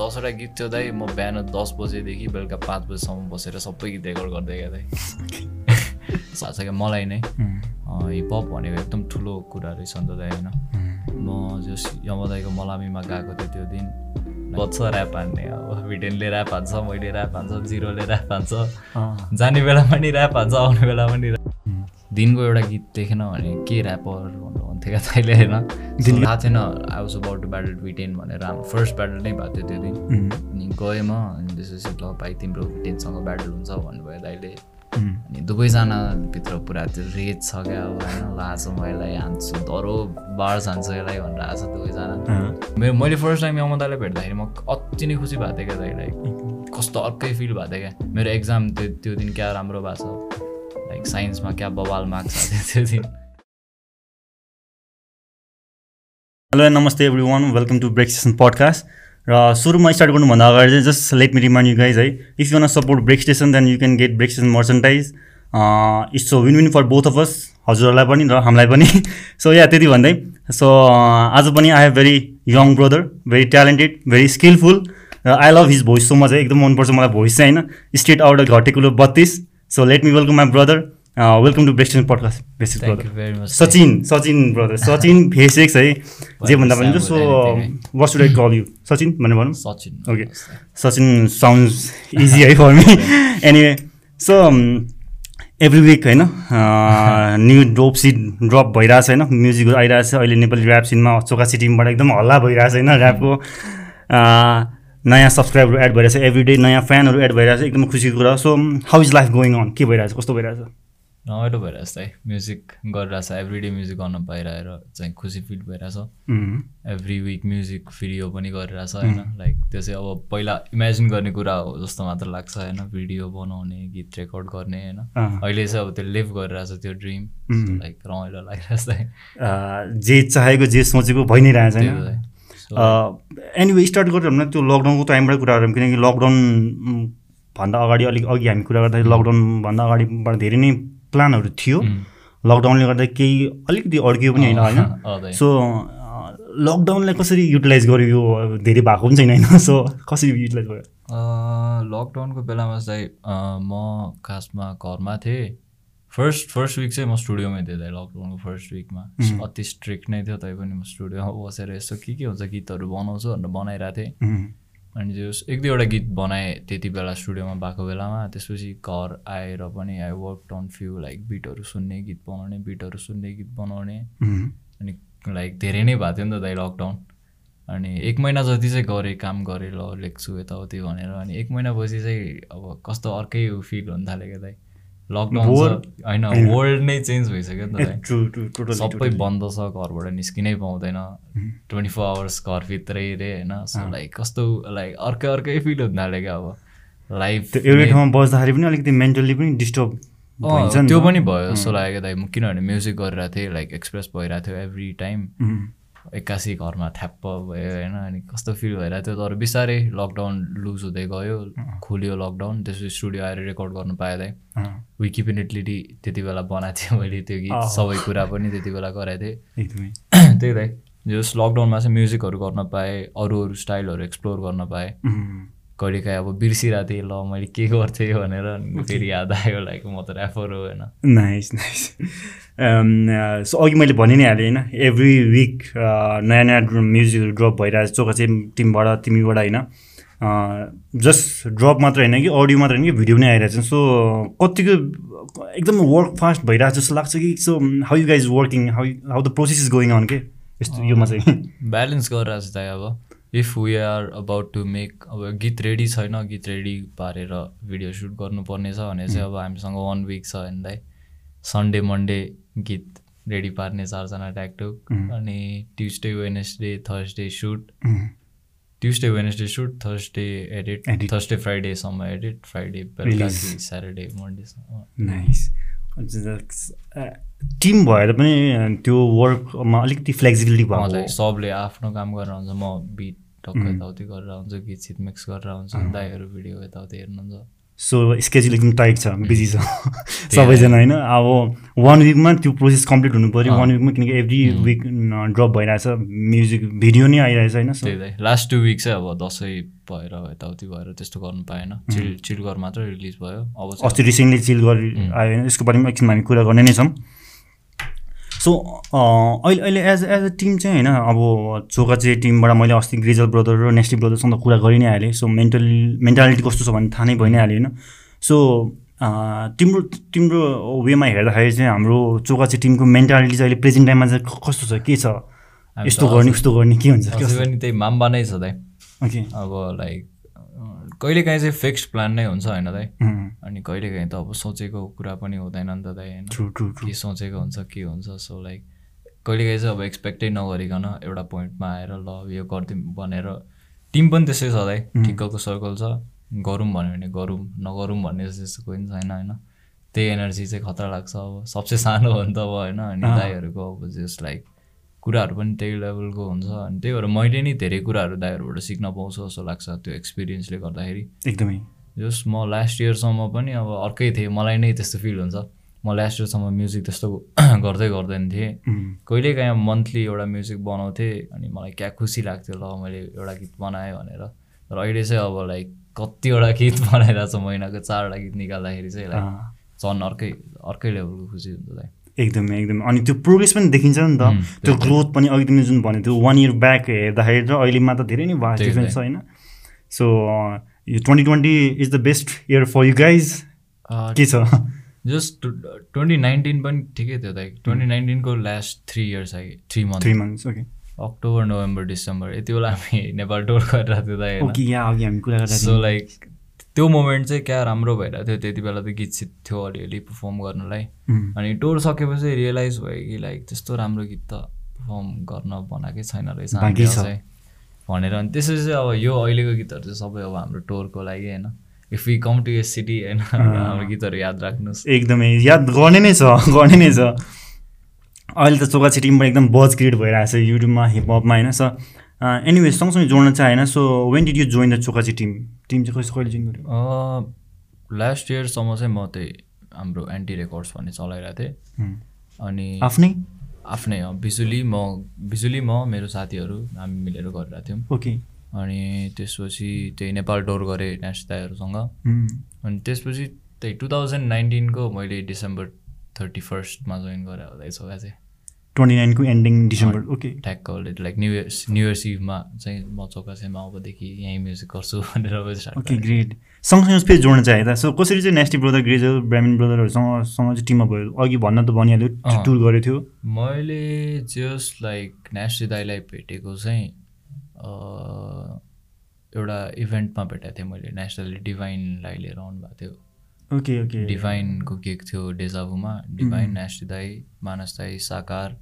दसवटा गीत थियो दाइ। म बिहान दस बजेदेखि बेलुका पाँच बजीसम्म बसेर सबै गीत रेकर्ड गर्दै क्या दाइ। क्या मलाई नै हिपहप भनेको एकदम ठुलो कुरा रहेछ नि त दाइ होइन? म जस यमदाईको मलामीमा गएको थिएँ त्यो दिन। बच्छ ऱ्याप हान्ने अब भिटेनले ऱ्याप हान्छ मैले ऱ्याप हान्छ जिरोले ऱ्याप हान्छ। जाने बेलामा नि ऱ्याप हान्छ आउने बेलामा नि दिनको एउटा गीत देखेन भने के ऱ्यापर भन्थ्यो क्या तैँले होइन? थाहा थिएन I was about to battle VTEN भनेर हाम्रो फर्स्ट ब्याटल नै भएको थियो त्यो दिन। अनि गएँ म अनि त्यसपछि ल भाइ तिम्रो भिटेनसँग ब्याटल हुन्छ भन्नुभयो दाइले। अनि दुवैजनाभित्र पुरा त्यो रेज छ क्या अब होइन? लाज म यसलाई हान्छु डह्रो बाढ जान्छु यसलाई भनेर आएको छ दुवैजना मेरो मैले फर्स्ट टाइम यमदालाई भेट्दाखेरि म अति नै खुसी भएको थिएँ क्या दाइलाई। कस्तो अर्कै फिल भएको थियो क्या। मेरो एक्जाम त्यो त्यो दिन क्या राम्रो भएको छ। लाइक साइन्समा क्या बवाल मार्क्स त्यो दिन हेलो नमस्ते everyone welcome to break station podcast र सुरुमा स्टार्ट गर्नुभन्दा अगाडि चाहिँ just let me remind you guys है if you want support break station then you can get break station merchandise it's so win win for both of us हजुरहरूलाई पनि र हामीलाई पनि सो या त्यति भन्दै सो आज पनि I have very young brother very talented very skilful र I love his voice so much है एकदम मनपर्छ मलाई भोइस चाहिँ होइन स्टेट आउट घटेकुलो बत्तिस so let me welcome my brother welcome to break podcast basic brother Sachin Sachin brother Sachin फेसेक्स है जे भन्दा पनि so what should I call you Sachin भनेर भनौँ Sachin okay Sachin sounds easy है for me anyway so every week होइन new drop सिट drop भइरहेछ होइन म्युजिकहरू आइरहेछ अहिले नेपाली ऱ्याप सिनमा चोका सिटिङबाट एकदम हल्ला भइरहेछ होइन ऱ्यापको नयाँ सब्सक्राइबहरू एड भइरहेछ एभ्री डे नयाँ फ्यानहरू एड भइरहेछ एकदम खुसीको कुरा so how is life going on के भइरहेछ? कस्तो भइरहेछ? रमाइलो भइरहेछ है। म्युजिक गरिरहेछ एभ्री डे म्युजिक गर्न पाइरहेर चाहिँ खुसी फिल भइरहेछ एभ्री विक म्युजिक भिडियो पनि गरिरहेछ होइन। लाइक त्यो चाहिँ अब पहिला इमेजिन गर्ने कुरा हो जस्तो मात्र लाग्छ होइन। भिडियो बनाउने गीत रेकर्ड गर्ने होइन। अहिले चाहिँ अब त्यो लिभ गरिरहेछ त्यो ड्रिम लाइक रमाइलो लागिरहेछ है। जे चाहेको जे सोचेको भइ नै रहेछ एनिवे स्टार्ट गरेर भने त्यो लकडाउनको टाइमबाट कुरा गरौँ किनकि लकडाउन भन्दा अगाडि अलिक अघि हामी कुरा गर्दाखेरि लकडाउनभन्दा अगाडिबाट धेरै नै प्लानहरू थियो। लकडाउनले गर्दा केही अलिकति अड्कियो पनि होइन होइन? सो लकडाउनलाई कसरी युटिलाइज गर्यो यो धेरै भएको पनि छैन होइन? सो कसरी युटिलाइज भयो लकडाउनको बेलामा चाहिँ म खासमा घरमा थिएँ। फर्स्ट फर्स्ट विक चाहिँ म स्टुडियोमै थिएँ दाइ लकडाउनको फर्स्ट विकमा अति स्ट्रिक्ट नै थियो तैपनि म स्टुडियोमा बसेर यसो के के हुन्छ गीतहरू बनाउँछु भनेर बनाइरहेको थिएँ। अनि त्यो एक दुईवटा गीत बनाएँ त्यति बेला स्टुडियोमा भएको बेलामा। त्यसपछि घर आएर पनि I work on few like बिटहरू सुन्ने गीत बनाउने बिटहरू सुन्ने गीत बनाउने। अनि लाइक धेरै नै भएको थियो नि त दाइ लकडाउन अनि एक महिना जति चाहिँ गरेँ काम गरेँ ल लेख्छु यताउति भनेर। अनि एक महिनापछि चाहिँ अब कस्तो अर्कै फिल हुन थाल्यो क्या दाइ। लकडाउन होइन वर्ल्ड नै चेन्ज भइसक्यो नि त सबै बन्द छ घरबाट निस्किनै पाउँदैन। ट्वेन्टी फोर आवर्स घरभित्रै रे होइन। सो लाइक कस्तो लाइक अर्कै अर्कै फिल हुन थाल्यो क्या अब लाइफ एउटै ठाउँमा बस्दाखेरि पनि अलिकति मेन्टल्ली पनि डिस्टर्ब त्यो पनि भयो जस्तो लाग्यो दाइ। म किनभने म्युजिक गरिरहेको थिएँ लाइक एक्सप्रेस भइरहेको थियो एभ्री टाइम एक्कासी घरमा थ्याप्प भयो होइन अनि कस्तो फिल भइरहेको थियो तर बिस्तारै लकडाउन लुज हुँदै गयो। खुल्यो लकडाउन त्यसपछि स्टुडियो आएर रेकर्ड गर्नु पाएँ दाइ विकिपिनेटली त्यति बेला बनाएको थिएँ मैले त्यो गीत। सबै कुरा पनि त्यति बेला गराएको थिएँ। त्यही दाइ जस लकडाउनमा चाहिँ म्युजिकहरू गर्न पाएँ अरू अरू स्टाइलहरू एक्सप्लोर गर्न पाएँ। कहिलेकाहीँ अब बिर्सिरहेको थिएँ ल मैले के गर्थेँ भनेर फेरि याद आयो लाइक म त ऱ्याफर हो होइन। नाइस नाइस सो अघि मैले भनि नै हालेँ होइन? एभ्री विक नयाँ नयाँ म्युजिकहरू ड्रप भइरहेको चोका चाहिँ तिमीबाट तिमीबाट होइन? जस्ट ड्रप मात्र होइन कि अडियो मात्र होइन कि भिडियो पनि आइरहेको छ सो कतिको एकदम वर्क फास्ट भइरहेको जस्तो लाग्छ कि so how you guys working how how the process is going on के? यस्तो योमा चाहिँ ब्यालेन्स गरिरहेको छ दाइ अब। If we are about to make अब गीत रेडी छैन गीत रेडी पारेर भिडियो सुट गर्नुपर्ने छ भने चाहिँ अब हामीसँग वान विक छ दाइ सन्डे मन्डे गीत रेडी पार्ने चारजना ट्याकटुक अनि Tuesday Wednesday Thursday shoot Tuesday Wednesday shoot Thursday edit Thursday फ्राइडेसम्म edit Friday बेलुका स्याटरडे मन्डेसम्म नाइस टिम भएर पनि त्यो वर्कमा अलिकति फ्लेक्सिबिलिटी भयो सबले आफ्नो काम गरेर हुन्छ म बिट टक्क यताउति गरेर हुन्छ गीत सित मिक्स गरेर हुन्छ दाईहरू भिडियो यताउति हेर्नुहुन्छ। सो स्केड्युल एकदम टाइट छ बिजी छ। सबैजना होइन? अब वान विकमा त्यो प्रोसेस कम्प्लिट हुनु पऱ्यो। वान विकमा किनकि एभ्री विक ड्रप भइरहेछ। म्युजिक भिडियो नै आइरहेछ होइन? लास्ट टु विक चाहिँ अब दसैँ भएर यताउति भएर त्यस्तो गर्नु पाएन। चिल चिलगर मात्रै रिलिज भयो। अब अस्ति रिसेन्टली चिल गरी आयो होइन? यसको बारेमा एकछिन हामी कुरा गर्ने नै छौँ। सो अहिले अहिले एज एज अ टिम चाहिँ होइन अब चोका चाहिँ टिमबाट मैले अस्ति ग्रिजल ब्रदर र नेस्टी ब्रदरसँग कुरा गरि नै हालेँ। सो मेन्टल मेन्टालिटी कस्तो छ भन्ने थाहा नै भइ नै हाल्यो होइन। सो तिम्रो तिम्रो वेमा हेर्दाखेरि चाहिँ हाम्रो चोका चाहिँ टिमको मेन्टालिटी चाहिँ अहिले प्रेजेन्ट टाइममा चाहिँ कस्तो छ के छ? यस्तो गर्ने उस्तो गर्ने के हुन्छ त्यही माम्बा नै छ दाइ ओके अब लाइक कहिलेकाहीँ चाहिँ फिक्स्ड प्लान नै हुन्छ होइन दाइ। अनि कहिलेकाहीँ त अब सोचेको कुरा पनि हुँदैन नि त दाइ होइन। के सोचेको हुन्छ के हुन्छ सो लाइक कहिलेकाहीँ चाहिँ अब एक्सपेक्टै नगरिकन एउटा पोइन्टमा आएर ल यो गरिदिउँ भनेर टिम पनि त्यसै छ दाइ। ठिक्कको सर्कल छ। गरौँ भन्यो भने गरौँ नगरौँ भन्ने जस्तो कोही पनि छैन होइन। त्यही एनर्जी चाहिँ खतरा लाग्छ अब। सबसे सानो हो नि त अब होइन। अनि। दाईहरूको अब जस्ट लाइक कुराहरू पनि त्यही लेभलको हुन्छ अनि त्यही भएर मैले नि धेरै कुराहरू दाईहरूबाट सिक्न पाउँछु जस्तो लाग्छ त्यो एक्सपिरियन्सले गर्दाखेरि। एकदमै। जस म लास्ट इयरसम्म पनि अब अर्कै थिएँ मलाई नै त्यस्तो फिल हुन्छ। म लास्ट इयरसम्म म्युजिक त्यस्तो गर्दै गर्दैन थिएँ। कहिलेकाहीँ मन्थली एउटा म्युजिक बनाउँथेँ अनि मलाई क्या खुसी लाग्थ्यो ल मैले एउटा गीत बनाएँ भनेर। तर अहिले चाहिँ अब लाइक कतिवटा गीत बनाइरहेको छ महिनाको चारवटा गीत निकाल्दाखेरि चाहिँ लाइक झन् अर्कै अर्कै लेभलको खुसी हुन्छ दाइ एकदमै एकदमै। अनि त्यो प्रोग्रेस पनि देखिन्छ नि त। त्यो। ग्रोथ पनि अघि तिमीले जुन भन्यो त्यो वान इयर ब्याक हेर्दाखेरि र अहिलेमा त धेरै नै भास्ट डिफ्रेन्स छ। होइन। सो यो twenty twenty is the best year for you guys के छ? जस्ट ट्वेन्टी नाइन्टिन पनि ठिकै थियो दाइ ट्वेन्टी नाइन्टिनको लास्ट थ्री इयर्स आयो three month three months okay October November December यति बेला हामी नेपाल टुर गरिरहेको थियो दाइ सो लाइक त्यो मोमेन्ट चाहिँ क्या राम्रो भइरहेको थियो। त्यति बेला त गीत सित थियो अलिअलि पर्फर्म गर्नलाई। अनि टुर सकेपछि रियलाइज भयो कि लाइक त्यस्तो राम्रो गीत त पर्फर्म गर्न बनाएकै छैन रहेछ। चाहिँ। भनेर अनि त्यसपछि चाहिँ अब यो अहिलेको गीतहरू चाहिँ सबै अब हाम्रो टुरको लागि होइन। इफ यु कम टु यस सिटी होइन हाम्रो गीतहरू याद राख्नुहोस्। एकदमै याद गर्ने नै छ गर्ने नै छ। अहिले त चोका टिमबाट एकदम बज क्रिएट भइरहेको छ। युट्युबमा हिपहपमा होइन सो एनिवे सँगसँगै जोड्न चाहिँ होइन so when did you join the चोकाची team team चाहिँ कहिले कहिले जोइन गर्यो? लास्ट इयरसम्म चाहिँ म त्यही हाम्रो एन्टी रेकर्ड्स भन्ने चलाइरहेको थिएँ। उम्, अनि आफ्नै? आफ्नै अँ, भिजुली म भिजुली म मेरो साथीहरू हामी मिलेर गरिरहेको थियौँ। ओके अनि त्यसपछि त्यही नेपाल टुर गरेँ नेस्ताहरूसँग उम्, अनि त्यसपछि त्यही टु थाउजन्ड नाइन्टिनको मैले डिसेम्बर थर्टी फर्स्टमा जोइन गरेँ हुँदैछ चाहिँ। ट्वेन्टी नाइनको एन्डिङ डिसेम्बर ओके ठ्याक्क like new years new years इभमा चाहिँ म चौकासेमा अबदेखि यहीँ म्युजिक गर्छु भनेर ओके ग्रेट सँगसँगै फेरि जोड्न चाहिँ त सो कसरी चाहिँ नेस्टी ब्रदर ग्रेजर ब्राह्मिन ब्रदरहरूसँग सँग चाहिँ टिममा भयो? अघि भन्न त भनिहाल्यो। टुर गरेको थियो। मैले जस्ट लाइक नेस्टी दाईलाई भेटेको चाहिँ एउटा इभेन्टमा भेटेको थिएँ मैले। नेसनल डिभाइनलाई लिएर आउनुभएको थियो। Okay okay. डिभाइनको केक थियो डेजाबुमा डिभाइन नेस्टी दाई मानस दाई साकार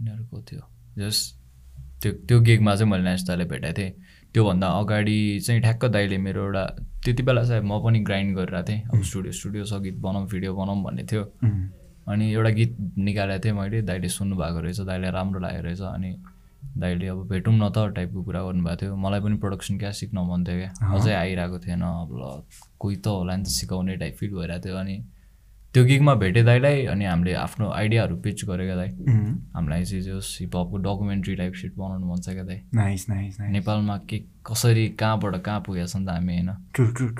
उनीहरूको थियो। जस त्यो त्यो गिगमा चाहिँ मैले नेस्टी दाईलाई भेटेको थिएँ। त्योभन्दा अगाडि चाहिँ ठ्याक्क दाईले मेरो एउटा त्यति बेला चाहिँ म पनि ग्राइन्ड गरिरहेको थिएँ। अब स्टुडियो स्टुडियो छ गीत बनाऊँ भिडियो बनाऊँ भन्ने थियो। अनि एउटा गीत निकालेको थिएँ मैले। दाइले सुन्नु भएको रहेछ दाइले राम्रो लागेको रहेछ। अनि दाइले अब भेटौँ न त टाइपको कुरा गर्नुभएको थियो। मलाई पनि प्रोडक्सन क्या सिक्न मन थियो क्या। अझै आइरहेको थिएन अब ल कोही त होला नि त सिकाउने टाइप फिल भइरहेको थियो अनि त्यो गिगमा भेटेँ दाइलाई अनि हामीले आफ्नो आइडियाहरू पिच गरेको दाइ। हामीलाई चाहिँ जो हिपहपको डकुमेन्ट्री टाइप सिट बनाउनु मन छ क्या दाइ। नाइस नाइस नाइस नेपालमा के कसरी कहाँबाट कहाँ पुगेको छ नि त हामी होइन?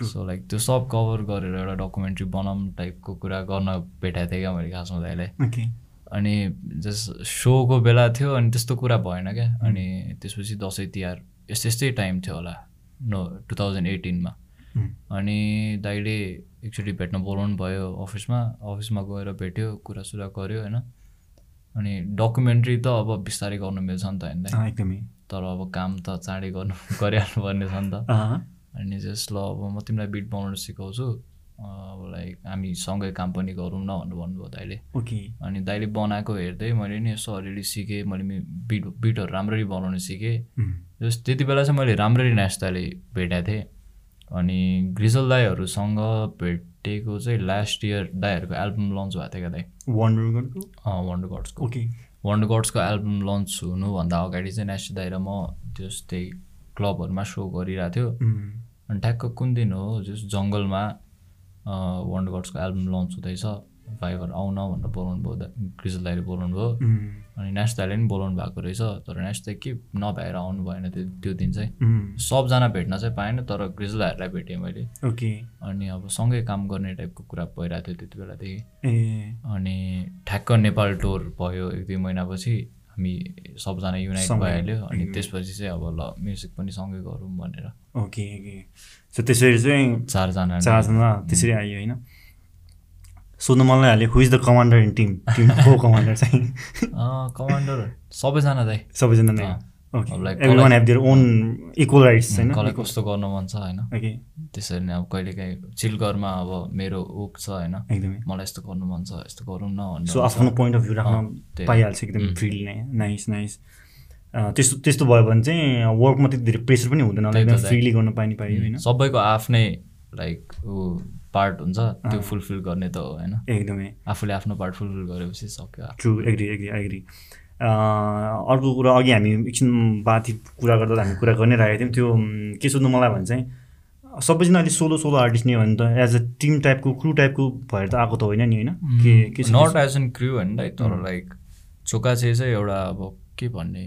सो लाइक त्यो सब कभर गरेर एउटा डकुमेन्ट्री बनाऊँ टाइपको कुरा गर्न भेटाएको थिएँ क्या मैले खासमा दाइलाई। अनि जस सोको बेला थियो अनि त्यस्तो कुरा भएन क्या। अनि त्यसपछि दसैँ तिहार यस्तै यस्तै टाइम थियो होला नो टु थाउजन्ड एटिनमा अनि दाइले एकचोटि भेट्न बोलाउनु भयो अफिसमा अफिसमा गएर भेट्यो कुरासुरा गऱ्यो होइन। अनि डकुमेन्ट्री त अब बिस्तारै गर्नु मिल्छ नि त होइन एकदमै। तर अब काम त चाँडै गर्नु गरिहाल्नु पर्ने छ नि त। अनि जस ल अब म तिमीलाई बिट बनाउन सिकाउँछु। लाइक हामी सँगै काम पनि गरौँ न भनेर भन्नुभयो दाइले ओके। अनि दाइले बनाएको हेर्दै मैले नि यसो अलिअलि सिकेँ मैले बिट बिटहरू राम्ररी बनाउन सिकेँ। जस त्यति बेला चाहिँ मैले राम्ररी नेस्ताले भेटेको थिएँ। अनि ग्रिजल दाईहरूसँग भेटेको चाहिँ लास्ट इयर दाईहरूको एल्बम लन्च भएको थियो क्या दाई? वन्डरगढको अँ वन्डर गड्सको ओके। वन्डर गड्सको एल्बम लन्च हुनुभन्दा अगाडि चाहिँ नेस्ट दाई र म त्यस्तै क्लबहरूमा सो गरिरहेको थियो। अनि ठ्याक्क कुन दिन हो? जस जङ्गलमा वन्डर गड्सको एल्बम लन्च हुँदैछ। भाइबर आउन भनेर बोलाउनु भयो क्रिजल दाइले बोलाउनु भयो। अनि नेक्स्ट दाइले पनि बोलाउनु भएको रहेछ। तर नेक्स्ट दाइ के नभएर आउनु भएन त्यो त्यो दिन चाहिँ। सबजना भेट्न चाहिँ पाएन तर क्रिजल दाइहरूलाई भेटेँ मैले। ओके। अनि अब सँगै काम गर्ने टाइपको कुरा भइरहेको थियो त्यति बेलादेखि। अनि ठ्याक्क नेपाल टुर भयो एक दुई महिनापछि। हामी सबजना युनाइट भइहाल्यो। अनि। त्यसपछि चाहिँ अब ल म्युजिक पनि सँगै गरौँ भनेर। Okay okay. सो त्यसरी चाहिँ चारजना चारजना त्यसरी आयो होइन? सोध्नु मनलाई हाल्यो who is the commander in team team को कमान्डर चाहिँ? कमान्डर सबैजना दाइ सबैजना नै। Everyone have their own equal rights होइन? कसलाई कस्तो गर्नु मन छ होइन? त्यसरी नै अब कहिलेकाहीँ चिलगरमा अब मेरो उक छ होइन? एकदमै। मलाई यस्तो गर्नु मन छ यस्तो गरौँ न सो आफ्नो पोइन्ट अफ भ्यू राख्न। पाइहाल्छ एकदम फ्रिली नै। नाइस नाइस त्यस्तो त्यस्तो भयो भने चाहिँ वर्कमा त्यति धेरै प्रेसर पनि हुँदैन। एकदम। फ्रिली गर्न पाइने पाइयो होइन? सबैको आफ्नै लाइक पार्ट हुन्छ त्यो फुलफिल गर्ने त हो होइन? एकदमै। आफूले आफ्नो पार्ट फुलफिल गरेपछि सक्यो ट्रु एग्री एग्री एग्री अर्को कुरा अघि हामी एकछिन बाथी कुरा गर्दा हामी कुरा गर्नै रहेको थियौँ। त्यो के सोध्नु मलाई भने चाहिँ सबैजना अहिले सोलो सोलो आर्टिस्ट नै हो भने त एज अ टिम टाइपको क्रु टाइपको भएर त आएको त होइन नि होइन? के के नट एज एन क्रिउ होइन लाइक तर लाइक चोकाचे चाहिँ एउटा अब के भन्ने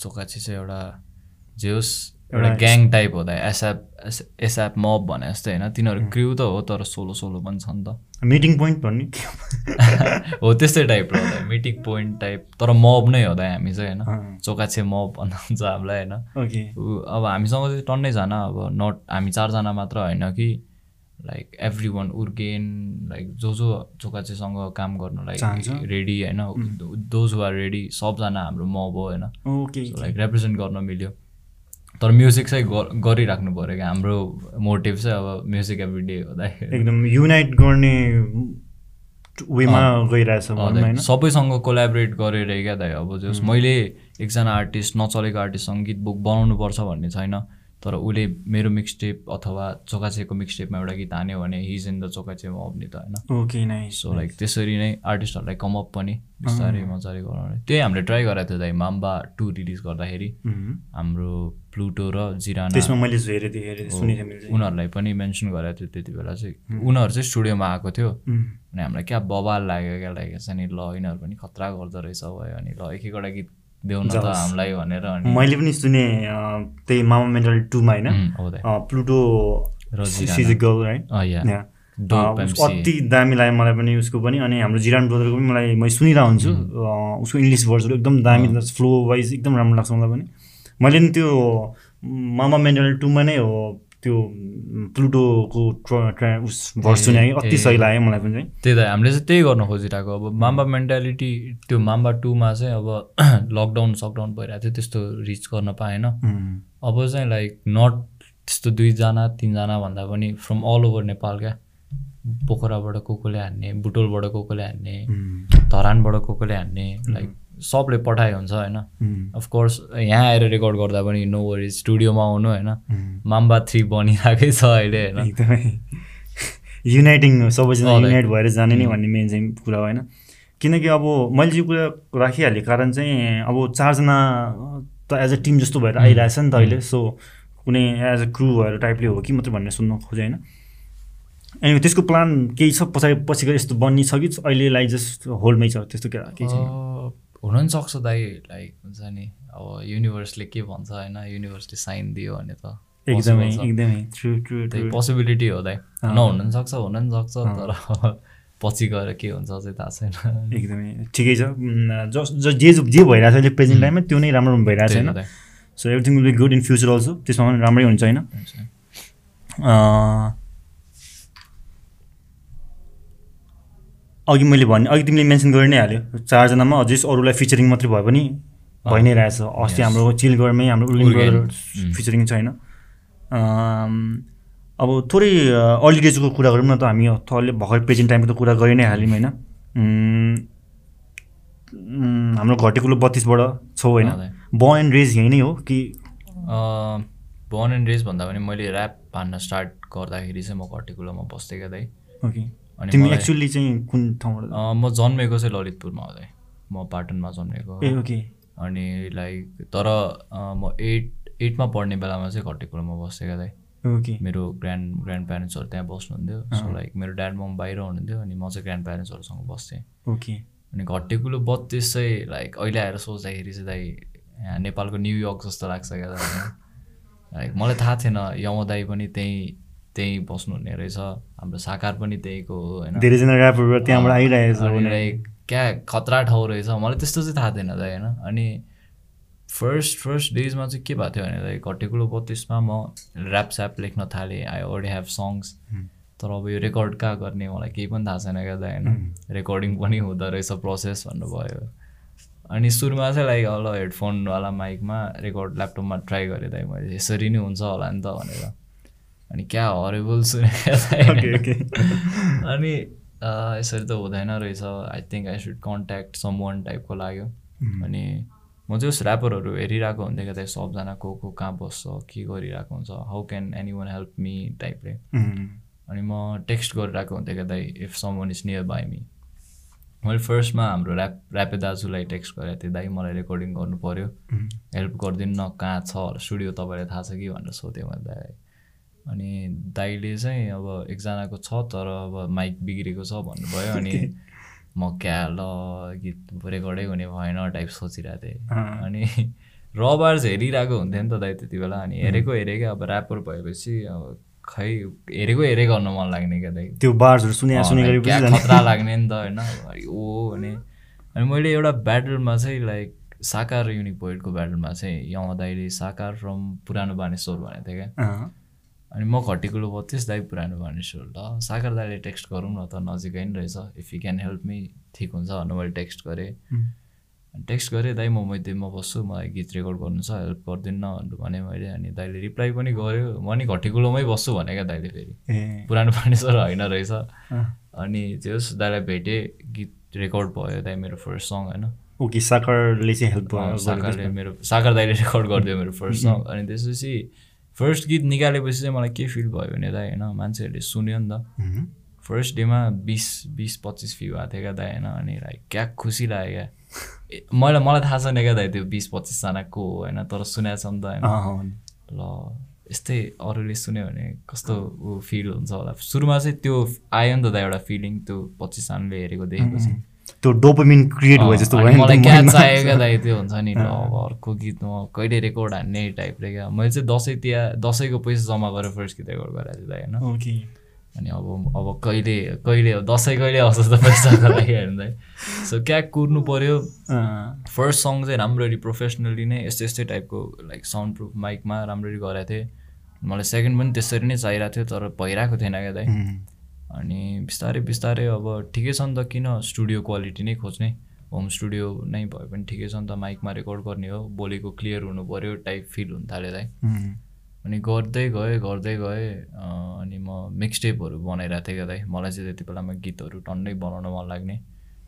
चोकाचे चाहिँ एउटा जे होस् एउटा ग्याङ टाइप हो त एसएप एसएप मब भने जस्तै होइन। तिनीहरू क्रिउ त हो तर सोलो सोलो पनि छ नि त। मिटिङ पोइन्ट भन्ने हो? त्यस्तै टाइप हो त मिटिङ पोइन्ट टाइप तर मब नै हो हामी चाहिँ होइन। अँ, चोकाचे मब भन्नुहुन्छ हामीलाई होइन। अब हामीसँग चाहिँ टन्नैजना अब नट हामी चारजना मात्र होइन कि like every one Urgen like जो जो चोकाचेसँग काम गर्नलाई। रेडी होइन। दोज आर रेडी सबजना हाम्रो मब हो होइन। ओके लाइक रिप्रेजेन्ट गर्न मिल्यो। तर म्युजिक चाहिँ गरिराख्नु पऱ्यो क्या। हाम्रो मोटिभ चाहिँ अब म्युजिक एभ्री डे हुँदाखेरि एकदम युनाइट गर्ने वेमा गइरहेछ सबैसँग कोलाबरेट गरेर क्या दाइ। अब जस मैले एकजना आर्टिस्ट नचलेको आर्टिस्टसँग गीत बुक बनाउनु पर्छ भन्ने छैन। तर उसले मेरो मिक्सटेप अथवा चोकाचेको मिक्सटेपमा एउटा गीत हान्यो भने हिज इन द चोकाचेमा अब्ने त होइन। ओके नाइस सो लाइक त्यसरी नै आर्टिस्टहरूलाई कमअप पनि बिस्तारै मजाले गराउने। त्यही हामीले ट्राई गरेको थियो दाइ माम्बा टू रिलिज गर्दाखेरि। हाम्रो प्लुटो र जिराना। उनीहरूलाई पनि मेन्सन गरेको थियो त्यति बेला चाहिँ। उनीहरू चाहिँ स्टुडियोमा आएको थियो। अनि हामीलाई क्या बवाल लाग्यो क्या लागेको छ नि ल यिनीहरू पनि खतरा गर्दो रहेछ भयो अनि ल एक एकवटा गीत त। हामीलाई भनेर अनि मैले पनि सुने त्यही मामा मेन्टल टूमा होइन? प्लुटो. अति दामी लाग्यो मलाई पनि उसको पनि अनि हाम्रो जिरान ब्रदरको पनि मलाई मैले सुनिरहेको हुन्छु। उसको इङ्ग्लिस वर्ड्सहरू एकदम दामी फ्लो वाइज एकदम राम्रो लाग्छ मलाई पनि। मैले नि त्यो मामा मेन्टल टूमा नै हो त्यो प्लुटोको उस भर्स सुने कि अति सही लाग्यो मलाई पनि। चाहिँ त्यही त हामीले चाहिँ त्यही गर्न खोजिरहेको अब माम्बा मेन्टालिटी त्यो माम्बा टूमा चाहिँ अब लकडाउन सकडाउन भइरहेको थियो त्यस्तो रिच गर्न पाएन। अब चाहिँ लाइक नट त्यस्तो दुईजना तिनजना भन्दा पनि फ्रम अल ओभर नेपाल क्या। पोखराबाट को कोले हान्ने बुटोलबाट को कोले हान्ने धरानबाट को कोले हान्ने लाइक सबले पठाए हुन्छ होइन? अफकोर्स यहाँ आएर रेकर्ड गर्दा पनि नो वरिज स्टुडियोमा आउनु होइन। माम्बा थ्री बनिरहेकै छ अहिले होइन? एकदमै युनाइटिङ सबैजना युनाइट भएर जाने नै भन्ने मेन चाहिँ कुरा हो होइन? किनकि अब मैले चाहिँ कुरा राखिहालेँ कारण चाहिँ अब चारजना त एज अ टिम जस्तो भएर आइरहेछ नि त अहिले सो कुनै एज अ क्रु भएर टाइपले हो कि मात्रै भन्ने सुन्न खोजेँ होइन? अनि त्यसको प्लान केही छ पछाडि पछि गएर यस्तो बन्नी छ कि अहिले जस्ट होल्डमै छ त्यस्तो के केही छैन। अँ, हुन पनि सक्छ दाइ लाइक हुन्छ नि अब युनिभर्सले के भन्छ होइन युनिभर्सले साइन दियो भने त एकदमै। एकदमै ट्रु ट्रु त्यही ट्रु पोसिबिलिटी हो दाइ। नहुन पनि सक्छ हुन पनि सक्छ तर पछि गएर के हुन्छ चाहिँ थाहा छैन। एकदमै ठिकै छ। उम्, जस ज- जे जे भइरहेको छ अहिले प्रेजेन्ट टाइममा त्यो नै राम्रो भइरहेको छ त्यही होइन। हो दाइ। So everything will be good in future also त्यसमा पनि राम्रै हुन्छ होइन हुन्छ। अँ, अघि मैले भने अघि तिमीले मेन्सन गरि नै हाल्यो। चारजनामा अझै अरूलाई फिचरिङ मात्रै भए पनि भइ नै रहेछ। अस्ति. हाम्रो चिलगढमै हाम्रो. फिचरिङ छ होइन अम्, अब थोरै अर्ली डेजको कुरा गरौँ न त हामी थोरले भर्खर प्रेजेन्ट टाइमको त कुरा गरि नै हाल्यौँ होइन? हाम्रो घटेकुलो बत्तिसबाट छौ होइन? अँ, दाइ। ब एन्ड रेज यहीँ नै हो कि? बर्न एन्ड रेस भन्दा पनि मैले ऱ्याप हान्न स्टार्ट गर्दाखेरि चाहिँ म घटेकुलोमा क्या दाइ ओके अनि तिमी एक्चुअली चाहिँ कुन ठाउँबाट? म जन्मेको चाहिँ ललितपुरमा हो दाइ म पाटनमा जन्मेको। अनि लाइक तर म एट एटमा पढ्ने बेलामा चाहिँ घटेकुलोमा बस्थेँ क्या दाइ ओके। मेरो ग्रान्ड ग्रान्ड प्यारेन्ट्सहरू त्यहाँ बस्नुहुन्थ्यो। सो लाइक मेरो ड्याड मम बाहिर हुनुहुन्थ्यो अनि म चाहिँ ग्रान्ड प्यारेन्ट्सहरूसँग बस्थेँ। ओके। अनि घट्टे कुलो बत्तिस चाहिँ लाइक अहिले आएर सोच्दाखेरि चाहिँ दाइ यहाँ नेपालको न्युयोर्क जस्तो लाग्छ क्या लाइक मलाई थाहा थिएन यम दाई पनि त्यहीँ त्यहीँ बस्नुहुने रहेछ। हाम्रो साकार पनि त्यहीँको हो होइन? धेरैजना ऱ्यापरहरू त्यहाँबाट आइरहेको छ अनि लाइक क्या खतरा ठाउँ रहेछ। मलाई त्यस्तो चाहिँ थाहा थिएन दाइ होइन? अनि फर्स्ट फर्स्ट डेजमा चाहिँ के भएको थियो भने दाइ घट्टेकुलो बत्तिसमा म ऱ्याप स्याप लेख्न थालेँ। आई अलरेडी हेभ सङ्ग्स तर अब यो रेकर्ड कहाँ गर्ने मलाई केही पनि थाहा छैन क्या दाइ होइन? रेकर्डिङ पनि हुँदो रहेछ प्रोसेस भन्नुभयो। अनि सुरुमा चाहिँ लाइक ल हेडफोनवाला माइकमा रेकर्ड ल्यापटपमा ट्राई गरेँ दाइ मैले। यसरी नै हुन्छ होला नि त भनेर। अनि क्या हरेबल सुने अनि यसरी त हुँदैन रहेछ। I think I should contact someone टाइपको लाग्यो अनि म चाहिँ उस ऱ्यापरहरू हेरिरहेको हुन्थेँ क्या सबजना को को कहाँ बस्छ के गरिरहेको हुन्छ how can anyone help me टाइपले अनि म टेक्स्ट गरिरहेको हुन्थेँ क्या दाइ if someone is nearby me मैले फर्स्टमा हाम्रो ऱ्याप ऱ्यापे दाजुलाई टेक्स्ट गरेको थिएँ दाइ मलाई रेकर्डिङ गर्नु पऱ्यो हेल्प गरिदिनु न कहाँ छ? स्टुडियो तपाईँलाई थाहा छ कि? भनेर सोधेँ मैले दाइलाई अनि दाइले चाहिँ अब एकजनाको छ तर अब माइक बिग्रेको छ भन्नुभयो अनि म क्या ल गीत रेकर्डै हुने भएन टाइप सोचिरहेको थिएँ। अनि रबार चाहिँ हेरिरहेको हुन्थ्यो नि त दाइ त्यति बेला अनि हेरेको हेरेकै अब ऱ्यापर भएपछि अब खै हेरेको हेरे गर्न मन लाग्ने क्या दाइ। त्यो बार्सहरू सुने सुने। खतरा लाग्ने नि त होइन ओ भने अनि मैले एउटा ब्याटलमा चाहिँ लाइक साकार युनिक पोइटको ब्याटलमा चाहिँ यमा दाइले साकार फ्रम पुरानो बानेश्वर भनेको थियो क्या। अनि म घटिकुलो बत्तिस दाइ पुरानो बानेश्वर ल। साकार दाइले टेक्स्ट गरौँ न त नजिकै नै रहेछ। If you can help me ठिक हुन्छ भनेर मैले टेक्स्ट गरेँ। अनि टेक्स्ट गरेँ दाइ म मैतेमा बस्छु मलाई गीत रेकर्ड गर्नु छ हेल्प गरिदिनु न भनेर भने मैले। अनि दाइले रिप्लाई पनि गर्यो। म नि घटिकुलोमै बस्छु भने क्या दाइले फेरि। पुरानो बानेश्वर होइन रहेछ। अनि त्यो दाइलाई भेटेँ गीत रेकर्ड भयो दाइ मेरो फर्स्ट सङ होइन। ओके साकरले चाहिँ हेल्प अँ, साकारले मेरो साकार दाइले रेकर्ड गरिदियो मेरो फर्स्ट सङ अनि त्यसपछि फर्स्ट गीत निकालेपछि चाहिँ मलाई के फिल भयो भने दाइ होइन मान्छेहरूले सुन्यो नि त फर्स्ट डेमा बिस बिस पच्चिस भ्यू आएको थियो क्या दाइ होइन अनि लाइक क्या खुसी लाग्यो क्या मलाई मलाई थाहा छैन क्या दाइ त्यो बिस पच्चिसजना को हो होइन तर सुनेको छ नि त होइन ल यस्तै अरूले सुन्यो भने कस्तो ऊ फिल हुन्छ होला सुरुमा चाहिँ त्यो आयो नि त दाइ एउटा फिलिङ त्यो पच्चिसजनाले हेरेको देखेपछि त्यो डोपोमिन क्रिएट भयो जस्तो भयो नि मलाई क्या क्या दाइ त्यो हुन्छ नि अब अर्को गीत म कहिले रेकर्ड हान्ने टाइपले क्या। मैले चाहिँ दसैँ तिहार दसैँको पैसा जम्मा गरेर फर्स्ट गीत रेकर्ड गरेको थिएँ दाइ होइन? ओके अनि अब अब कहिले कहिले दसैँ कहिले आउँछ त पैसाको लागि हेर्नु दाइ। सो क्या कुर्नु पऱ्यो फर्स्ट सङ चाहिँ राम्ररी प्रोफेसनली नै यस्तै यस्तै टाइपको लाइक साउन्ड प्रुफ माइकमा राम्ररी गरेको थिएँ। मलाई सेकेन्ड पनि त्यसरी नै चाहिरहेको थियो तर भइरहेको थिएन क्या दाइ। अनि बिस्तारै बिस्तारै अब ठिकै छ नि त किन स्टुडियो क्वालिटी नै खोज्ने? होम स्टुडियो नै भए पनि ठिकै छ नि त माइकमा रेकर्ड गर्ने हो बोलेको क्लियर हुनु पऱ्यो टाइप फिल हुन थाल्यो दाइ। अनि गर्दै गएँ गर्दै गएँ अनि म मिक्सटेपहरू बनाइरहेको थिएँ क्या दाइ। मलाई चाहिँ त्यति बेलामा गीतहरू टन्नै बनाउन मन लाग्ने।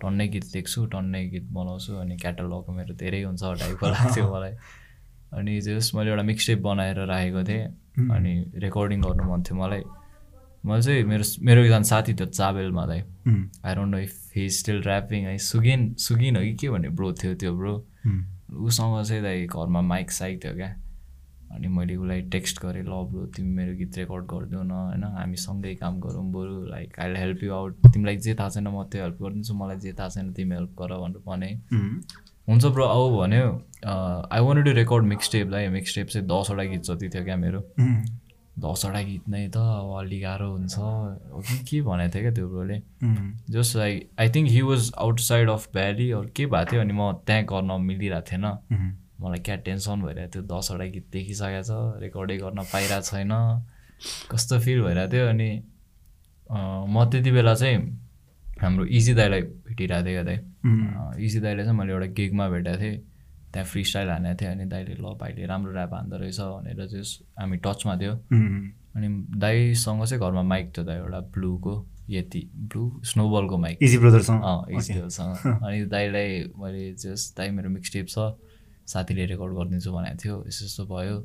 टन्नै गीत लेख्छु टन्नै गीत बनाउँछु अनि क्याटलग मेरो धेरै हुन्छ टाइपको लाग्थ्यो मलाई। अनि जस मैले एउटा मिक्सटेप बनाएर राखेको थिएँ। अनि रेकर्डिङ गर्नु मन थियो मलाई। मैले चाहिँ मेरो मेरो एकजना साथी थियो चाबेलमा दाइ। उम्, I don't know if he still rapping है सुगिन सुगिन हो कि के भन्ने ब्रो थियो त्यो ब्रो उसँग चाहिँ दाइ घरमा माइक साइक थियो क्या। अनि मैले उसलाई टेक्स्ट गरेँ ल ब्रो तिमी मेरो गीत रेकर्ड गरिदेऊ न होइन हामी सँगै काम गरौँ बरु like I help you out तिमीलाई जे थाहा छैन म त्यो हेल्प गरिदिन्छु मलाई जे थाहा छैन तिमी हेल्प गर भनेर भने। हुन्छ ब्रो आऊ भन्यो। I want to record mix tape दाइ मिक्स टेप चाहिँ दसवटा गीत जति थियो क्या मेरो। गीत नै त अब अलि गाह्रो हुन्छ। कि के भनेको थियो क्या त्यो ब्रोले? Just like I think he was outside of valley अरू के भएको थियो अनि म त्यहाँ गर्न मिलिरहेको थिएन। मलाई क्या टेन्सन भइरहेको थियो दसवटा गीत देखिसकेको छ रेकर्डै गर्न पाइरहेको छैन। कस्तो फिल भइरहेको थियो अनि म त्यति बेला चाहिँ हाम्रो इजी दाईलाई भेटिरहेको थिएँ क्या उम्, इजी दाईले चाहिँ मैले एउटा गिगमा भेटेको थिएँ। त्यहाँ फ्री स्टाइल हानेको थिएँ अनि दाइले ल भाइले राम्रो ऱ्याप हान्दो रहेछ भनेर चाहिँ हामी टचमा थियो। अनि दाईसँग चाहिँ घरमा माइक थियो दाइ एउटा ब्लूको यति ब्लू स्नोबलको माइक इजी ब्रदरसँग अँ इजदेलसँग अनि दाइलाई मैले जस्ट दाइ मेरो मिक्स टेप छ साथीले रेकर्ड गरिदिन्छु भनेको थियो यस्तो यस्तो भयो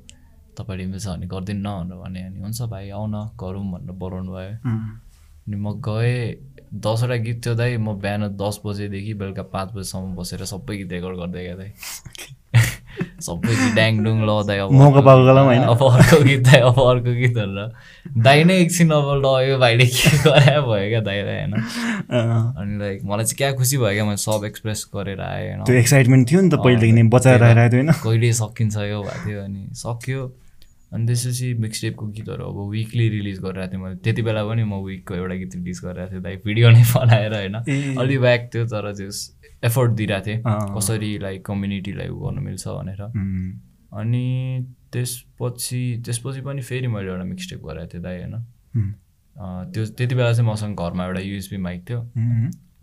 तपाईँले मिल्छ भने गरिदिनु न भनेर भने अनि हुन्छ भाइ आउ न गरौँ भनेर बोलाउनु भयो। अनि म गएँ दसवटा गीत थियो दाइ म बिहान दस बजेदेखि बेलुका पाँच बजीसम्म बसेर सबै गीत रेकर्ड गर्दै गएँ दाइ। सबै ड्याङडुङ ल दाइ अब मौका पाएको गीत, बेलामा होइन? अब अर्को गीत दाइ अब अर्को गीत भनेर दाइ नै एकछिन अब लयो भाइले के गरे भयो क्या दाइलाई होइन। अनि लाइक मलाई चाहिँ क्या खुसी भयो क्या मैले सब एक्सप्रेस गरेर आएँ होइन। त्यो एक्साइटमेन्ट थियो नि त पहिलेदेखि नै बचाएर थियो होइन। कहिले सकिन्छ यो भएको थियो अनि सक्यो। अनि त्यसपछि मिक्सटेपको गीतहरू अब विकली रिलिज गरिरहेको थिएँ मैले। त्यति बेला पनि म विकको एउटा गीत रिलिज गरिरहेको थिएँ। दाइ भिडियो नै बनाएर होइन। अलि ब्याक थियो तर त्यो एफोर्ट दिइरहेको थिएँ। कसरी लाइक कम्युनिटीलाई उ गर्नु मिल्छ भनेर। अनि त्यसपछि त्यसपछि पनि फेरि मैले एउटा मिक्सटेप गराएको थिएँ दाइ होइन। त्यो त्यति बेला चाहिँ मसँग घरमा एउटा युएसबी माइक थियो।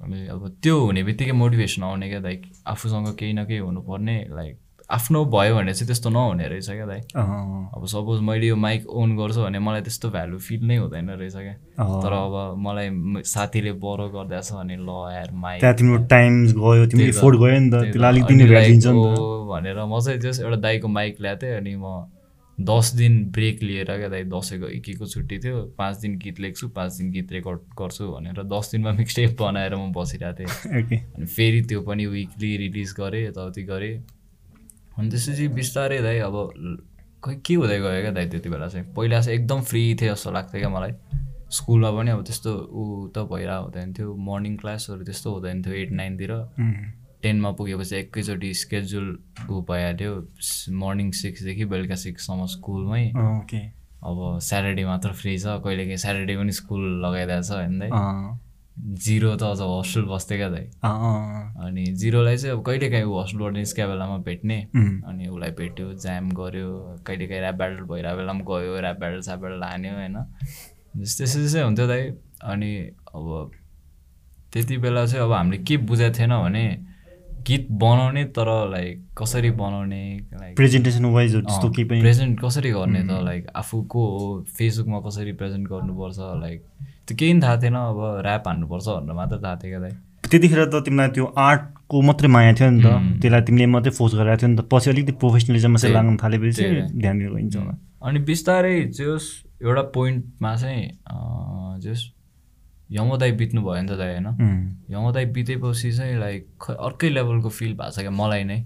अनि अब त्यो हुने बित्तिकै मोटिभेसन आउने क्या दाइ आफूसँग केही न केही हुनुपर्ने लाइक आफ्नो भयो भने चाहिँ त्यस्तो नहुने रहेछ क्या दाइ। अब सपोज मैले यो माइक ओन गर्छु भने मलाई त्यस्तो भ्यालु फिल नै हुँदैन रहेछ क्या। तर अब मलाई साथीले बरो गर्दैछ भने ल यार माइक त्यहाँ तिम्रो टाइम्स गयो तिम्रो त्यही त, एफोर्ट गयो नि त त्यसलाई अलिक त। तिमीले अनि भ्यालु like, दिन्छ नि त। ओ भनेर म चाहिँ जस एउटा दाईको माइक ल्याएको थिएँ अनि म दस दिन ब्रेक लिएर क्या दाइ दसैँको एकीको छुट्टी थियो। पाँच दिन गीत लेख्छु पाँच दिन गीत रेकर्ड गर्छु भनेर दस दिनमा मिक्सटेप बनाएर म बसिरहेको थिएँ। अनि फेरि त्यो पनि विकली रिलिज गरेँ यताउति गरेँ। अनि त्यसपछि बिस्तारै दाइ अब ल- खै के हुँदै गयो क्या दाइ त्यति बेला चाहिँ? पहिला चाहिँ एकदम फ्री थिएँ जस्तो लाग्थ्यो क्या मलाई। स्कुलमा पनि अब त्यस्तो ऊ त भइरहेको हुँदैन थियो। मर्निङ क्लासहरू त्यस्तो हुँदैन थियो एट नाइनतिर टेनमा पुगेपछि एकैचोटि स्केड्युल ऊ भइहाल्यो। मर्निङ सिक्सदेखि बेलुका सिक्ससम्म स्कुलमै। अब स्याटरडे मात्र फ्री छ। कहिलेकाहीँ स्याटरडे पनि स्कुल लगाइदिएको छ होइन जिरो त अझ होस्टेल बस्थ्यो क्या दाइ अनि जिरोलाई चाहिँ अब कहिलेकाहीँ ऊ होस्टेलबाट निस्किया बेलामा भेट्ने। अनि उसलाई भेट्यो ज्याम गऱ्यो कहिलेकाहीँ ऱ्याप ब्याटल भइरहेको बेलामा गयो ऱ्याप ब्याटल स्याप ब्याटल हान्यो होइन। त्यस्तै चाहिँ हुन्थ्यो दाइ। अनि अब त्यति बेला चाहिँ अब हामीले के बुझाएको थिएन भने गीत बनाउने तर लाइक कसरी बनाउने लाइक प्रेजेन्टेसन वाइज त्यस्तो केही पनि। प्रेजेन्ट कसरी गर्ने त लाइक आफूको हो फेसबुकमा कसरी प्रेजेन्ट गर्नुपर्छ लाइक त्यो केही पनि थाहा थिएन अब ऱ्याप हान्नुपर्छ भनेर मात्र थाहा थियो क्या दाइ त्यतिखेर त तिमीलाई त्यो आर्टको मात्रै माया थियो नि त. त्यसलाई तिमीले मात्रै फोर्स गरेको थियो नि त। पछि अलिकति प्रोफेसनलिजममा चाहिँ लाग्न थालेपछि ध्यान हुन्छ होला। अनि बिस्तारै जस एउटा पोइन्टमा चाहिँ जस यमोदाई बित्नु भयो नि त दाइ होइन? यमोदाई बितेपछि चाहिँ लाइक खै अर्कै लेभलको फिल भएको छ क्या मलाई नै।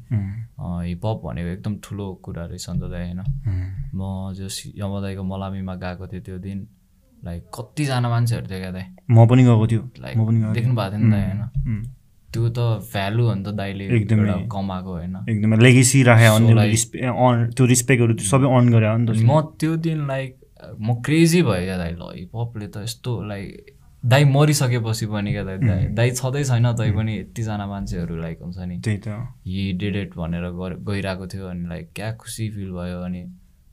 हिपहप भनेको एकदम ठुलो कुरा रहेछ नि त दाइ होइन? म जस यमोदाईको मलामीमा गएको थिएँ त्यो दिन। लाइक कतिजना मान्छेहरू थियो क्या दाइ म पनि गएको थियो। लाइक म पनि देख्नु भएको थियो नि दाइ होइन? त्यो त भ्यालु हो नि त दाइले एकदमै। कमाएको होइन? एकदमै। लेगेसी राख्यो त्यो रिस्पेक्टहरू सबै अन गरे हो नि त म त्यो दिन लाइक म क्रेजी भयो क्या दाइ। ल हिपहपले त यस्तो लाइक दाइ मरिसकेपछि पनि क्या दाइ। दाइ दाइ छँदै छैन तै पनि यतिजना मान्छेहरू लाइक हुन्छ नि। त्यही त। हि डिड इट भनेर गइरहेको थियो अनि लाइक क्या खुसी फिल भयो अनि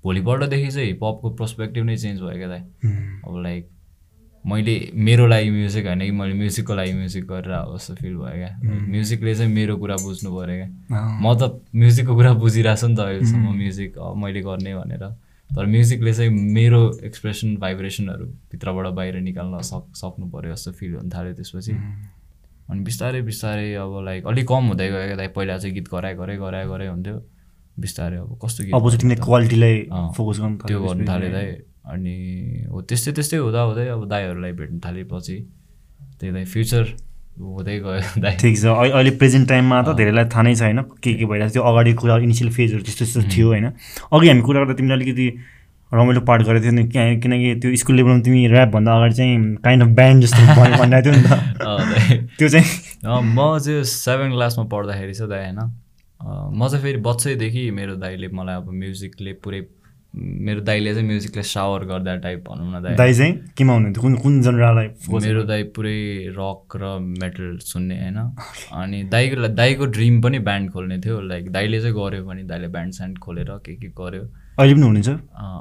भोलिपल्टदेखि चाहिँ हिपहपको पर्सपेक्टिभ नै चेन्ज भयो क्या दाइ अब लाइक मैले मेरो लागि म्युजिक होइन कि मैले म्युजिकको लागि म्युजिक गरेर हो जस्तो फिल भयो क्या। म्युजिकले चाहिँ मेरो कुरा बुझ्नु पऱ्यो क्या। म त म्युजिकको कुरा बुझिरहेको छु नि त अहिलेसम्म म्युजिक मैले गर्ने भनेर। तर म्युजिकले चाहिँ मेरो एक्सप्रेसन भाइब्रेसनहरू भित्रबाट बाहिर निकाल्न सक सक्नु पऱ्यो जस्तो फिल हुन थाल्यो त्यसपछि। अनि बिस्तारै बिस्तारै अब लाइक अलिक कम हुँदै गयो क्या दाइ। पहिला चाहिँ गीत गराए गरे गराए गरे हुन्थ्यो। बिस्तारै अब कस्तो चाहिँ तिमीले? क्वालिटीलाई फोकस गर्नु त्यो गर्नु। थालेँ दाइ अनि हो त्यस्तै त्यस्तै हुँदा हुँदै अब दाईहरूलाई भेट्नु थालेपछि त्यही दाइ फ्युचर हुँदै गयो दाइ ठिक छ। अहिले प्रेजेन्ट टाइममा त धेरैलाई थाहा नै छैन के के भइरहेको छ त्यो अगाडि कुरा इनिसियल फेजहरू त्यस्तो त्यस्तो थियो होइन। अघि हामी कुरा गर्दा तिमीले अलिकति रमाइलो पार्ट गरेको थियो नि। किनकि त्यो स्कुल लेभलमा तिमी ऱ्यापभन्दा अगाडि चाहिँ काइन्ड अफ ब्यान्ड जस्तो भनि- भनिरहेको थियो नि त। त्यो चाहिँ म चाहिँ सेभेन क्लासमा पढ्दाखेरि चाहिँ दाइ होइन। म चाहिँ फेरि बच्चैदेखि मेरो दाइले मलाई अब म्युजिकले पुरै मेरो दाइले चाहिँ म्युजिकले सावर गर्दा टाइप भनौँ न दाइ दाइ चाहिँ केमा हुनुहुन्थ्यो कुन कुन जनरालाई मेरो दाइ पुरै रक र मेटल सुन्ने होइन? अनि दाइको दाइको ड्रिम पनि ब्यान्ड खोल्ने थियो। लाइक दाइले चाहिँ गऱ्यो भने दाइले ब्यान्ड स्यान्ड खोलेर के के गर्यो। अहिले पनि हुनुहुन्छ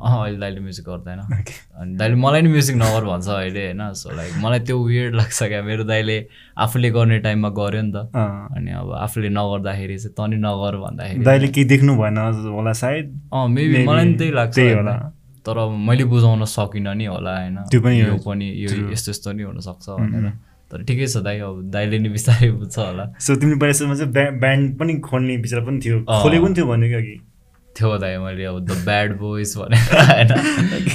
अँ अहिले दाइले म्युजिक गर्दैन। अनि दाइले मलाई नि म्युजिक नगर भन्छ अहिले होइन? सो लाइक मलाई त्यो वियर्ड लाग्छ क्या। मेरो दाइले आफूले गर्ने टाइममा गऱ्यो नि त। अनि अब आफूले नगर्दाखेरि चाहिँ तँ नि नगर भन्दाखेरि। दाइले केही देख्नु भएन होला सायद? अँ मेबी मलाई नि त्यही लाग्छ। होला। तर मैले बुझाउन सकिनँ नि होला होइन? त्यो पनि यो। पनि यो यस्तो यस्तो नि हुनसक्छ भनेर। तर ठिकै छ दाइ अब दाइले नि बिस्तारै बुझ्छ होला। सो तिमी पहिलासम्म चाहिँ ब्या ब्यान्ड पनि खोल्ने विचार पनि थियो। खोलेको पनि थियो भन्यो कि? अघि थियो दाइ मैले अब द ब्याड बोइज भनेर होइन?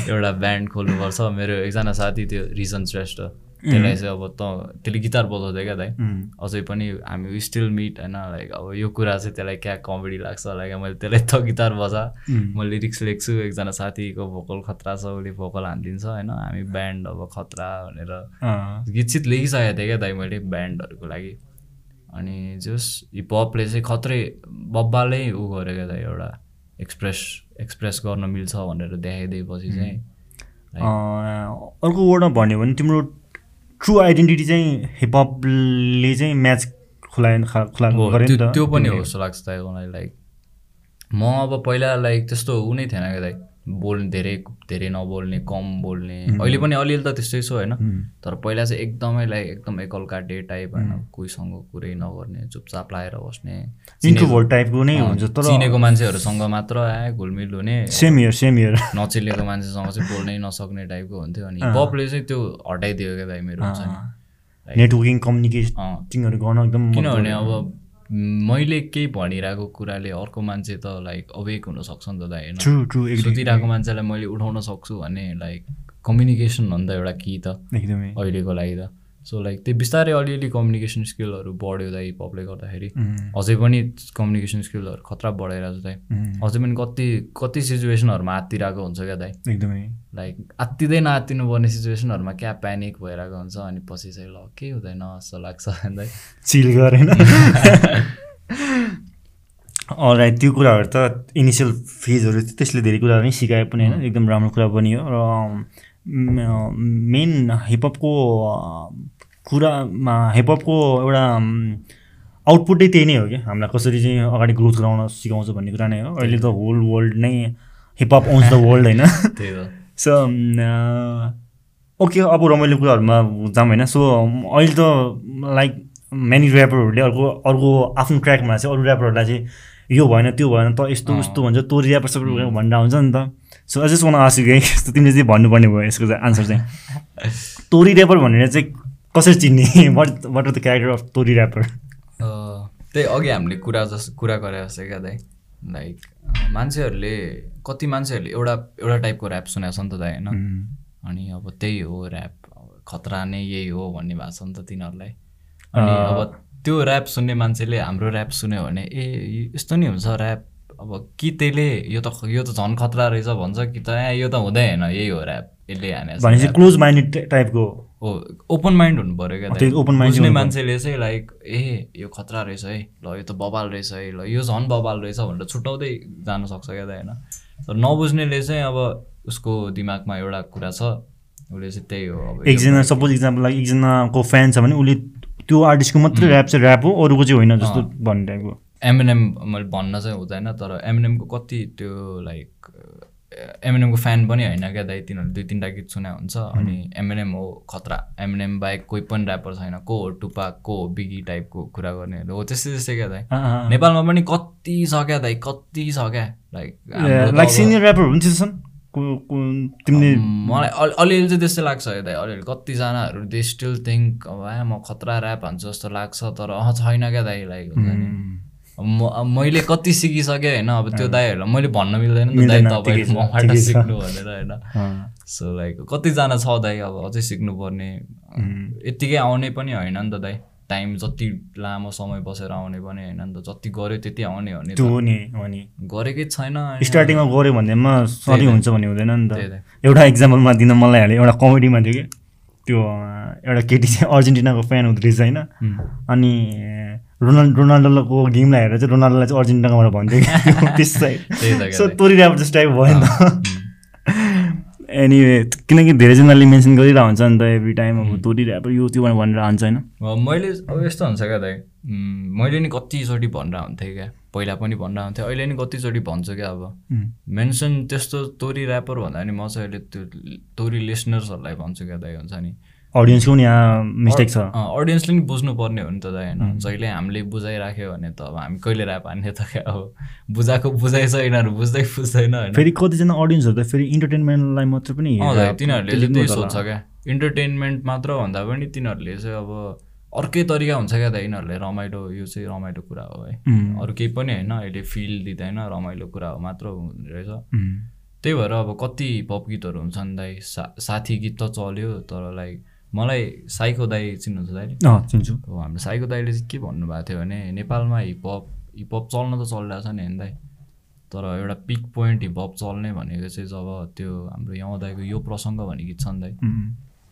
एउटा ब्यान्ड खोल्नुपर्छ। मेरो एकजना साथी थियो रिसन श्रेष्ठ। त्यसलाई चाहिँ अब त त्यसले गिटार बजाउँदै क्या दाइ। अझै पनि हामी स्टिल मिट होइन? लाइक अब यो कुरा चाहिँ त्यसलाई क्या कमेडी लाग्छ? लाइक मैले त्यसलाई त गिटार बजा। म लिरिक्स लेख्छु एकजना साथीको भोकल खतरा छ उसले भोकल हानिदिन्छ होइन? हामी ब्यान्ड अब खतरा भनेर अँ, गीत सित लेखिसकेको थिएँ क्या दाइ मैले ब्यान्डहरूको लागि। अनि जस हिपहपले चाहिँ खत्रै बब्बालै उ गर्यो क्या दाइ एउटा। एक्सप्रेस एक्सप्रेस गर्न मिल्छ भनेर देखाइदिएपछि चाहिँ अर्को वर्डमा भन्यो भने तिम्रो ट्रु आइडेन्टिटी चाहिँ हिपहपले चाहिँ म्याच खुला नि त्यो त। पनि हो जस्तो लाग्छ दाइ मलाई लाइक म अब पहिला लाइक त्यस्तो ऊ नै थिएन क्या दाइ बोल्ने धेरै धेरै नबोल्ने कम बोल्ने। अहिले पनि अलिअलि त त्यस्तै छु होइन। तर पहिला चाहिँ एकदमै लाइक एकदम एकलकाटे टाइप होइन कोहीसँग कुरै नगर्ने चुपचाप लाएर बस्ने। टाइपको नै हुन्छ तर चिनेको मान्छेहरूसँग मात्र आए घुलमिल हुने। सेम इयर सेम इयर नचिनेको मान्छेसँग चाहिँ बोल्नै नसक्ने टाइपको हुन्थ्यो अनि हिपहपले चाहिँ त्यो हटाइदियो क्या दाइ मेरो हुन्छ नि। नेटवर्किङ अँ, कम्युनिकेटिङहरू गर्न एकदम किनभने अब मैले केही भनिरहेको कुराले अर्को मान्छे त लाइक अवेक हुनसक्छ नि त दाइ होइन? सुतिरहेको मान्छेलाई मैले उठाउन सक्छु भने लाइक कम्युनिकेसन त एउटा कि त एकदमै। अहिलेको लागि त। सो लाइक त्यो बिस्तारै अलिअलि कम्युनिकेसन स्किलहरू बढ्यो दाइ हिपहपले गर्दाखेरि। उम्, अझै पनि कम्युनिकेसन स्किलहरू खतरा बढाइरहेको छ दाइ। उम्, अझै पनि कति कति सिचुएसनहरूमा आत्तिरहेको हुन्छ क्या दाइ। एकदमै। लाइक आत्तिँदै नआत्तिनु पर्ने सिचुएसनहरूमा क्या प्यानिक भइरहेको हुन्छ अनि पछि चाहिँ ल केही हुँदैन जस्तो लाग्छ दाइ। चिल गरेन। अलराइट त्यो कुराहरू त इनिसियल फेजहरू त्यसले धेरै कुराहरू नै सिकाए पनि होइन। एकदम राम्रो कुरा पनि हो र मेन हिपहपको कुरामा हिपहपको एउटा आउटपुटै त्यही नै हो क्या हामीलाई कसरी चाहिँ अगाडि ग्रोथ गराउन सिकाउँछ भन्ने कुरा नै हो। अहिले त होल वर्ल्ड नै हिपहप आउँछ द वर्ल्ड होइन। त्यही सो ओके अब रमाइलो कुराहरूमा जाऊँ होइन। सो अहिले त लाइक मेनी ऱ्यापरहरूले अर्को अर्को आफ्नो ट्र्याकमा चाहिँ अरू ऱ्यापरहरूलाई चाहिँ यो भएन त्यो भएन त यस्तो उस्तो भन्छ तँ ऱ्यापर सबै भनेर हुन्छ नि त। सो अझै सोना आसु कि यस्तो तिमीले चाहिँ भन्नुपर्ने भयो यसको चाहिँ आन्सर चाहिँ। तोरी ऱ्यापर भनेर चाहिँ कसरी चिन्ने? What what are the character of तोरी ऱ्यापर त्यही अघि हामीले कुरा जस कुरा गरे जस्तै क्या दाइ लाइक मान्छेहरूले कति मान्छेहरूले एउटा एउटा टाइपको ऱ्याप सुनेको छ नि त दाइ होइन? अनि अब त्यही हो ऱ्याप खतरा नै यही हो भन्ने भएको छ नि त तिनीहरूलाई। अनि अब त्यो ऱ्याप सुन्ने मान्छेले हाम्रो ऱ्याप सुन्यो भने ए यस्तो नि हुन्छ ऱ्याप अब कि त्यसले यो त यो त झन् खतरा रहेछ भन्छ कि त यो त हुँदै होइन यही हो ऱ्याप यसले हाने क्लोज माइन्डेड टाइपको हो ओपन माइन्ड हुनु पऱ्यो क्या बुझ्ने हुनु मान्छेले चाहिँ लाइक ए यो खतरा रहेछ है ल यो त बबाल रहेछ है ल यो झन् बबाल रहेछ भनेर छुट्याउँदै जान सक्छ क्या त होइन तर नबुझ्नेले चाहिँ अब उसको दिमागमा एउटा कुरा छ उसले चाहिँ त्यही हो अब एकजना सपोज इक्जाम्पल एकजनाको फ्यान छ भने उसले त्यो आर्टिस्टको मात्रै ऱ्याप चाहिँ ऱ्याप हो अरूको चाहिँ होइन जस्तो भन्ने टाइपको। एमएनएम मैले भन्न चाहिँ हुँदैन तर एमएनएमको कति त्यो लाइक एमएनएमको फ्यान पनि होइन क्या दाइ तिनीहरूले दुई तिनवटा गीत सुने हुन्छ। अनि एमएनएम हो खतरा। एमएनएम बाहेक कोही पनि ऱ्यापर छैन। को हो टुपाक को हो बिगी टाइपको कुरा गर्नेहरू हो। त्यस्तै त्यस्तै क्या दाइ। नेपालमा पनि कति छ क्या दाइ कति छ क्या? लाइक लाइक सिनियर को- को- तिमीले मलाई अलि अलिअलि चाहिँ त्यस्तै लाग्छ है दाइ। अलिअलि कतिजनाहरू दे स्टिल थिङ्क अब म खतरा ऱ्याप हान्छु जस्तो लाग्छ तर अह छैन क्या दाइ लाइक हुन्छ नि मैले कति सिकिसकेँ होइन अब त्यो दाइहरूलाई मैले भन्न मिल्दैन नि त दाइ मिल्दैन, तपाईँले ठिकै छ, मबाट। सिक्नु भनेर होइन। सो लाइक कतिजना छ दाइ अब अझै सिक्नुपर्ने। यत्तिकै आउने पनि होइन नि त दाइ टाइम जति लामो समय बसेर आउने पनि होइन नि त। जति गऱ्यो त्यति आउने हो नि त्यो हो नि हो नि। गरेकै छैन स्टार्टिङमा गऱ्यो भन्दैमा सधैँ हुन्छ भन्ने हुँदैन नि त। एउटा इक्जाम्पलमा दिन मलाई हाल्यो एउटा कमेडीमा थियो कि। त्यो एउटा केटी चाहिँ अर्जेन्टिनाको फ्यान हुँदो रहेछ होइन। अनि रोनाल्ड रोनाल्डोको गेमलाई हेरेर चाहिँ रोनाल्डोलाई चाहिँ अर्जेन्टिनाबाट भन्थ्यो कि? त्यस त्यही त साइड क्या सो दाइ। तोरी ऱ्यापर जस्तो टाइप भयो नि त। एनिवे किनकि धेरैजनाले मेन्सन गरिरहेको हुन्छ नि त एभ्री टाइम अब तोरी ऱ्यापर यो त्यो भनेर भन्छ होइन। मैले अब यस्तो हुन्छ क्या दाइ मैले नि कतिचोटि भनेर हुन्थेँ क्या। पहिला पनि भनेर हुन्थेँ अहिले नि कतिचोटि भन्छु क्या अब। मेन्सन त्यस्तो तोरी ऱ्यापर भन्दा नि म चाहिँ अहिले त्यो तोरी लिसनर्सहरूलाई भन्छु क्या दाइ हुन्छ नि। अडियन्सको पनि यहाँ मिस्टेक छ। अडियन्सले नि बुझ्नुपर्ने हो नि त होइन। जहिले हामीले बुझाइराख्यो भने त अब हामी कहिले ऱ्याप हान्ने त क्या अब बुझाएको बुझाइछ यिनीहरू बुझ्दै बुझ्दैन होइन। फेरि कतिजना अडियन्सहरू त फेरि इन्टरटेनमेन्टलाई मात्र पनि तिनीहरूले त्यही। सोध्छ क्या। इन्टरटेनमेन्ट मात्र भन्दा पनि तिनीहरूले चाहिँ अब अर्कै तरिका हुन्छ क्या त यिनीहरूले। रमाइलो यो चाहिँ रमाइलो कुरा हो है अरू केही पनि होइन अहिले फिल दिँदैन रमाइलो कुरा हो मात्र हुने रहेछ। त्यही भएर अब कति पप गीतहरू हुन्छन् दाइ सा साथी गीत त चल्यो तर लाइक मलाई साइको दाई चिन्नुहुन्छ दाइले अँ चिन्छु। हाम्रो साइको दाइले चाहिँ के भन्नुभएको थियो भने नेपालमा हिपहप हिपहप चल्न त चलिरहेको छ नि होइन दाइ तर एउटा पिक पोइन्ट हिपहप चल्ने भनेको चाहिँ जब त्यो हाम्रो यहाँ दाइको यो प्रसङ्ग भन्ने गीत छ नि दाइ उम्,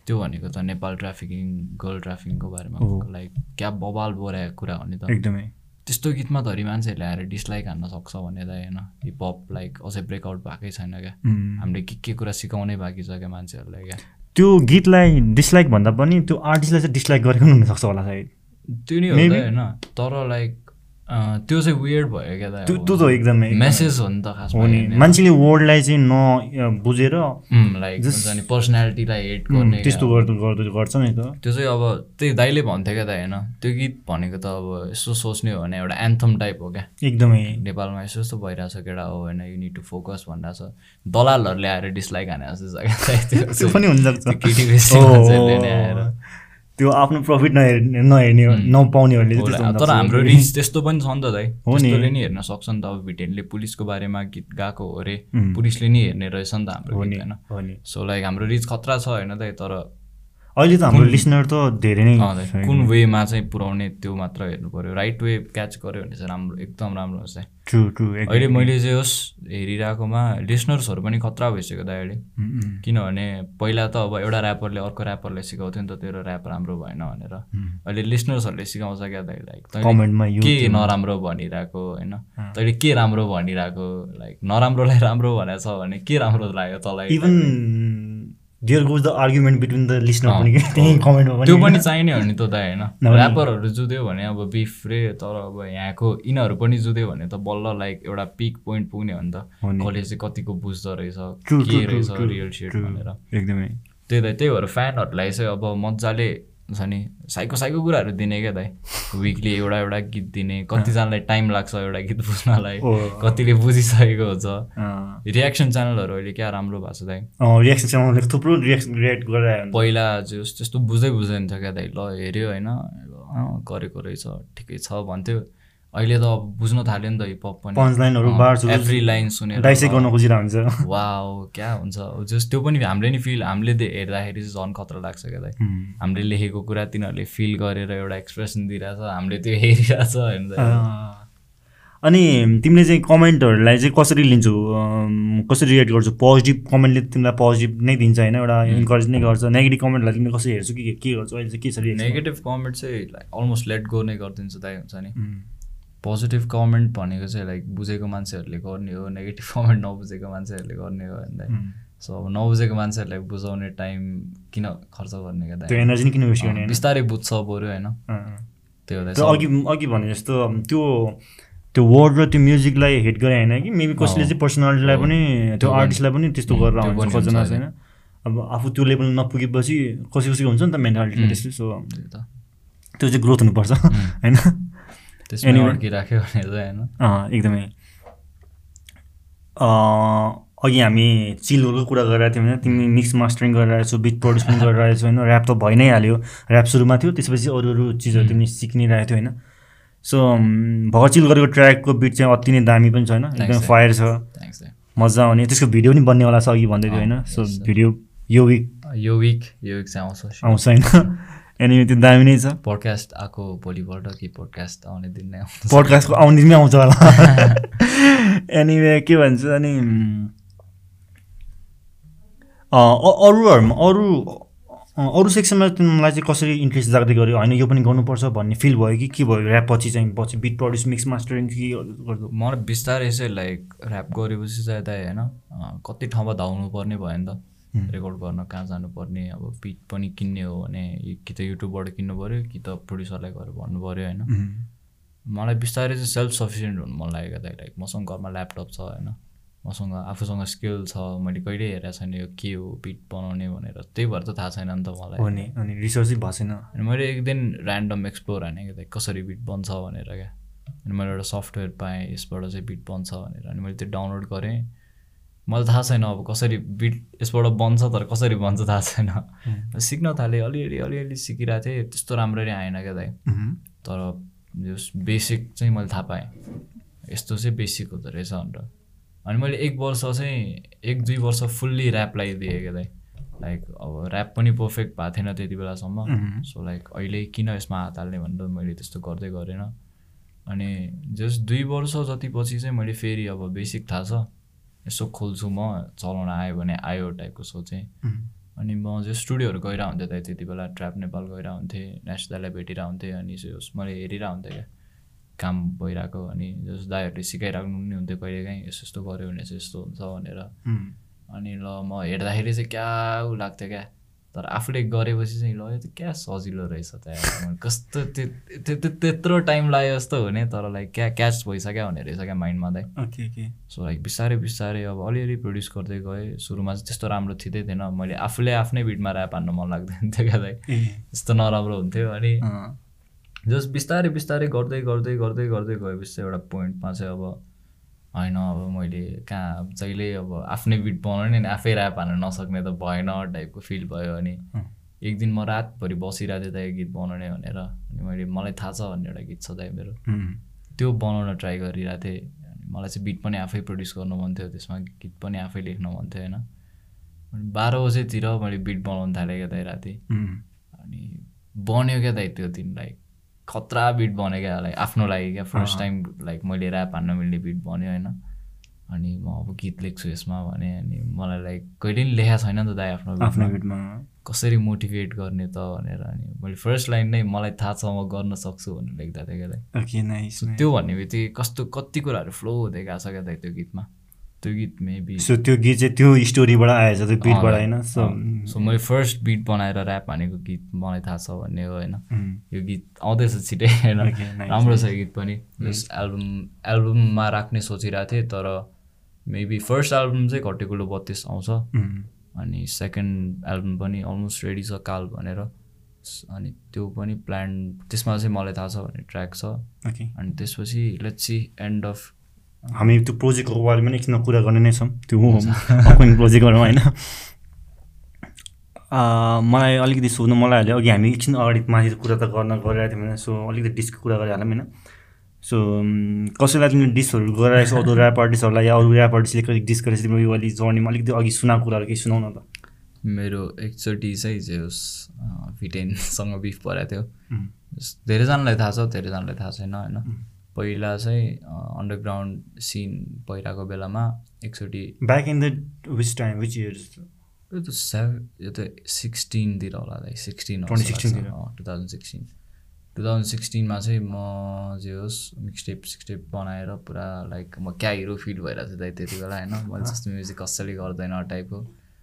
त्यो भनेको त नेपाल ट्राफिकिङ गर्ल ट्राफिकिङको बारेमा। लाइक क्या बबाल बोराएको कुरा हो नि त। एकदमै। त्यस्तो गीतमा धरि मान्छेहरूले आएर डिसलाइक हान्न सक्छ भने त होइन। हिपहप लाइक अझै ब्रेकआउट भएकै छैन क्या। हामीले के के कुरा सिकाउनै बाँकी छ क्या मान्छेहरूलाई क्या। त्यो गीतलाई डिसलाइक भन्दा पनि त्यो आर्टिस्टलाई चाहिँ डिसलाइक गरेको पनि हुनसक्छ होला सायद। त्यो नि होइन तर लाइक त्यो चाहिँ वियर्ड भयो क्या त त्यो त एकदमै मेसेज हो नि त हेर्ने। मान्छेले वर्डलाई चाहिँ न बुझेर लाइक हुन्छ नि पर्सनालिटीलाई हेट गर्ने त्यस्तो गर्छ नि त। त्यो चाहिँ अब त्यही दाइले भन्थ्यो क्या त होइन? त्यो गीत भनेको त अब यसो सोच्ने हो भने एउटा एन्थम टाइप हो क्या। एकदमै। नेपालमा यसो यस्तो भइरहेछ केटा हो होइन? यु निड टु फोकस भनिरहेछ दलालहरूले आएर डिसलाइक हाने जस्तो क्या। त्यो। पनि हुनसक्छ। त्यो आफ्नो प्रफिट नहेर्ने नहेर्ने नपाउनेहरूले। तर हाम्रो रिच त्यस्तो पनि छ नि त दाइ। हो नि। हेर्न सक्छ नि त। अब भिटेनले पुलिसको बारेमा गीत गाएको हो अरे. पुलिसले नि हेर्ने रहेछ नि त हाम्रो गीत होइन? सो लाइक हाम्रो रिच खतरा छ होइन दाइ? तर अहिले त हाम्रो लिसनर त धेरै नै कुन वेमा चाहिँ पुऱ्याउने त्यो मात्र हेर्नु पऱ्यो राइट वे क्याच गर्यो भने चाहिँ राम्रो एकदम राम्रो हुन्छ ट्रु ट्रु अहिले मैले चाहिँ होस् हेरिरहेकोमा लिसनर्सहरू पनि खतरा भइसक्यो दाइ अहिले। किनभने पहिला त अब एउटा ऱ्यापरले अर्को ऱ्यापरले सिकाउँथ्यो नि त तेरो ऱ्याप राम्रो भएन भनेर। अहिले लिसनर्सहरूले सिकाउँछ क्या दाइ लाइक कमेन्टमा के नराम्रो भनिरहेको होइन? तैँले के राम्रो भनिरहेको लाइक नराम्रोलाई राम्रो भनेको छ भने के राम्रो लाग्यो तँलाई? Even dear goes the argument between the listener पनि के त्यही कमेन्टमा त्यो पनि चाहिने हो नि त दाइ होइन? ऱ्यापरहरू जुध्यो भने अब बिफ रे तर अब यहाँको यिनीहरू पनि जुध्यो भने त बल्ल लाइक एउटा पिक पोइन्ट पुग्ने हो नि त। कसले चाहिँ कतिको बुझ्दो रहेछ के रहेछ रियल सेट. भनेर। एकदमै। त्यही त त्यही भएर फ्यानहरूलाई चाहिँ अब मजाले छ नि साइको साइको कुराहरू दिने क्या दाइ। विकली एउटा एउटा गीत दिने कतिजनालाई टाइम लाग्छ एउटा गीत बुझ्नलाई ओ। कतिले बुझिसकेको हुन्छ। रियाक्सन च्यानलहरू अहिले क्या राम्रो भएको छ दाइ। रियाक्सन च्यानलले थुप्रो रियाक्सन रियाक्ट गरेर पहिला जो त्यस्तो बुझ्दै बुझ्दैन थियो क्या दाइ ल हेऱ्यो होइन गरेको रहेछ ठिकै छ भन्थ्यो। अहिले त बुझ्न थाल्यो नि त हिपहप पनि। लाइनहरू एभ्री लाइन सुनेर। डाइसेक गर्न खोजिरहेको हुन्छ वाओ क्या हुन्छ। जस त्यो पनि हामीले नि फिल हामीले हेर्दाखेरि चाहिँ झन् खतरा लाग्छ क्या दाइ। हामीले लेखेको कुरा तिनीहरूले फिल गरेर एउटा एक्सप्रेसन दिइरहेछ हामीले त्यो हेरिरहेछ अनि तिमीले चाहिँ कमेन्टहरूलाई चाहिँ कसरी लिन्छौ? कसरी रिएक्ट गर्छौ? पोजिटिभ कमेन्टले तिमीलाई पोजिटिभ नै दिन्छ होइन? एउटा इन्करेज नै गर्छ। नेगेटिभ कमेन्टलाई तिमीले कसरी हेर्छौ? कि के गर्छौ? अहिले चाहिँ के छ? नेगेटिभ कमेन्ट चाहिँ लाइक अलमोस्ट लेट गो नै गरिदिन्छ दाइ हुन्छ नि। पोजिटिभ कमेन्ट भनेको चाहिँ लाइक बुझेको मान्छेहरूले गर्ने हो नेगेटिभ कमेन्ट नबुझेको मान्छेहरूले गर्ने हो? उम्, सो अब नबुझेको मान्छेहरूलाई बुझाउने टाइम किन खर्च गर्ने होइन? बिस्तारै बुझ्छ बरु होइन? त्यो अघि अघि भने जस्तो त्यो त्यो वर्ड र त्यो म्युजिकलाई हेट गरे होइन कि? मेबी कसैले चाहिँ पर्सनालिटीलाई। पनि त्यो आर्टिस्टलाई पनि त्यस्तो गरेर कतिजना हुन्छ छैन अब आफू त्यो लेभल नपुगेपछि कसै कसैको हुन्छ नि त मेन्टालिटी. त्यस्तो सो त्यो चाहिँ ग्रोथ हुनुपर्छ होइन? त्यसमा. अड्किराख्यो होइन अँ, एकदमै। अघि हामी चिलहरूको कुरा गरिरहेको थियौँ होइन तिमी मिक्स मास्टरिङ गरिरहेको छौ बिट प्रड्युस पनि गरिरहेको छौ होइन ऱ्याप त भइ नै हाल्यो। ऱ्याप सुरुमा थियो त्यसपछि अरू अरू चिजहरू तिमी सिक्नै रहेको थियो होइन। सो भर्खर चिल गरेको ट्र्याकको बिट चाहिँ अति नै दामी पनि छ होइन एकदम फायर छ। मजा आउने। त्यसको भिडियो पनि बन्नेवाला छ अघि भन्दै थियो होइन। अँ, सो. भिडियो यो विक यो विक यो विक चाहिँ आउँछ। आउँछ होइन। एनिमे त्यो दामी नै छ पोडकास्ट आएको भोलिपल्ट कि पोडकास्ट आउने दिन नै आउँछ पोडकास्टको आउने दिनमै आउँछ होला एनिवे के भन्छ अनि अरूहरूमा अरू अरू सेक्सनमा तिमीलाई चाहिँ कसरी इन्ट्रेस्ट जाग्दै गऱ्यो होइन यो पनि गर्नुपर्छ भन्ने फिल भयो कि के भयो ऱ्याप पछि चाहिँ पछि बिट प्रड्युस मिक्स मास्टरिङ के गर्दो मलाई बिस्तारै चाहिँ लाइक ऱ्याप गरेपछि चाहिँ दाइ होइन कति ठाउँमा धाउनु पर्ने भयो नि त रेकर्ड गर्न कहाँ जानुपर्ने अब बिट पनि किन्ने हो भने कि त युट्युबबाट किन्नु पऱ्यो कि त प्रड्युसरलाई गएर भन्नु पऱ्यो होइन? मलाई बिस्तारै चाहिँ सेल्फ सफिसियन्ट हुनु मन लाग्यो दाइ लाइक मसँग घरमा ल्यापटप छ होइन? मसँग आफूसँग स्किल छ मैले कहिल्यै हेरेको छैन यो के हो बिट बनाउने भनेर। त्यही भएर त थाहा छैन नि त मलाई। हो नि अनि रिसर्चै भएको छैन अनि मैले एक दिन ऱ्यान्डम एक्सप्लोर हाने क्या कसरी बिट बन्छ भनेर क्या। अनि मैले एउटा सफ्टवेयर पाएँ यसबाट चाहिँ बिट बन्छ भनेर। अनि मैले त्यो डाउनलोड गरेँ। मलाई थाहा छैन अब कसरी बिट यसबाट बन्छ तर कसरी बन्छ थाहा छैन। सिक्न थालेँ अलिअलि अलिअलि सिकिरहेको थिएँ त्यस्तो राम्ररी आएन क्या दाइ। तर जस बेसिक चाहिँ मैले थाहा पाएँ। यस्तो चाहिँ बेसिक हुँदो रहेछ भनेर अनि मैले एक वर्ष चाहिँ एक दुई वर्ष फुल्ली ऱ्याप लगाइदिएँ क्या दाइ। लाइक अब ऱ्याप पनि पर्फेक्ट भएको थिएन त्यति बेलासम्म. सो लाइक अहिले किन यसमा हात हाल्ने भनेर मैले त्यस्तो गर्दै गरेन। अनि जस्ट दुई वर्ष जति पछि चाहिँ मैले फेरि अब बेसिक थाहा छ। यसो खोल्छु म चलाउन आयो भने आयो टाइपको सोचेँ. अनि म जो स्टुडियोहरू गइरह हुन्थेँ त त्यति बेला ट्र्याप नेपाल गइरह हुन्थेँ नेसदालाई भेटिरह हुन्थेँ अनि जस मैले हेरिरह हुन्थेँ क्या काम भइरहेको अनि जस दाईहरूले सिकाइराख्नु पनि हुन्थ्यो कहिलेकाहीँ यस्तो यस्तो गऱ्यो भने चाहिँ यस्तो हुन्छ भनेर. अनि ल म हेर्दाखेरि चाहिँ क्या लाग्थ्यो क्या तर आफूले गरेपछि चाहिँ ल यो त क्या सजिलो रहेछ त यार। कस्तो त्यो त्यो त्यो- त्यत्रो टाइम लाग्यो जस्तो हुने तर लाइक क्या क्याच भइसक्यो हुने रहेछ क्या माइन्डमा चाहिँ सो लाइक बिस्तारै बिस्तारै अब अलिअलि प्रड्युस गर्दै गएँ सुरुमा चाहिँ त्यस्तो राम्रो थिँदै थिएन मैले आफूले आफ्नै बिटमा ऱ्याप हान्नु मन लाग्दैन थियो क्या त्यस्तो नराम्रो हुन्थ्यो अनि अँ, जस्ट बिस्तारै बिस्तारै गर्दै गर्दै गर्दै गर्दै गएपछि चाहिँ एउटा पोइन्टमा चाहिँ अब होइन अब मैले कहाँ जहिले अब आफ्नै बिट बनाउने नि आफै ऱ्याप हान्न नसक्ने त भएन टाइपको फिल भयो अनि। एक दिन म रातभरि बसिरहेको थिएँ त यो गीत बनाउने भनेर अनि मैले मलाई थाहा छ भन्ने एउटा गीत छ दाइ मेरो. त्यो बनाउन ट्राई गरिरहेको थिएँ अनि मलाई चाहिँ बिट पनि आफै प्रड्युस गर्नु मन थियो त्यसमा गीत पनि आफै लेख्न मन थियो होइन अनि बाह्र बजेतिर मैले बिट बनाउनु थालेँ क्या दाइ राति. अनि बन्यो क्या दाइ त्यो दिन लाइक खतरा बिट बन्यो क्या? लाइक आफ्नो लागि क्या? फर्स्ट। टाइम लाइक मैले ऱ्याप हान्न मिल्ने बिट बन्यो होइन? अनि म अब गीत लेख्छु यसमा भने अनि मलाई लाइक कहिले पनि लेखाएको छैन नि त दाइ आफ्नो आफ्नो बिटमा कसरी मोटिभेट गर्ने त भनेर अनि मैले फर्स्ट लाइन नै मलाई थाहा छ म गर्न सक्छु भनेर लेख्दा थिएँ क्या त्यो भन्ने बित्तिकै कस्तो कति कुराहरू फ्लो हुँदै गएको छ क्या दाइ त्यो गीतमा? त्यो गीत मेबी सो त्यो गीत चाहिँ त्यो स्टोरीबाट आएछ त्यो बिटबाट होइन? सो सो मैले फर्स्ट बिट बनाएर ऱ्याप हानेको गीत मलाई थाहा छ भन्ने हो होइन? Mhm. यो गीत आउँदैछ छिटै होइन? राम्रो छ यो गीत पनि। एल्बम एल्बममा राख्ने सोचिरहेको थिएँ तर मेबी फर्स्ट एल्बम चाहिँ घटेकुलो बत्तिस आउँछ. अनि सेकेन्ड एल्बम पनि अलमोस्ट रेडी छ काल भनेर। अनि त्यो पनि प्लान त्यसमा चाहिँ मलाई थाहा छ भन्ने ट्र्याक छ। अनि त्यसपछि लेट्स सी एन्ड अफ हामी त्यो प्रोजेक्टको बारेमा नै एकछिन कुरा गर्ने नै छौँ। त्यो अपकमिङ प्रोजेक्टहरूमा होइन। अँ, मलाई अलिकति सोध्नु मलाई हाल्यो अघि हामी एकछिन अगाडि माथि कुरा त गर्न गरिरहेको थियौँ होइन। सो अलिकति डिसको कुरा गरिहालौँ होइन। सो कसैलाई तिमीले डिसहरू गराएछौ अरू ऱ्याप आर्टिस्टहरूलाई या अरू ऱ्याप आर्टिस्टले कहिले डिस गरेपछि तिम्रो यो अलिक जर्नीमा अलिकति अघि सुनाएको कुराहरू केही सुनाउ न त। मेरो एकचोटि चाहिँ जे होस् भिटेनसँग बिफ परेको थियो। धेरैजनालाई थाहा छ धेरैजनालाई थाहा छैन होइन. पहिला चाहिँ अन्डरग्राउन्ड सिन पहिलाको बेलामा एकचोटि back in the which time which years यो त सेभ यो त सिक्सटिनतिर होला लाइक सिक्सटिन 2016 तिर। Two thousand sixteen two thousand सिक्सटिनमा चाहिँ म जे होस् मिक्सटेप सिक्सटेप बनाएर पुरा लाइक म क्या हिरो फिल भइरहेको थिएँ दाइ त्यति बेला होइन? मैले जस्तो म्युजिक कसैले गर्दैन टाइपको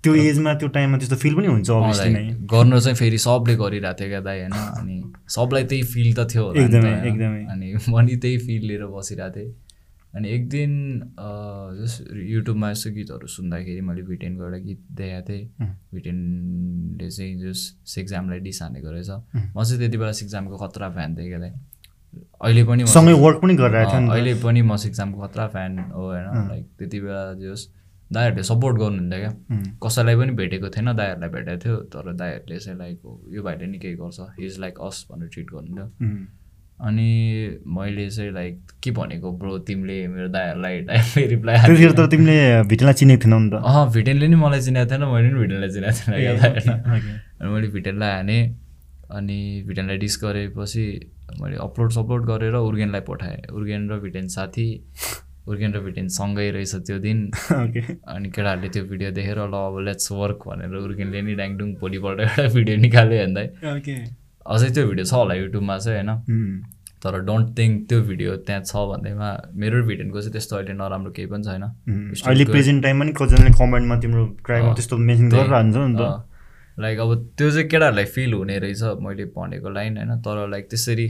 त्यो एजमा त्यो टाइममा त्यस्तो फिल पनि हुन्छ अभियसली नै लाइक गर्नु चाहिँ फेरि सबले गरिरहेको थियो क्या दाइ होइन अनि सबलाई त्यही फिल त थियो एकदमै? एकदमै। अनि म नि त्यही फिल लिएर बसिरहेको थिएँ अनि एक दिन जस्ट युट्युबमा यस्तो गीतहरू सुन्दाखेरि मैले भिटेनको एउटा गीत देखाएको थिएँ. भिटेनले चाहिँ जस सिक्जामलाई डिस हानेको रहेछ. म चाहिँ त्यति बेला सिक्जामको खतरा फ्यान थिएँ क्या दाइ अहिले पनि सँगै वर्क पनि गरिरहेको थियो। अहिले पनि म सिक्जामको खतरा फ्यान हो होइन। लाइक त्यति बेला जे होस् दाईहरूले सपोर्ट गर्नुहुन्थ्यो क्या। कसैलाई पनि भेटेको थिएन दाईहरूलाई भेटेको थियो तर दाईहरूले चाहिँ लाइक यो भाइले नि केही गर्छ हिज लाइक अस भनेर ट्रिट गर्नुहुन्थ्यो। अनि मैले चाहिँ लाइक के भनेको ब्रो तिमीले मेरो दाईहरूलाई रिप्लाई त तिमीले भिटेलाई चिनेको थिएनौ नि त। अँ भिटेनले नि मलाई चिनेको थिएन मैले नि भिटेनलाई चिनेको थिएन। अनि मैले भिटेनलाई हानेँ अनि भिटेनलाई डिस गरेपछि मैले अपलोड सपलोड गरेर उर्गेनलाई पठाएँ। उर्गेन र भिटेन साथी उर्गेन र भिटेन सँगै रहेछ त्यो दिन। अनि केटाहरूले त्यो भिडियो देखेर ल अब लेट्स वर्क भनेर उर्गेनले नि ड्याङडुङ भोलिपल्ट एउटा भिडियो निकाल्यो भन्दा। ओके अझै त्यो भिडियो छ होला युट्युबमा चाहिँ होइन? उम्, तर डोन्ट थिङ्क त्यो भिडियो त्यहाँ छ भन्दैमा मेरो भिडियोको चाहिँ त्यस्तो अहिले नराम्रो केही पनि छैन। Still अहिले. प्रेजेन्ट टाइममा नि कतिजनाले कमेन्टमा तिम्रो अँ, त्यस्तो मेन्सन त्यही, गरेर हान्छ नि त। लाइक अब त्यो चाहिँ केटाहरूलाई फिल हुने रहेछ मैले भनेको लाइन होइन? तर लाइक त्यसरी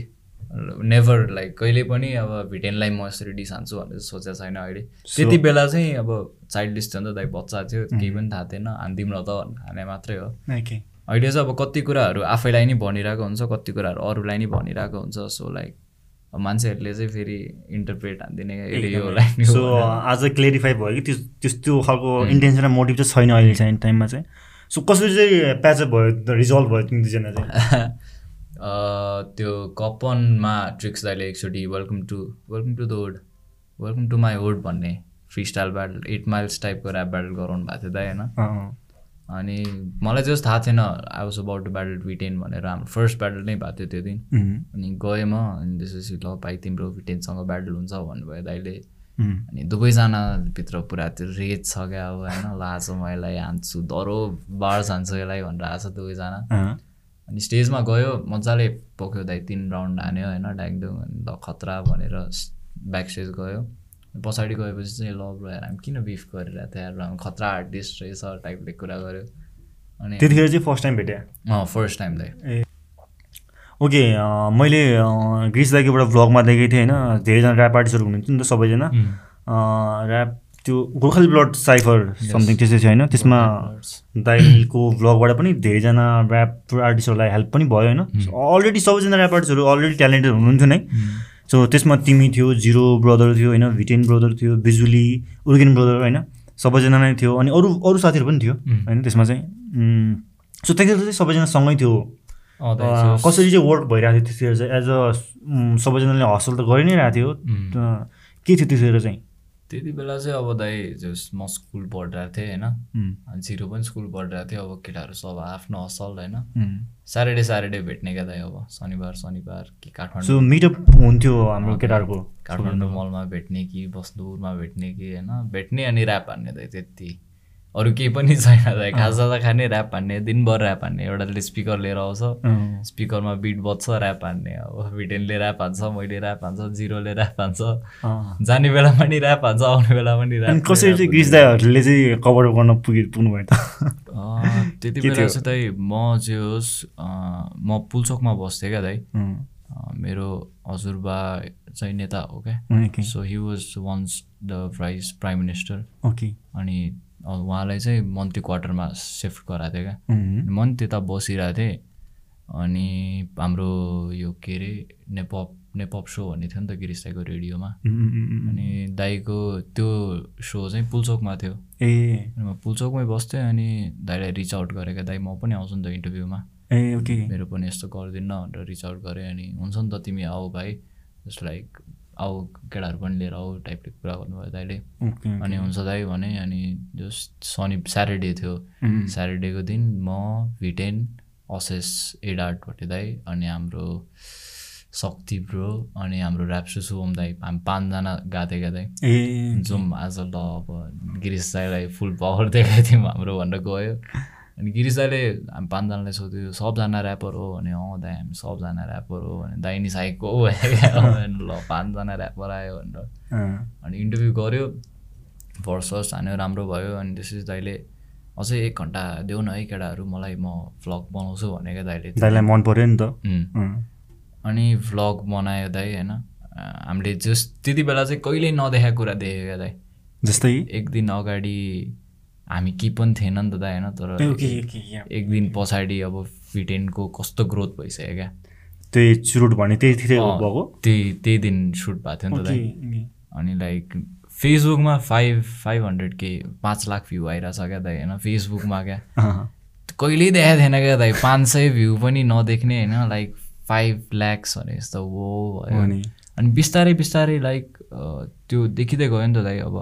नेभर लाइक कहिले पनि अब भिटेनलाई म यसरी डिस हान्छु भनेर सोचेको छैन अहिले। त्यति बेला चाहिँ अब चाइल्ड थियो नि त दाइ बच्चा थियो केही पनि थाहा थिएन हानिदिउँ न त हाने मात्रै हो। अहिले चाहिँ अब कति कुराहरू आफैलाई नि भनिरहेको हुन्छ कति कुराहरू अरूलाई नि भनिरहेको हुन्छ सो लाइक मान्छेहरूले चाहिँ फेरि इन्टरप्रेट हानिदिने यो सो आज क्लियरिफाई भयो कि त्यो त्यस्तो खालको इन्टेन्सन र मोटिभ चाहिँ छैन अहिले चाहिँ टाइममा चाहिँ। सो कसरी चाहिँ प्याचअप भयो रिजल्भ भयो तिमी दुईजना चाहिँ? त्यो कपनमा ट्रिक्स दाइले एकचोटि welcome to welcome to the wood welcome to my wood भन्ने free style battle at miles टाइपको ऱ्याप ब्याटल गराउनु भएको थियो दाइ होइन? अनि मलाई चाहिँ थाहा थिएन I was about to battle VTEN भनेर हाम्रो फर्स्ट ब्याटल नै भएको थियो त्यो दिन। अनि गएँ म अनि त्यसपछि ल भाइ तिम्रो भिटेनसँग ब्याटल हुन्छ भन्नुभयो दाइले अनि दुवैजनाभित्र पुरा त्यो रेज छ क्या अब होइन? ल आज म यसलाई हान्छु डह्रो बाढ हान्छु यसलाई भनेर आएको छ दुवैजना। अनि स्टेजमा गयो मजाले पोख्यो दाइ तिन राउन्ड हान्यो होइन डाङडुङ अनि ल खतरा भनेर ब्याक स्टेज गयो। पछाडि गएपछि चाहिँ ल ब्रो यार हामी किन बिफ गरिरहेको थियो? यार खतरा आर्टिस्ट रहेछ टाइपले कुरा गऱ्यो। अनि त्यतिखेर चाहिँ फर्स्ट टाइम भेटेँ अँ फर्स्ट टाइम दाइ। ओके मैले ग्रिस दाइकोबाट भ्लगमा देखेको थिएँ होइन। धेरैजना ऱ्याप आर्टिस्टहरू हुनुहुन्थ्यो नि त सबैजना। ऱ्याप त्यो गोर्खाली ब्लड साइफर समथिङ त्यस्तै थियो होइन? त्यसमा दाइको भ्लगबाट पनि धेरैजना ऱ्याप आर्टिस्टहरूलाई हेल्प पनि भयो होइन? अलरेडी सबैजना ऱ्याप आर्टिस्टहरू अलरेडी ट्यालेन्टेड हुनुहुन्थ्यो नै? सो त्यसमा तिमी थियो जिरो ब्रदर थियो होइन? भिटेन ब्रदर थियो बिजुली उर्गेन ब्रदर होइन? सबैजना नै थियो अनि अरू अरू साथीहरू पनि थियो होइन? त्यसमा चाहिँ सो त्यतिखेर चाहिँ सबैजना सँगै थियो। कसरी चाहिँ वर्क भइरहेको थियो त्यतिखेर चाहिँ एज अ सबैजनाले हसल त गरि नै रहेको थियो। के थियो त्यतिखेर चाहिँ? त्यति बेला चाहिँ अब दाइ जस म स्कुल पढिरहेको थिएँ होइन। अनि छिरो पनि स्कुल पढिरहेको थियो अब केटाहरू सब आफ्नो असल होइन। स्याटरडे स्याटरडे भेट्ने क्या दाइ अब शनिबार शनिबार कि काठमाडौँ। मिटअप हुन्थ्यो हाम्रो केटाहरूको काठमाडौँ मलमा भेट्ने कि बसदुरमा भेट्ने कि होइन। भेट्ने अनि ऱ्याप हान्ने दाइ त्यति। अरू केही पनि छैन खाजा त खाने ऱ्याप हान्ने दिनभर ऱ्याप हान्ने एउटाले स्पिकर लिएर आउँछ। स्पिकरमा बिट बज्छ ऱ्याप हान्ने। अब भिटेनले ऱ्याप हान्छ मैले ऱ्याप हान्छ जिरोले ऱ्याप हान्छ। जाने बेला पनि ऱ्याप हान्छ आउने बेला पनि ऱ्याप कसरी चाहिँ ग्रिस दाईहरूले चाहिँ कभर गर्न पुगे पुग्नु भयो त त्यति बेला चाहिँ दाइ म चाहिँ होस् म पुलचोकमा बस्थेँ क्या दाइ। मेरो हजुरबा चाहिँ नेता हो क्या। So he was once the prize prime minister okay. अनि उहाँलाई चाहिँ मन्त्री क्वार्टरमा सिफ्ट गराएको थियो क्या। म त्यता बसिरहेको थिएँ। अनि हाम्रो यो के अरे नेपप नेपप सो भन्ने थियो नि त गिरिस दाईको रेडियोमा। अनि दाईको त्यो सो चाहिँ पुलचोकमा थियो। ए। म पुलचोकमै बस्थेँ अनि दाईलाई रिच आउट गरेँ क्या। दाई म पनि आउँछु नि त इन्टरभ्यूमा। ए ओके। मेरो पनि यस्तो गरिदिन्न भनेर रिच आउट गरेँ। अनि हुन्छ नि त तिमी आऊ भाइ। जस्ट लाइक आऊ केटाहरू पनि लिएर आऊ टाइपले कुरा गर्नुभयो दाइले। अनि हुन्छ दाइ भने अनि जस्ट शनि स्याटरडे थियो। स्याटरडेको दिन म भिटेन असेस एडार्ट भट्टे दाई अनि हाम्रो शक्ति ब्रो अनि हाम्रो ऱ्याप्सु शुभम दाई हामी पाँचजना थियो क्या दाई जाउँ आज ल अब गिरिस दाईलाई फुल पावर देखाइदिउँ हाम्रो भनेर गयो अनि गिरिस दाईले हामी पाँचजनालाई सोध्यो सबजना ऱ्यापर हो भने अँ दाइ हामी सबजना ऱ्यापर हो भने दाइ नि साइको ल पाँचजना ऱ्यापर आयो भनेर। अनि इन्टरभ्यू गऱ्यो। फर्स्ट फर्स्ट हान्यो राम्रो भयो अनि त्यसपछि दाइले अझै एक घन्टा देऊ न है केटाहरू मलाई म भ्लग बनाउँछु भनेको दाइले। दाइलाई मन पऱ्यो नि त। अनि भ्लग बनायो दाइ होइन। हामीले जस त्यति बेला चाहिँ कहिल्यै नदेखाएको कुरा देख्यो क्या दाइ। जस्तै? एक दिन अगाडि हामी कि पनि थिएन नि त दाइ होइन? तर एक दिन पछाडि अब फिटेनको कस्तो ग्रोथ भइसक्यो क्या? त्यही सुट भने त्यही भएको? त्यही त्यही दिन सुट भएको थियो नि त दाइ। अनि लाइक फेसबुकमा फाइभ फाइभ हन्ड्रेड के पाँच लाख भ्यू आइरहेछ क्या दाइ होइन? फेसबुकमा क्या। कहिल्यै देखाएको थिएन क्या दाइ पाँच सय भ्यू पनि नदेख्ने होइन? लाइक फाइभ ल्याक्स भने जस्तो भयो। अनि? बिस्तारै बिस्तारै लाइक त्यो देखिँदै गयो नि त दाइ अब।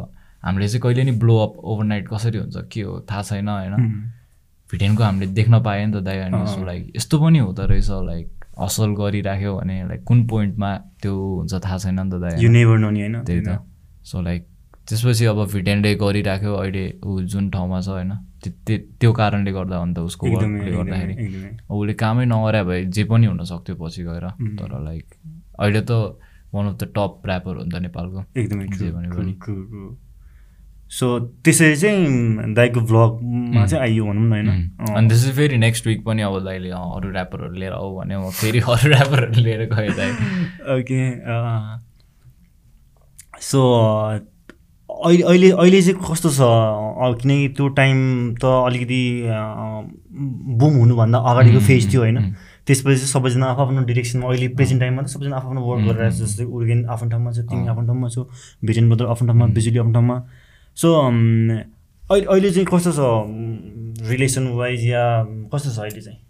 हामीले चाहिँ कहिले नि ब्लो अप ओभरनाइट कसरी हुन्छ के हो थाहा छैन होइन? भिटेनको हामीले देख्न पायो नि त दाइ अनि सो लाइक यस्तो पनि हुँदो रहेछ लाइक असल गरिराख्यो भने लाइक कुन पोइन्टमा त्यो हुन्छ थाहा छैन नि त दाइ त्यही त। सो लाइक त्यसपछि अब भिटेनले गरिराख्यो अहिले ऊ जुन ठाउँमा छ होइन? त्यो कारणले गर्दा हो नि त उसको वर्कले गर्दाखेरि उसले कामै नगरे भए जे पनि हुनसक्थ्यो पछि गएर। तर लाइक अहिले त one of the top rapper हो नि त नेपालको। एकदमै जे भने पनि। सो त्यसरी चाहिँ दाइको भ्लगमा चाहिँ आइयो भनौँ न होइन अनि त्यसपछि फेरि नेक्स्ट विक पनि अब दाइले अरू ऱ्यापरहरू लिएर आऊ भने म फेरि अरू ऱ्यापरहरू लिएर गएँ दाइ। ओके सो अहिले अहिले अहिले चाहिँ कस्तो छ? किनकि त्यो टाइम त अलिकति बुम हुनुभन्दा अगाडिको फेज थियो होइन। त्यसपछि चाहिँ सबैजना आफ्नो डिरेक्सनमा अहिले प्रेजेन्ट टाइममा त सबैजना आफ्नो वर्क गरिरहेको छ जस्तै उर्गेन आफ्नो ठाउँमा छ तिमी आफ्नो ठाउँमा छौ भिटेन ब्रदर आफ्नो ठाउँमा बिजुली आफ्नो ठाउँमा। सो अहिले अहिले चाहिँ कस्तो छ रिलेसन वाइज या कस्तो छ अहिले चाहिँ?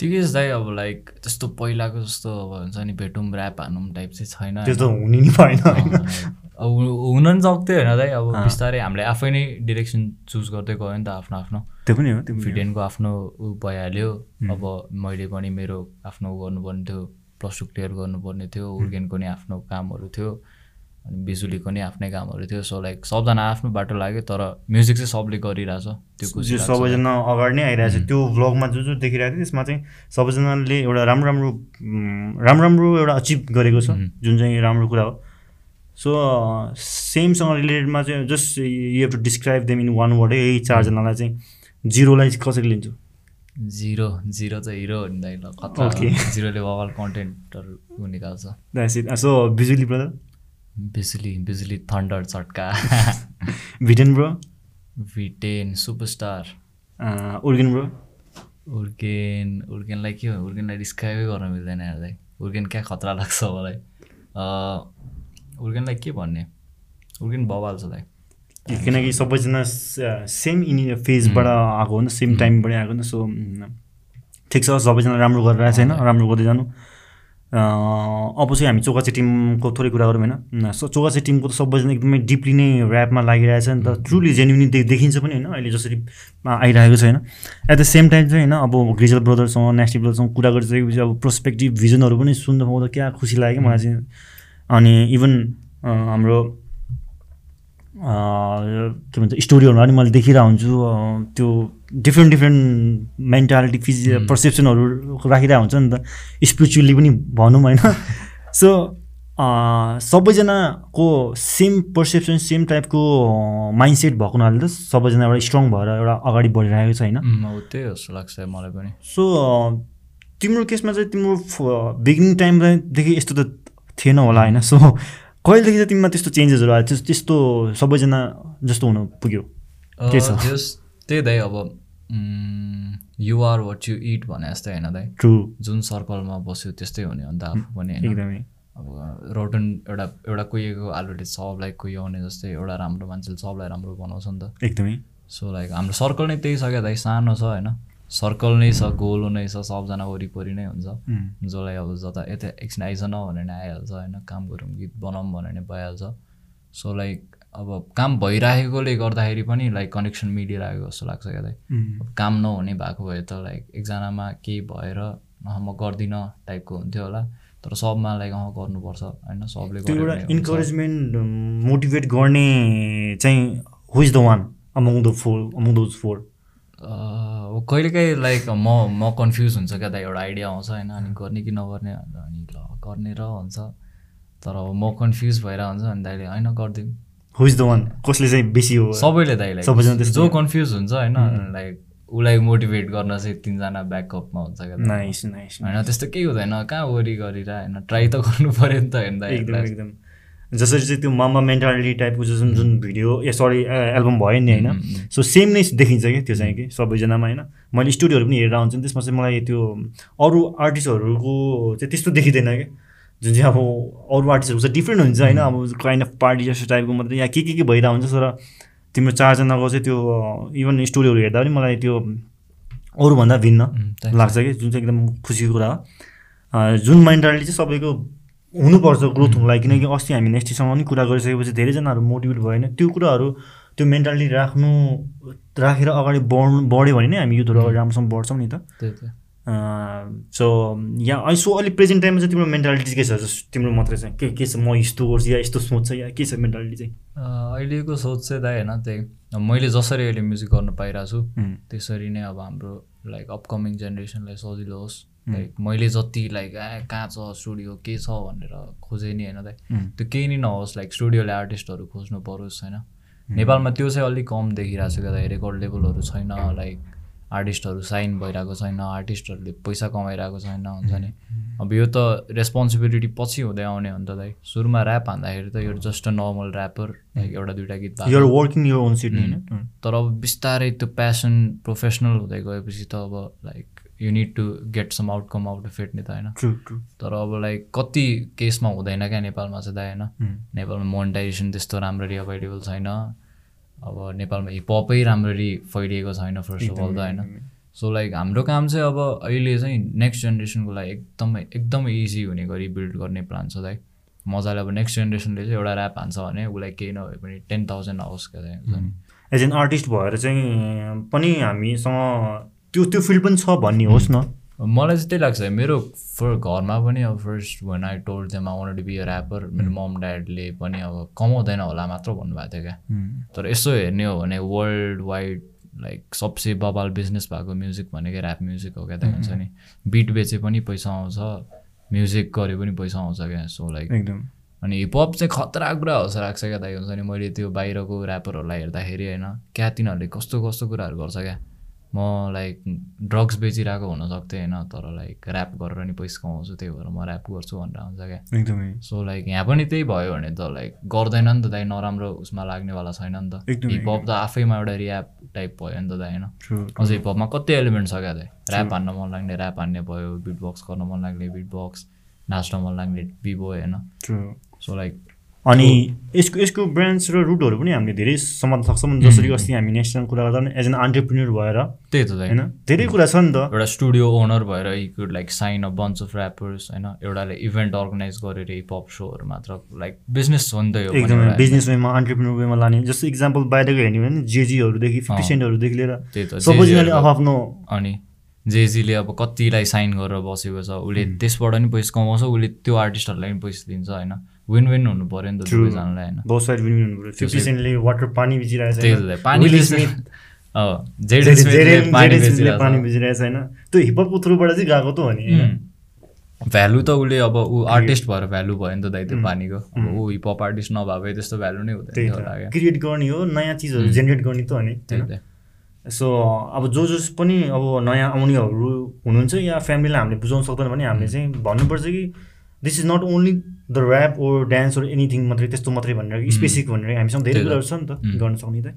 ठिकै छ दाइ अब लाइक त्यस्तो पहिलाको जस्तो अब हुन्छ नि भेटौँ ऱ्याप हानौँ टाइप चाहिँ छैन। त्यो त हुने नि भएन। अब हुन नि सक्थ्यो होइन दाइ अब बिस्तारै हामीले आफै नै डिरेक्सन चुज गर्दै गयो नि त आफ्नो आफ्नो। त्यो पनि हो त्यो। फिडेनको आफ्नो ऊ भइहाल्यो। अब मैले पनि मेरो आफ्नो गर्नुपर्ने थियो प्लस टू क्लियर गर्नुपर्ने थियो उर्गेनको नि आफ्नो कामहरू थियो। अनि बिजुलीको नि आफ्नै कामहरू थियो। सो लाइक सबजना आफ्नो बाटो लाग्यो तर म्युजिक चाहिँ सबले गरिरहेछ। त्यो। सबैजना अगाडि नै आइरहेको छ त्यो भ्लगमा जो जो देखिरहेको थियो त्यसमा चाहिँ सबैजनाले एउटा राम्रो राम्रो राम्रो राम्रो एउटा अचिभ गरेको छ जुन चाहिँ राम्रो कुरा हो। सो सेमसँग रिलेटेडमा चाहिँ just you have to describe them in one word है। यही चारजनालाई चाहिँ जिरोलाई कसरी लिन्छु? जिरो जिरो चाहिँ हिरो हो नि दाइ ल. जिरोले बवाल कन्टेन्टहरू निकाल्छ। सो बिजुली ब्रदर बिजुली बिजुली thunder चट्का। VTEN bro VTEN superstar Urgen bro Urgen उर्गेनलाई के हो? उर्गेनलाई डिस्क्राइबै गर्न मिल्दैन हेर्दै उर्गेन क्या खतरा लाग्छ मलाई? उर्गेनलाई के भन्ने? उर्गेन बवाल छ किनकि सबैजना सेम इन फेजबाट आएको हो नि सेम टाइमबाट आएको नि सो ठिक छ सबैजना राम्रो गरिरहेको छैन राम्रो गर्दै जानु। अब चाहिँ हामी चोकाचे टिमको थोरै कुरा गरौँ होइन। सो चोकाचे टिमको त सबैजना एकदमै डिपली नै ऱ्यापमा लागिरहेछ नि त। ट्रुली जेन्युनली दे देखिन्छ पनि होइन अहिले जसरी आइरहेको छ होइन। एट द सेम टाइम चाहिँ होइन अब ग्रिजल ब्रदरसँग नेस्टी ब्रदरसँग कुरा गरिसकेपछि अब प्रोस्पेक्टिभ भिजनहरू पनि सुन्दा पाउँदा क्या खुसी लाग्यो मलाई चाहिँ। अनि इभन हाम्रो के भन्छ स्टोरीहरू पनि मैले देखिरहेको हुन्छु त्यो डिफ्रेन्ट डिफ्रेन्ट मेन्टालिटी फिजि पर्सेप्सनहरू राखिरहेको हुन्छ नि त। स्पिरिचुअली पनि भनौँ होइन। सो सबैजनाको सेम पर्सेप्सन सेम टाइपको माइन्डसेट भएको हुनाले त सबैजना एउटा स्ट्रङ भएर एउटा अगाडि बढिरहेको छ होइन। त्यही जस्तो लाग्छ मलाई पनि। सो तिम्रो केसमा चाहिँ तिम्रो बिगिनिङ टाइमदेखि यस्तो त थिएन होला होइन। सो कहिलेदेखि चाहिँ तिमीमा त्यस्तो चेन्जेसहरू आयो? त्यस्तो त्यस्तो सबैजना जस्तो हुन पुग्यो? के छ? त्यही दाइ अब युआर वाट यु इट भने जस्तै होइन दाइ। ट्रु जुन सर्कलमा बस्यो त्यस्तै हुने अन्त आफू पनि एकदमै। अब रोटन एउटा एउटा कुहिएको आलुले सबलाई कुहियाउने जस्तै एउटा राम्रो मान्छेले सबलाई राम्रो बनाउँछ नि त। एकदमै। सो लाइक हाम्रो सर्कल नै त्यही छ क्या दाइ सानो छ होइन। सर्कल नै छ गोलो नै छ सबजना वरिपरि नै हुन्छ। जसलाई अब जता यता एकछिन आइज न भने नि आइहाल्छ होइन काम गरौँ गीत बनाऊँ भने नि भइहाल्छ। सो लाइक अब काम भइराखेकोले गर्दाखेरि पनि लाइक कनेक्सन मिलिरहेको जस्तो लाग्छ क्या अब काम नहुने भएको भए त लाइक एकजनामा केही भएर म गर्दिनँ टाइपको हुन्थ्यो होला। तर सबमा लाइक अँ गर्नुपर्छ होइन? सबले त्यो एउटा। इन्करेजमेन्ट मोटिभेट गर्ने चाहिँ who is the one among the four among those four कहिलेकाहीँ लाइक म म कन्फ्युज हुन्छ क्या त एउटा आइडिया आउँछ होइन? अनि गर्ने कि नगर्ने अनि ल गर्ने र हुन्छ। तर म कन्फ्युज भएर हुन्छ अनि दाइले होइन गरिदिउँ। हु इज द वान कसले चाहिँ बेसी हो? सबैले दाइलाई सबैजना त्यस्तो जो कन्फ्युज हुन्छ होइन लाइक उसलाई मोटिभेट गर्न चाहिँ तिनजना ब्याकअपमा हुन्छ क्या। नाइस नाइस होइन त्यस्तो केही हुँदैन कहाँ वरि गरेर होइन ट्राई त गर्नु पऱ्यो नि त होइन एकदम एकदम। जसरी चाहिँ त्यो मामा मेन्टालिटी टाइपको जुन जुन भिडियो ए सरी एल्बम भयो नि होइन? सो सेम नै देखिन्छ कि त्यो चाहिँ कि सबैजनामा होइन? मैले स्टुडियोहरू पनि हेरेर नि त्यसमा चाहिँ मलाई त्यो अरू आर्टिस्टहरूको चाहिँ त्यस्तो देखिँदैन कि जुन चाहिँ अब अरू आर्टिस्टहरू चाहिँ डिफ्रेन्ट हुन्छ होइन अब काइन्ड अफ पार्टी जस्तो टाइपको मात्रै यहाँ के के के भइरहेको हुन्छ तर तिम्रो चारजनाको चाहिँ त्यो इभन स्टोरीहरू हेर्दा पनि मलाई त्यो अरूभन्दा भिन्न. लाग्छ कि जुन चाहिँ एकदम खुसीको कुरा हो। जुन मेन्टालिटी चाहिँ सबैको हुनुपर्छ ग्रोथ हुनुलाई किनकि अस्ति हामी नेक्स्टसँग पनि कुरा गरिसकेपछि धेरैजनाहरू मोटिभेट भयो भने त्यो कुराहरू त्यो मेन्टालिटी राख्नु राखेर अगाडि बढ्नु बढ्यो भने नै हामी युथहरू अगाडि राम्रोसँग बढ्छौँ नि त। सो यहाँ अहिले सो अहिले प्रेजेन्ट टाइममा चाहिँ तिम्रो मेन्टालिटी के छ? तिम्रो मात्रै चाहिँ के के छ? म यस्तो गर्छु या यस्तो सोच छ या के छ मेन्टालिटी चाहिँ? अहिलेको सोच चाहिँ दाइ होइन त्यही मैले जसरी अहिले म्युजिक गर्न पाइरहेको छु त्यसरी नै अब हाम्रो लाइक अपकमिङ जेनेरेसनलाई सजिलो होस्। लाइक मैले जति लाइक ए कहाँ छ स्टुडियो के छ भनेर खोजेँ नि होइन दाइ। त्यो केही नै नहोस् लाइक स्टुडियोले आर्टिस्टहरू खोज्नु परोस् होइन। नेपालमा त्यो चाहिँ अलिक कम देखिरहेको छ क्या रेकर्ड लेभलहरू छैन लाइक आर्टिस्टहरू साइन भइरहेको छैन आर्टिस्टहरूले पैसा कमाइरहेको छैन हुन्छ नि? अब यो त रेस्पोन्सिबिलिटी पछि हुँदै आउने हो नि त दाइ। सुरुमा ऱ्याप हान्दाखेरि त यो just a normal rapper like एउटा दुइटा गीत वर्किङ युर ओन सिट होइन? तर अब बिस्तारै त्यो प्यासन प्रोफेसनल हुँदै गएपछि त अब like you need to get some outcome out of नि त होइन? तर अब लाइक कति केसमा हुँदैन क्या नेपालमा चाहिँ दाइ होइन? नेपालमा मोनिटाइजेसन त्यस्तो राम्ररी अभाइलेबल छैन। अब नेपालमा हिपहपै राम्ररी फैलिएको छैन फर्स्ट अफ अल त होइन। सो लाइक हाम्रो काम चाहिँ अब अहिले चाहिँ नेक्स्ट जेनेरेसनको लागि एकदमै एकदमै इजी हुने गरी बिल्ड गर्ने प्लान छ दाइ मजाले अब नेक्स्ट जेनेरेसनले चाहिँ एउटा ऱ्याप हान्छ भने उसलाई केही नभए पनि टेन थाउजन्ड आओस् क्या चाहिँ एज एन आर्टिस्ट भएर चाहिँ पनि हामीसँग त्यो त्यो फिल्ड पनि छ भन्ने होस् न। मलाई चाहिँ त्यही लाग्छ मेरो फर घरमा पनि अब first one I told them I want be a rapper मेरो मम ड्याडले पनि अब कमाउँदैन होला मात्र भन्नुभएको थियो क्या। तर यसो हेर्ने हो भने वर्ल्ड वाइड लाइक सबसे बबाल बिजनेस भएको म्युजिक भनेकै ऱ्याप म्युजिक हो क्या त हुन्छ नि। बिट बेचे पनि पैसा आउँछ म्युजिक गरे पनि पैसा आउँछ क्या। सो लाइक एकदम। अनि हिपहप चाहिँ खतरा कुरा जस्तो लाग्छ क्या दाइ हुन्छ नि। मैले त्यो बाहिरको ऱ्यापरहरूलाई हेर्दाखेरि होइन क्या तिनीहरूले कस्तो कस्तो कुराहरू गर्छ क्या। म लाइक ड्रग्स बेचिरहेको हुनसक्थेँ होइन तर लाइक ऱ्याप गरेर नि पैसा कमाउँछु त्यही भएर म ऱ्याप गर्छु भनेर हुन्छ क्या। एकदमै। सो लाइक यहाँ पनि त्यही भयो भने त लाइक गर्दैन नि त दाइ नराम्रो उसमा लाग्नेवाला छैन नि त। हिपहप त आफैमा एउटा रियाप टाइप भयो नि त दाइ होइन। अझ हिपहपमा कति एलिमेन्ट छ क्या दाइ? ऱ्याप हान्न मन लाग्ने ऱ्याप हान्ने भयो बिट बक्स गर्न मन लाग्ने बिट बक्स नाच्न मन लाग्ने बिबो होइन। सो लाइक अनि यसको यसको ब्रान्ड्स र रुटहरू पनि हामीले धेरै समात्न सक्छौँ जसरी अस्ति हामी नेक्स्ट कुरा गर्दा एज एन अन्टरप्रिन्यर भएर त्यही त होइन? धेरै कुरा छ नि त। एउटा स्टुडियो ओनर भएर यी could like sign a bunch of rappers होइन? एउटाले इभेन्ट अर्गनाइज गरेर हिपहप सोहरू मात्र लाइक बिजनेस हो नि त यो पनि एकदमै बिजनेस वेमा अन्टरप्रिन्यर वेमा लाने। जस्तो इक्जाम्पल बाहिरको हेर्ने भने जेजीहरूदेखि फिफ्टी अँ। सेन्टहरूदेखि लिएर त्यही त सबैजनाले आफ्नो अनि जेजीले अब कतिलाई साइन गरेर बसेको छ? उसले त्यसबाट नि पैसा कमाउँछ उसले त्यो आर्टिस्टहरूलाई पनि पैसा दिन्छ होइन? विन विन हुनु पऱ्यो नि त. दुवैजनालाई होइन? वाटर पानी त पानी। बेचिरहेको छैन त्यो हिपहपको थ्रुबाट चाहिँ गएको त हो नि? भ्यालु त उसले अब ऊ आर्टिस्ट भएर भ्यालु भयो नि त दाइ त्यो पानीको। अब ऊ हिपहप आर्टिस्ट नभए भए त्यस्तो भ्यालु नै हुँदैन क्रिएट गर्ने हो नयाँ चिजहरू जेनेरेट गर्ने त हो नि सो अब जो जो पनि अब नयाँ आउनेहरू हुनुहुन्छ या फ्यामिलीलाई हामीले बुझाउन सक्दैन भने हामीले चाहिँ भन्नुपर्छ कि this is not only the rap or dance or anything मात्रै त्यस्तो मात्रै भनेर स्पेसिफिक भनेर हामीसँग धेरै। कुराहरू छ नि त गर्न सक्ने त।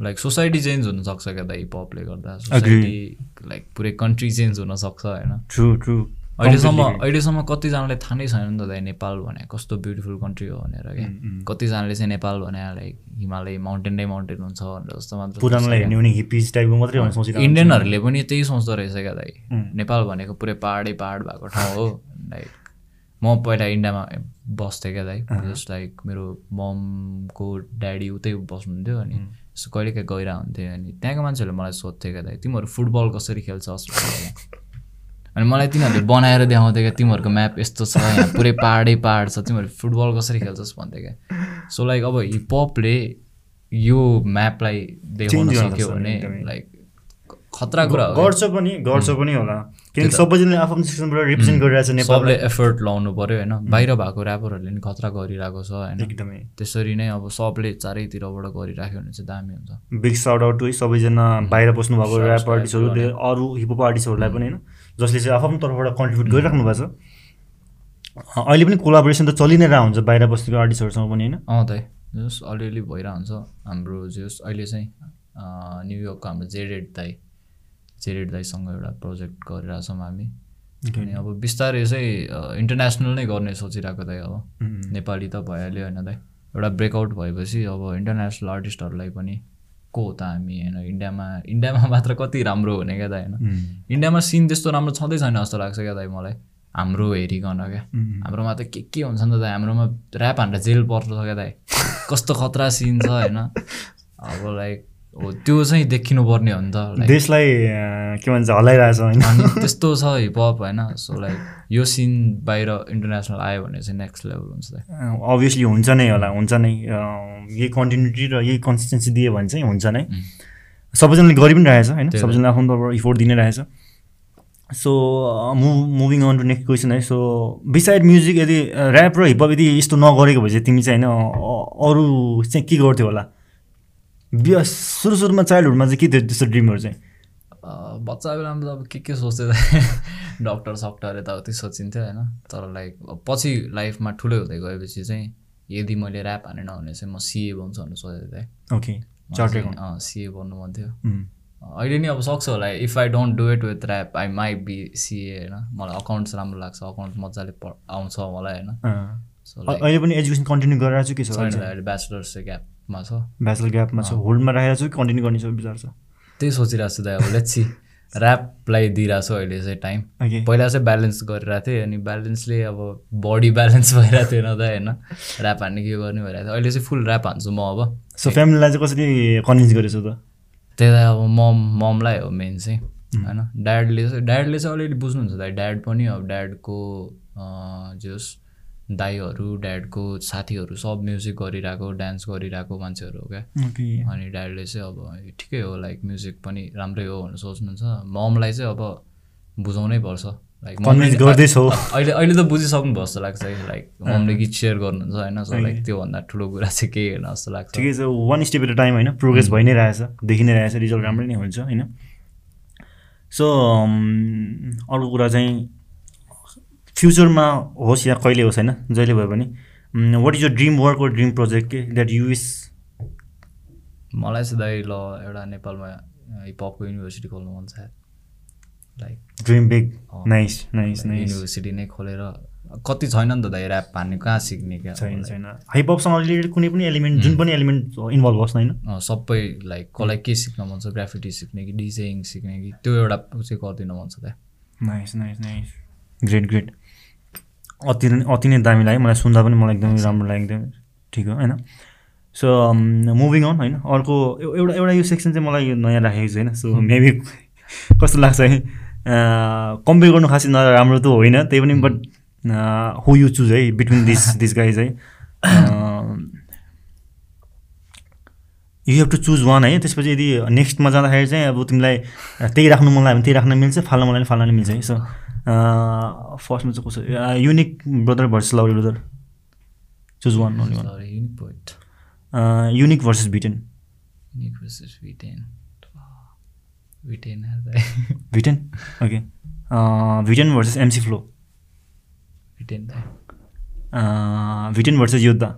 लाइक सोसाइटी चेन्ज हुनसक्छ क्या त हिपहपले गर्दा? सोसाइटी लाइक पुरै कन्ट्री चेन्ज हुनसक्छ होइन? ट्रु ट्रु अहिलेसम्म अहिलेसम्म कतिजनालाई थाहा नै छैन नि त दाइ नेपाल भने कस्तो ब्युटिफुल कन्ट्री हो भनेर क्या। कतिजनाले चाहिँ नेपाल भने लाइक हिमालय माउन्टेन नै माउन्टेन हुन्छ भनेर जस्तो मात्र इन्डियनहरूले पनि त्यही सोच्दो रहेछ क्या दाइ. नेपाल भनेको पुरै पाहाडै पाहाड भएको ठाउँ हो लाइक म पहिला इन्डियामा बस्थेँ क्या दाइ जस्ट लाइक मेरो ममको ड्याडी उतै बस्नुहुन्थ्यो अनि यसो कहिले काहीँ गइरह हुन्थ्यो अनि त्यहाँको मान्छेहरूले मलाई सोध्थ्यो क्या दाइ तिमीहरू फुटबल कसरी खेल्छस्। अनि मलाई तिनीहरूले बनाएर देखाउँथ्यो क्या तिमीहरूको म्याप यस्तो छ यहाँ पुरै पाहाडै पाहाड छ तिमीहरू फुटबल कसरी खेल्छस् भन्थ्यो क्या सो लाइक अब हिपहपले यो म्यापलाई देखाउन सक्यो भने। लाइक खतरा कुरा। गर्छ पनि गर्छ पनि होला किनकि सबैजनाले आफ्नो सेक्सनबाट रिप्रेजेन्ट गरिरहेको छ नेपालले एफर्ट लाउनु पऱ्यो होइन? बाहिर भएको ऱ्यापरहरूले नि खतरा गरिरहेको छ होइन? एकदमै। त्यसरी नै अब सबले चारैतिरबाट गरिराख्यो भने चाहिँ दामी हुन्छ। बिग साउट आउट है सबैजना बाहिर बस्नु भएको ऱ्याप आर्टिस्टहरू अरू हिपहप आर्टिस्टहरूलाई पनि होइन? जसले चाहिँ आफ्नो तर्फबाट कन्ट्रिब्युट गरिराख्नु भएको छ। अहिले पनि कोलाबोरेसन त चलि नै रहेको हुन्छ बाहिर बसेको आर्टिस्टहरूसँग पनि होइन? अँ दाइ जस अलिअलि भइरहेको हुन्छ हाम्रो जस अहिले चाहिँ न्युयोर्कको हाम्रो जेरेड दाई। जेरेड दाईसँग एउटा प्रोजेक्ट गरिरहेछौँ हामी। अनि अब बिस्तारै चाहिँ इन्टरनेसनल नै गर्ने सोचिरहेको दाइ अब। नेपाली त भइहाल्यो होइन दाइ। एउटा ब्रेकआउट भएपछि अब इन्टरनेसनल आर्टिस्टहरूलाई पनि को हो त हामी होइन? इन्डियामा इन्डियामा मात्र कति राम्रो हुने क्या दाइ होइन? इन्डियामा सिन त्यस्तो राम्रो छँदै छैन जस्तो लाग्छ क्या दाइ मलाई। हाम्रो हेरिकन क्या। हाम्रोमा त के के हुन्छ नि त दाइ? हाम्रोमा ऱ्याप हान्दा जेल पर्छ क्या दाइ। कस्तो खतरा सिन छ होइन। अब लाइक हो त्यो चाहिँ देखिनु पर्ने हो नि त देशलाई के भन्छ हल्लाइरहेछ होइन। त्यस्तो छ हिपहप होइन? सो लाइक यो सिन बाहिर इन्टरनेसनल आयो भने चाहिँ नेक्स्ट लेभल हुन्छ अभियसली हुन्छ नै होला हुन्छ नै। यही कन्टिन्युटी र यही कन्सिस्टेन्सी दियो भने चाहिँ हुन्छ नै। सबैजनाले गरि पनि रहेछ होइन। सबैजनाले आफ्नो तर्फबाट इफोर्ट दिनै रहेछ। So move moving on to next question है। सो बिसाइड म्युजिक यदि ऱ्याप र हिपहप यदि यस्तो नगरेको भए चाहिँ तिमी चाहिँ होइन अरू चाहिँ के गर्थ्यौ होला? बिहा सुरु सुरुमा चाइल्डहुडमा चाहिँ के थियो त्यस्तो ड्रिमहरू चाहिँ? बच्चा बेलामा त अब के के सोच्थ्यो त? डक्टर सक्टर यताउति सोचिन्थ्यो होइन। तर लाइक पछि लाइफमा ठुलो हुँदै गएपछि चाहिँ यदि मैले ऱ्याप हानेन भने चाहिँ म सिए बन्छु भनेर सोचेको थिएँ। ओके सिए बन्नु मन थियो। अहिले नि अब सक्छ होला। If I don't do it with rap I might be सिए होइन। मलाई अकाउन्ट्स राम्रो लाग्छ अकाउन्ट मजाले आउँछ मलाई होइन। अहिले पनि एजुकेसन कन्टिन्यू गरिरहेको छु के ब्याचलर्स चाहिँ ग्यापमा छ। ब्याचलर ग्यापमा छ। होल्डमा राखेको छु कि कन्टिन्यू गर्ने छ विचार छ? त्यही सोचिरहेको छु दाइ अब लेट्सी ऱ्यापलाई दिइरहेको छु अहिले चाहिँ टाइम पहिला चाहिँ ब्यालेन्स गरिरहेको थिएँ अनि ब्यालेन्सले अब बडी ब्यालेन्स भइरहेको थिएन त होइन? ऱ्याप हान्ने के गर्ने भइरहेको थियो। अहिले चाहिँ फुल ऱ्याप हान्छु म अब। सो फ्यामिलीलाई चाहिँ कसरी कन्भिन्स गरेछु त? त्यही अब मम ममलाई हो मेन चाहिँ होइन? ड्याडले चाहिँ ड्याडले चाहिँ अलिअलि बुझ्नुहुन्छ दाइ। ड्याड पनि अब ड्याडको जे होस् दाईहरू ड्याडको साथीहरू सब म्युजिक गरिरहेको डान्स गरिरहेको मान्छेहरू हो क्या। अनि ड्याडले चाहिँ अब ठिकै हो लाइक म्युजिक पनि राम्रै हो भनेर सोच्नुहुन्छ। ममलाई चाहिँ अब बुझाउनै पर्छ। लाइक अहिले अहिले त बुझिसक्नु भयो जस्तो लाग्छ है। लाइक ममले गीत सेयर गर्नुहुन्छ होइन। सो लाइक त्योभन्दा ठुलो कुरा चाहिँ केही होइन जस्तो लाग्छ। ठिकै छ। वान स्टेप एट टाइम होइन। प्रोग्रेस भइ नै रहेछ। देखि नै रहेछ। रिजल्ट राम्रै नै हुन्छ होइन। सो अर्को कुरा चाहिँ फ्युचरमा होस् या कहिले होस् होइन? जहिले भयो भने what is your dream work or dream project के द्याट यु विस मलाई चाहिँ दाइ ल एउटा नेपालमा हिपहपको युनिभर्सिटी खोल्नु मन छ। Like dream big. Nice nice nice university नै खोलेर कति छैन नि त दाइ ऱ्याप हान्ने कहाँ सिक्ने क्या? छैन छैन। हाइपअपसँग रिलेटेड कुनै पनि एलिमेन्ट जुन पनि एलिमेन्ट इन्भल्भ होस् न होइन? सबै लाइक कसलाई के सिक्न मन छ ग्राफिटी सिक्ने कि डिजाइनिङ सिक्ने कि त्यो एउटा चाहिँ गरिदिन मन छ त्यहाँ nice nice nice great great अति नै अति नै दामी लाग्यो। मलाई सुन्दा पनि मलाई एकदमै राम्रो लाग्यो एकदमै ठिक हो होइन? सो मुभिङ अन होइन? अर्को एउ- एउटा एउटा यो सेक्सन चाहिँ मलाई नयाँ राखेको छ होइन? सो मेबी कस्तो लाग्छ है? कम्पेयर गर्नु खासै नराम्रो त होइन त्यही पनि बट हु यु चुज है? बिट्विन दिस दिस गाइज है? You have to choose one है? त्यसपछि यदि नेक्स्टमा जाँदाखेरि चाहिँ अब तिमीलाई त्यही राख्नु मन लाग्यो भने त्यही राख्न मिल्छ फाल्न भने फाल्न मिल्छ है? सो फर्स्टमा चाहिँ कसो unique brother versus Laure brother choose one only one unique point unique versus VTEN unique versus VTEN VTEN VTEN okay VTEN versus MC flow VTEN VTEN versus Yoddha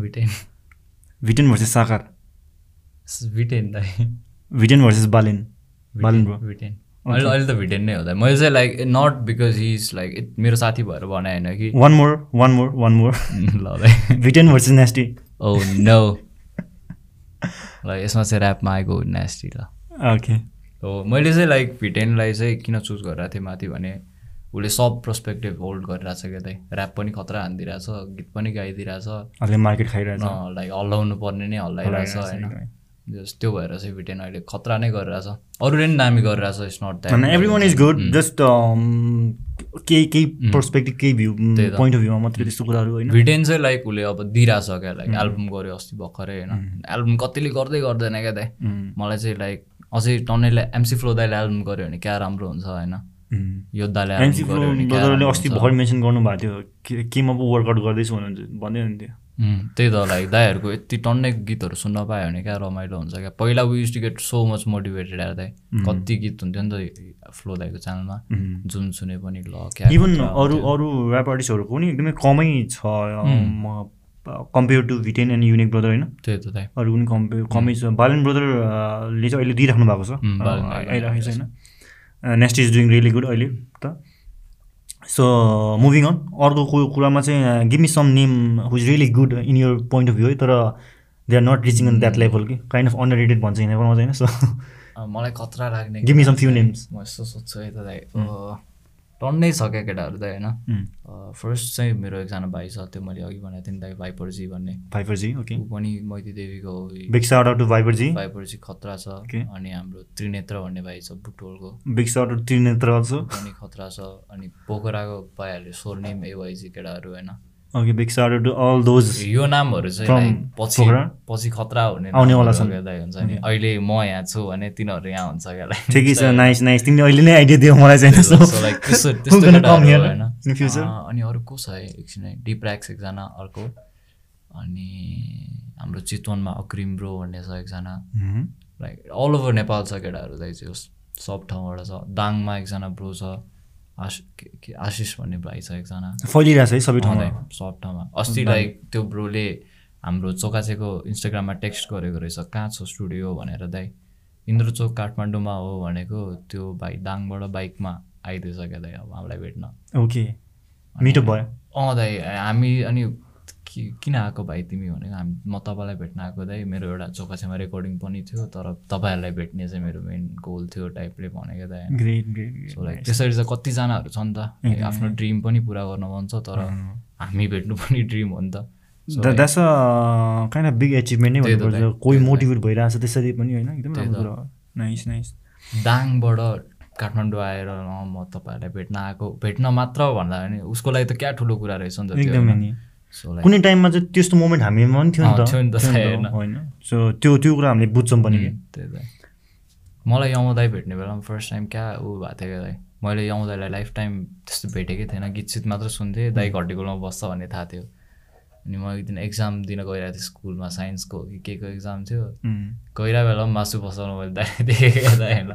VTEN VTEN versus Sakar VTEN दाइ VTEN versus Balen Balen bro VTEN अहिले अहिले त भिटेन नै हो दाइ मैले चाहिँ like not because he is like मेरो साथी भएर भने होइन कि। One more one more one more ल भिटेन भर्सेस नेस्टी ओ नो ल यसमा चाहिँ ऱ्यापमा आएको नेस्टी ल। ओके हो मैले चाहिँ लाइक भिटेनलाई चाहिँ किन चुज गरिरहेको थिएँ माथि भने उसले सब पर्सपेक्टिभ होल्ड गरिरहेछ क्या दाइ ऱ्याप पनि खतरा हानिदिरहेछ गीत पनि गाइदिरहेछ। अहिले मार्केट खाइरहेछ। लाइक हल्लाउनु पर्ने नै हल्लाइरहेछ होइन। एकदमै। जस त्यो भएर चाहिँ भिटेन अहिले खतरा नै गरिरहेछ। अरूले पनि दामी गरिरहेछ इट्स नट होइन every one is good just केही केही पर्सपेक्टिभ केही भ्यू। पोइन्ट अफ भ्यूमा मात्रै त्यस्तो कुराहरू होइन। भिटेन चाहिँ लाइक उसले अब दिइरहेछ क्या लाइक एल्बम गऱ्यो अस्ति भर्खरै होइन। एल्बम कतिले गर्दै गर्दैन क्या दाइ उम्, मलाई चाहिँ लाइक अझै टन्नेले एमसी फ्लो दाइले एल्बम गऱ्यो भने क्या राम्रो हुन्छ होइन। योद्धाले एमसी राम्रो अस्ति। भर्खर मेन्सन गर्नुभएको थियो। के केमा पो वर्कआउट गर्दैछु भन्नुहुन्छ भन्दै हुनुहुन्थ्यो। उम्, त्यही त लाइक दाईहरूको यति टन्नै गीतहरू सुन्न पायो भने क्या रमाइलो हुन्छ क्या। पहिला we use to get so much motivated यार दाइ कति गीत हुन्थ्यो नि त फ्लो दाईको च्यानलमा। जुन सुने पनि ल क्या इभन अरू। अरू ऱ्याप आर्टिस्टहरूको पनि एकदमै कमै छ compare to VTEN and unique brother होइन? त्यही त दाइ। अरू पनि कम्पेयर कमै छ। बालन ब्रदरले चाहिँ अहिले दिइराख्नु भएको छ। आइरहेको छ होइन? Next is doing really good अहिले त। सो मुभिङ अन अर्को कुरामा चाहिँ give me some name who is really good in your point of view है तर they are not reaching in that level कि काइन्ड अफ अन्डर रेटेड भन्छ चाहिँ होइन सो मलाई खतरा लाग्ने some few केटाहरू names. चाहिँ म यस्तो सोध्छु है त टन्नै छ क्या केटाहरू दाइ होइन। फर्स्ट चाहिँ मेरो एकजना भाइ छ त्यो मैले अघि भनेको थिएँ नि दाइ भाइपरजी भन्ने। भाइपरजी ओके ऊ पनि मैती देवीको बिग आउट भाइपरजी भाइपरजी खतरा छ. अनि हाम्रो त्रिनेत्र भन्ने भाइ छ बुटोलको। बिग आउट त्रिनेत्र अल्सो पनि खतरा छ अनि पोखराको पाइहाल्यो स्वर्णिम एवाइजी केटाहरू होइन। Okay big shout to all those यो नामहरू चाहिँ पछि? पछि खतरा हुने आउनेवाला छन्। हुन्छ नि। अहिले म यहाँ छु भने तिनीहरू यहाँ हुन्छ क्या। ठिकै छ नाइस नाइस तिमीले अहिले नै आइडिया दियो मलाई चाहिँ। होइन। अनि अरू को छ है? एकछिन है। डिप्र्याक्स एकजना अर्को। अनि हाम्रो चितवनमा अक्रिम ब्रो भन्ने छ एकजना. लाइक अल ओभर नेपाल छ केटाहरू दाइ चाहिँ सब ठाउँबाट छ। दाङमा एकजना ब्रो छ। आश के- आशिष भन्ने भाइ छ एकजना। फैलिरहेछ है सबै ठाउँमा। सब ठाउँमा। अस्ति लाइक त्यो ब्रोले हाम्रो चोकाचेको इन्स्टाग्राममा टेक्स्ट गरेको रहेछ कहाँ छ स्टुडियो भनेर दाइ। इन्द्रचोक काठमाडौँमा हो भनेको त्यो भाइ दाङबाट बाइकमा आइदिएछ क्या दाइ अब हामीलाई भेट्न। ओके। मिटअप भयो? अँ दाइ हामी अनि कि किन आएको भाइ तिमी भनेको? हामी म तपाईँलाई भेट्न आएको दाइ मेरो एउटा चोखाछेमा रेकर्डिङ पनि थियो तर तपाईँहरूलाई भेट्ने चाहिँ मेरो मेन गोल थियो टाइपले भनेको दाइ। ग्रेट ग्रेट सो लाइक त्यसरी चाहिँ कतिजनाहरू छ नि त आफ्नो ड्रिम पनि पुरा गर्न मन छ तर हामी भेट्नु पनि ड्रिम हो नि त। That's a kind of big achievement नै भन्नुपर्छ। कोही मोटिभेट भइरहेको छ त्यसरी पनि होइन एकदम त्यही राम्रो त। कुरा हो। नाइस नाइस दाङबाट काठमाडौँ आएर म तपाईँहरूलाई भेट्न आएको भेट्न मात्र भन्दा पनि उसको लागि त क्या ठुलो कुरा रहेछ नि त एकदमै कुनै टाइममा चाहिँ त्यस्तो मोमेन्ट हामीमा पनि थियो नि त। थियो नि त, थियो नि होइन। सो त्यो त्यो कुरा हामीले बुझ्छौँ पनि त्यही त। मलाई यमदाई भेट्ने बेलामा फर्स्ट टाइम क्या ऊ भएको थियो क्या मैले यमदाईलाई लाइफ टाइम त्यस्तो भेटेकै थिएन। गीत सित मात्र सुन्थेँ दाइ घट्टीकोमा बस्छ भन्ने थाहा थियो। अनि म एक दिन एक्जाम दिन गइरहेको थिएँ स्कुलमा साइन्सको कि के को एक्जाम थियो। गइरहेको बेला पनि मासु पसाउनु मैले दाइ देखेँ क्या दाइ होइन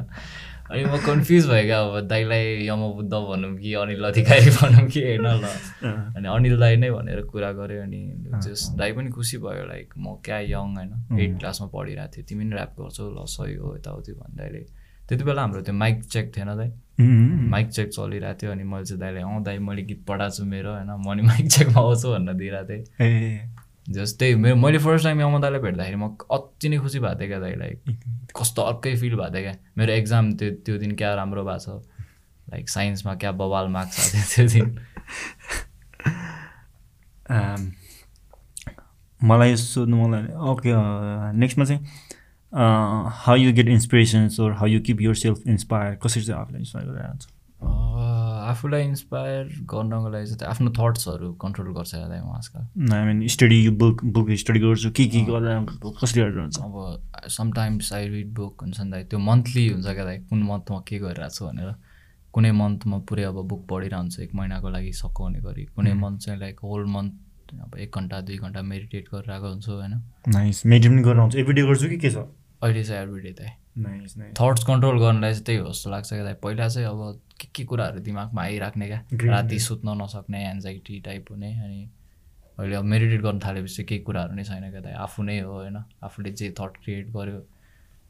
अनि म कन्फ्युज भयो क्या अब दाइलाई यम बुद्ध भनौँ कि अनिल अधिकारी भनौँ कि होइन ल। अनि अनिल दाई नै भनेर कुरा गऱ्यो अनि जस दाई पनि खुसी भयो लाइक म क्या यङ होइन। एट क्लासमा पढिरहेको थिएँ। तिमी पनि ऱ्याप गर्छौ ल सही हो यताउति भन्दाखेरि त्यति बेला हाम्रो त्यो माइक चेक थिएन दाइ। उम्, माइक चेक चलिरहेको थियो अनि मैले चाहिँ दाइलाई अँ दाइ मैले गीत पढाएको छु मेरो होइन। म नि माइक चेकमा आउँछु भनेर दिइरहेको थिएँ। जस्तै मेरो मैले फर्स्ट टाइम दाइलाई भेट्दाखेरि म अति नै खुसी भएको थिएँ क्या दाइलाई कस्तो अर्कै फिल भएको थियो क्या। मेरो एक्जाम त्यो त्यो दिन क्या राम्रो भएको छ? लाइक साइन्समा क्या बवाल मार्क्स आएको थियो त्यो दिन? Um, मलाई सोध्नु मलाई ओके नेक्स्टमा चाहिँ how you get inspirations or how you keep yourself inspire कसरी चाहिँ आफूलाई इन्सपायर गरिरहेको छ? आफूलाई इन्सपायर गर्नको लागि चाहिँ आफ्नो थट्सहरू कन्ट्रोल गर्छ म आजकल। I mean study book book study गर्छु के के गर्दा कसरी गरेर हुन्छ। अब समटाइम्स आई रिड बुक हुन्छ नि दाइ त्यो मन्थली हुन्छ क्या दाइ कुन मन्थमा के गरिरहेको छु भनेर। कुनै मन्थमा पुरै अब बुक पढिरहेको हुन्छ एक महिनाको लागि सघाउने गरी। कुनै मन्थ चाहिँ लाइक होल मन्थ अब एक घन्टा दुई घन्टा मेडिटेट गरिरहेको हुन्छु होइन। नाइस मेडिटेट गरेर आउँछ एभ्रिडे गर्छु कि के छ? अहिले चाहिँ एभ्रिडे नाइस थट्स कन्ट्रोल गर्नलाई चाहिँ त्यही हो जस्तो लाग्छ क्या दाइ। पहिला चाहिँ अब के के कुराहरू दिमागमा आइराख्ने क्या? राति. सुत्न नसक्ने एन्जाइटी टाइप हुने अनि अहिले अब मेडिटेट गर्न थालेपछि केही कुराहरू नै छैन क्या दाइ। आफू नै हो होइन। आफूले जे थट क्रिएट गर्यो।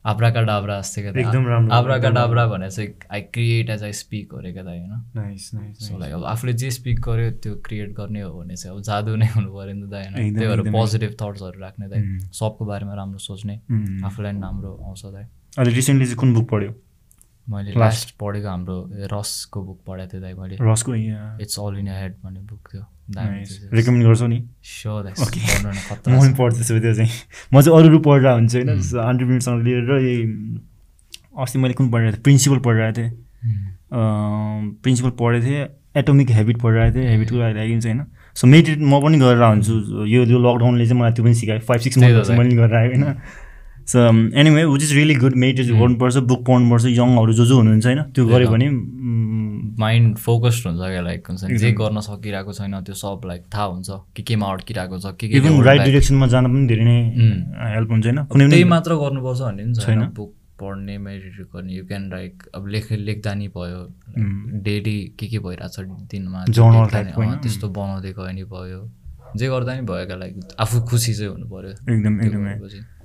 आब्राका डाब्रा जस्तै क्या एकदम राम्रो, आब्राका डाब्रा भने चाहिँ I create as I speak हो अरे क्या दाइ होइन? सो लाइक अब आफूले जे स्पिक गर्यो त्यो क्रिएट गर्ने हो भने चाहिँ अब जादु नै हुनु पऱ्यो नि त होइन? त्यही भएर। पोजिटिभ थट्सहरू राख्ने दाइ। उम्. सबको बारेमा राम्रो सोच्ने। उम्. आफूलाई पनि राम्रो आउँछ दाइ। अहिले रिसेन्टली चाहिँ कुन बुक पढ्यो? मैले. लास्ट पढेको हाम्रो रसको बुक पढाएको थिएँ दाइ मैले। रसको इट्स अल इन हेड भन्ने बुक थियो। रेकमेन्ड गर्छौ नि। स्योर म पनि पढ्दैछु त्यो चाहिँ। म चाहिँ अरू अरू पढिरहेको हुन्छु होइन हन्ड्रेड मिनटसँग लिएर यही अस्ति मैले कुन पढिरहेको थिएँ? प्रिन्सिपल पढिरहेको थिएँ। प्रिन्सिपल पढेको थिएँ। एटोमिक हेबिट पढिरहेको थिएँ। हेबिटको लागि चाहिँ होइन। सो मेडिटेट म पनि गरेर हुन्छु यो यो लकडाउनले चाहिँ मलाई त्यो पनि सिकायो। फाइभ सिक्स मन्थ मैले गरेर आएँ होइन। So anyway which is really good meditate गर्नुपर्छ बुक पढ्नुपर्छ यङहरू जो जो हुनुहुन्छ होइन त्यो गऱ्यो। भने माइन्ड फोकस्ड हुन्छ क्या लाइक हुन्छ जे। गर्न सकिरहेको छैन त्यो सब लाइक थाहा हुन्छ के केमा अड्किरहेको छ के के राइट डिरेक्सनमा जान पनि धेरै नै. हेल्प हुन्छ होइन कुनै त्यही मात्र गर्नुपर्छ भन्ने पनि छैन। बुक पढ्ने मेडिटेट गर्ने यु क्यान लाइक अब लेख लेख्दा नि भयो. डेली के के भइरहेको छ दिनमा त्यस्तो बनाउँदै गयो नि भयो जे गर्दा नि क्या लाइक आफू खुसी चाहिँ हुनु पऱ्यो एकदम एकदमै।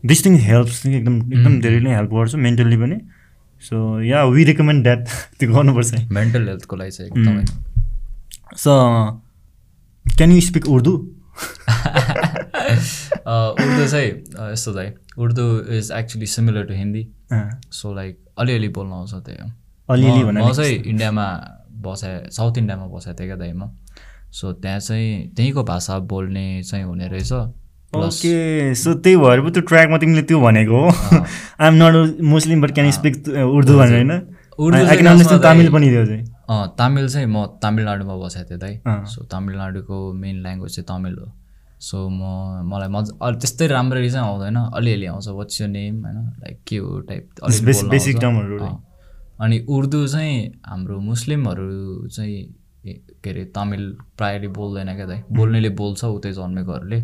दिस थिङ हेल्प्स एकदम एकदम धेरै नै हेल्प गर्छ मेन्टल्ली पनि। So ya we recommend that त्यो गर्नुपर्छ। मेन्टल हेल्थको लागि चाहिँ एकदमै। So can you speak Urdu Urdu चाहिँ यस्तो दाइ Urdu is actually similar to Hindi so like अलिअलि बोल्न आउँछ त्यही हो। अलिअलि म- चाहिँ इन्डियामा बसाएँ साउथ इन्डियामा बसेको थिएँ क्या दाइ म। सो त्यहाँ चाहिँ त्यहीँको भाषा बोल्ने चाहिँ हुने रहेछ ओके सो त्यही भएर पो त्यो ट्र्याकमा तिमीले त्यो भनेको हो। I am not Muslim but can speak Urdu भनेर होइन? उर्दू तामिल पनि त्यो चाहिँ। तामिल चाहिँ म तामिलनाडुमा बसेको थिएँ दाइ। सो तामिलनाडुको मेन ल्याङ्ग्वेज चाहिँ तमिल हो। सो म मलाई मजा अलि त्यस्तै राम्ररी चाहिँ आउँदैन। अलिअलि आउँछ वाट्स यो नेम होइन? लाइक के हो टाइप termहरू अँ। अनि उर्दू चाहिँ हाम्रो मुस्लिमहरू चाहिँ के अरे तमिल प्रायःले बोल्दैन क्या दाइ बोल्नेले बोल्छ उतै जन्मेकोहरूले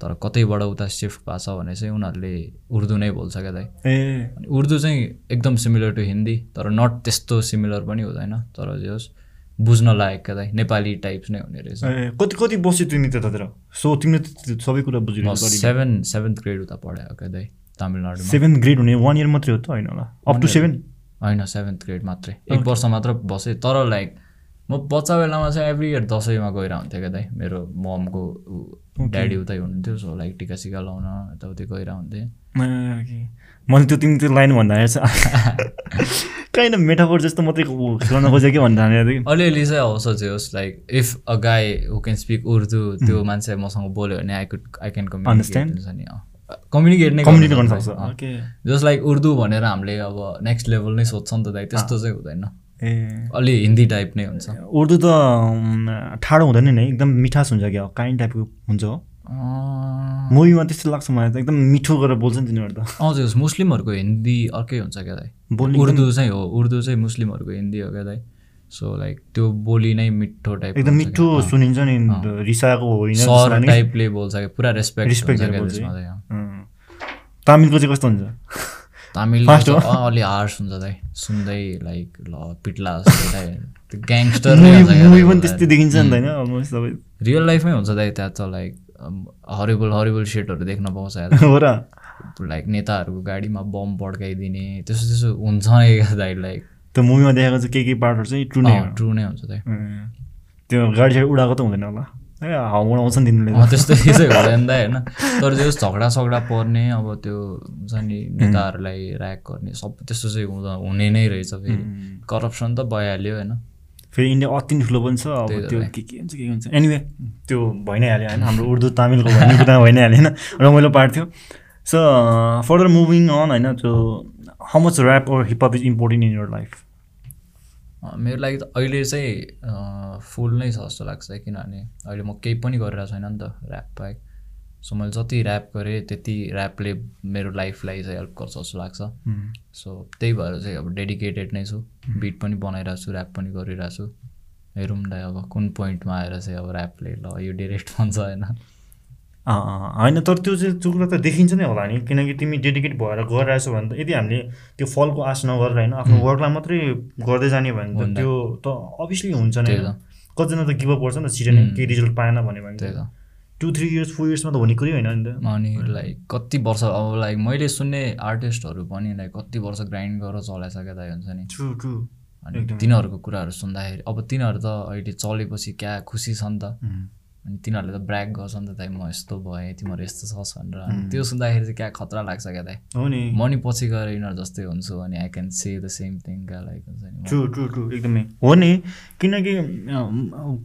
तर कतैबाट उता सिफ्ट भएको छ भने चाहिँ उनीहरूले उर्दू नै बोल्छ क्या दाइ ए। अनि उर्दू चाहिँ एकदम सिमिलर टु हिन्दी तर नट त्यस्तो सिमिलर पनि हुँदैन। तर जे होस् बुझ्न लायक क्या दाइ नेपाली टाइप्स नै हुने रहेछ। कति कति बस्यो तिमी त्यतातिर? सो तिमीले सबै कुरा बुझिरहेको सेभेन सेभेन्थ ग्रेड उता पढाएको क्या दाइ तामिलनाडुमा। सेभेन्थ ग्रेड हुने वान इयर मात्रै हो त होइन होला? Up to. सेभेन होइन सेभेन्थ ग्रेड मात्रै। एक वर्ष मात्र बसेँ तर लाइक म बच्चा बेलामा चाहिँ एभ्री इयर दसैँमा गएर हुन्थ्यो क्या दाइ। मेरो ममको ड्याडी उतै हुनुहुन्थ्यो सो लाइक टिका सिका लाउन यताउति गएर हुन्थेँ मैले त्यो तिमी त्यो लाइन भन्दा काइन मेटाफोर जस्तो मात्रै खेलाउन खोजेँ कि भन्दा अलिअलि चाहिँ होस् चाहिँ होस् लाइक इफ अ गाई हु क्यान स्पिक उर्दू त्यो मान्छे मसँग बोल्यो भने I could I can communicate हुन्छ नि कम्युनिकेट नै कम्युनिकेट गर्न सक्छ जस्ट लाइक उर्दू भनेर हामीले अब नेक्स्ट लेभल नै सोध्छ नि त दाइ त्यस्तो चाहिँ हुँदैन। ए। अलि हिन्दी टाइप नै हुन्छ। उर्दू त ठाडो हुँदैन नि एकदम मिठास हुन्छ क्या काइन्ड टाइपको हुन्छ हो। मुभीमा त्यस्तो लाग्छ मलाई त एकदम मिठो गरेर बोल्छ नि तिनीहरू त। हजुर मुस्लिमहरूको हिन्दी अर्कै हुन्छ क्या दाइ। उर्दू चाहिँ हो उर्दू चाहिँ मुस्लिमहरूको हिन्दी हो क्या दाइ। सो लाइक त्यो बोली नै मिठो टाइप एकदम मिठो सुनिन्छ नि रिसाएको होइन सर टाइपले बोल्छ क्या पुरा रेस्पेक्ट रेस्पेक्ट तामिलको चाहिँ कस्तो हुन्छ? तामिल अलि हार्स हुन्छ दाइ सुन्दै लाइक ल पिट्ला ग्याङ्स्टर मुभी पनि त्यस्तै देखिन्छ नि त होइन रियल लाइफमै हुन्छ दाइ त्यहाँ त लाइक हरिबल हरिबल सेटहरू देख्न पाउँछ लाइक नेताहरूको गाडीमा बम पड्काइदिने त्यसो त्यसो हुन्छ नै दाइ लाइक त्यो मुभीमा देखाएको चाहिँ के के पार्टहरू चाहिँ ट्रु नै ट्रु नै हुन्छ दाइ त्यो गाडी उडाएको त हुँदैन होला। हाउ उडाउँछ नि तिमीले त्यस्तो चाहिँ हुँदैन दाइ होइन। तर त्यो झगडा सगडा पर्ने अब त्यो हुन्छ नि नेताहरूलाई ऱ्याक गर्ने सब त्यस्तो चाहिँ हुँदा हुने नै रहेछ फेरि। करप्सन त भइहाल्यो होइन। फेरि इन्डिया अति नै ठुलो पनि छ अब त्यो के के हुन्छ के हुन्छ। एनिवे त्यो भइ नै हाल्यो होइन हाम्रो उर्दू तामिलको भन्ने कुरा भइ नै हाल्यो होइन रमाइलो पार्ट थियो। सो फर्दर मुभिङ अन होइन त्यो how much rap or hiphop is important in your life मेरो लागि त अहिले चाहिँ फुल नै छ जस्तो लाग्छ किनभने अहिले म केही पनि गरिरहेको छैन नि त ऱ्याप बाहेक। सो मैले जति ऱ्याप गरेँ त्यति ऱ्यापले मेरो लाइफलाई चाहिँ हेल्प गर्छ जस्तो लाग्छ। सो त्यही भएर चाहिँ अब डेडिकेटेड नै छु। बिट पनि बनाइरहेको छु ऱ्याप पनि गरिरहेको छु। हेरौँ न अब कुन पोइन्टमा आएर चाहिँ अब ऱ्यापले ल यो डिरेक्ट भन्छ होइन। होइन तर त्यो चाहिँ चुक्रा त देखिन्छ नै होला नि किनकि तिमी डेडिकेट भएर गरिरहेछौ भने त यदि हामीले त्यो फलको आश नगरेर होइन आफ्नो वर्कलाई मात्रै गर्दै जाने भने त त्यो त अभियसली हुन्छ नै। कतिजना त गिभ गर्छ नि त छिटो नै केही रिजल्ट पाएन भन्यो भने टु थ्री इयर्स फोर इयर्समा त हुने कुरै होइन नि त। अनि लाइक कति वर्ष अब लाइक मैले सुन्ने आर्टिस्टहरू पनि लाइक कति वर्ष ग्राइन्ड गरेर चलाइसकेको त हुन्छ नि। ट्रु ट्रु अनि तिनीहरूको कुराहरू सुन्दाखेरि अब तिनीहरू त अहिले चलेपछि क्या खुसी छ नि त अनि तिनीहरूले त ब्राग गर्छ नि त दाइ म यस्तो भएँ तिमीहरू यस्तो छस् भनेर। त्यो सुन्दाखेरि चाहिँ क्या खतरा लाग्छ क्या दाइ। हो नि। म नि पछि गएर यिनीहरू जस्तै हुन्छु अनि I can say the same thing क्या लाइक हुन्छ नि। ट्रु ट्रु ट्रु एकदमै। हो नि। किनकि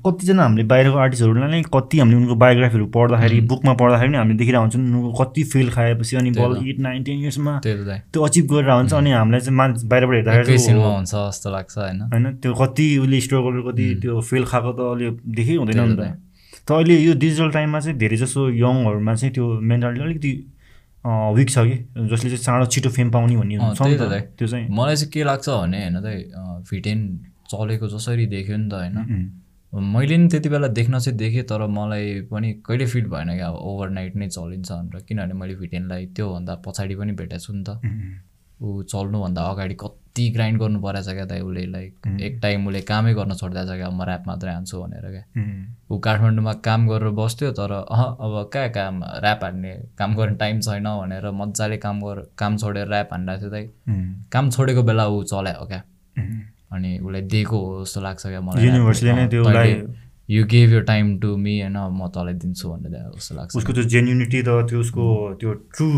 कतिजना हामीले बाहिरको आर्टिस्टहरूलाई नै कति हामीले उनको बायोग्राफीहरू पढ्दाखेरि बुकमा पढ्दाखेरि पनि हामीले देखिरहेको हुन्छौँ। उनीहरूको कति फेल खाएपछि अनि बल एट नाइन टेन इयर्समा त्यो अचिभ गरेर हुन्छ अनि हामीलाई चाहिँ मान्छे बाहिरबाट हेर्दाखेरि हुन्छ जस्तो लाग्छ होइन। होइन त्यो कति उसले स्ट्रगल कति त्यो फेल खाएको त अलि देखै हुँदैन नि त त अहिले यो डिजिटल टाइममा चाहिँ धेरै जसो यङहरूमा चाहिँ त्यो मेन्टालिटी अलिकति विक छ कि? जसले चाहिँ चाँडो छिटो फेम पाउने भन्ने त्यो चाहिँ। मलाई चाहिँ के लाग्छ भने होइन त फिटेन चलेको जसरी देख्यो नि त होइन? मैले नि त्यति बेला देख्न चाहिँ देखेँ तर मलाई पनि कहिले फिट भएन कि अब ओभरनाइट नै चलिन्छ भनेर। किनभने मैले फिटेनलाई त्योभन्दा पछाडि पनि भेटेको छु नि त। ऊ चल्नुभन्दा अगाडि कति ग्राइन्ड गर्नु परेछ क्या त उसले लाइक एक टाइम उसले कामै गर्न छोडिदिएछ क्या म ऱ्याप मात्रै हान्छु भनेर क्या। ऊ काठमाडौँमा काम गरेर बस्थ्यो तर अह अब कहाँ काम ऱ्याप हान्ने काम गर्ने टाइम छैन भनेर मजाले काम गर काम छोडेर ऱ्याप हानिरहेको थियो त। काम छोडेको बेला ऊ चलायो क्या। अनि उसलाई दिएको हो जस्तो लाग्छ क्या मलाई यु गेभ यो टाइम टु मी होइन म तँलाई दिन्छु भनेर जस्तो लाग्छ। उसको त्यो जेन्युनिटी त त्यो उसको त्यो ट्रु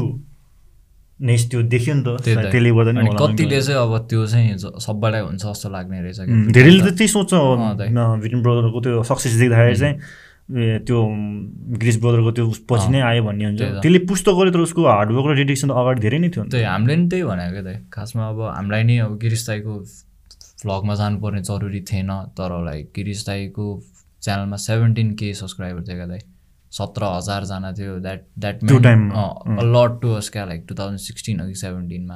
नेक्स्ट त्यो देख्यो नि त त्यसले गर्दा नि कतिले चाहिँ अब त्यो चाहिँ सबैलाई हुन्छ जस्तो लाग्ने रहेछ धेरैले त त्यही सोच्छ। भिटिन ब्रदरको त्यो सक्सेस देख्दाखेरि चाहिँ त्यो ग्रिस ब्रदरको त्यो पछि नै आयो भन्ने हुन्छ। त्यसले पुस्तो गर्यो तर उसको हार्डवर्क र डेडिकेसन त अगाडि धेरै नै थियो त्यही हामीले नि त्यही भनेको दाइ खासमा अब हामीलाई नै अब गिरिस दाईको भ्लगमा जानुपर्ने जरुरी थिएन। तर लाइक गिरिस दाईको च्यानलमा सेभेन्टिन के सब्सक्राइबर थियो क्या दाइ सत्र हजारजना थियो. That that lot to us क्या लाइक टु थाउजन्ड सिक्सटिन हो कि सेभेन्टिनमा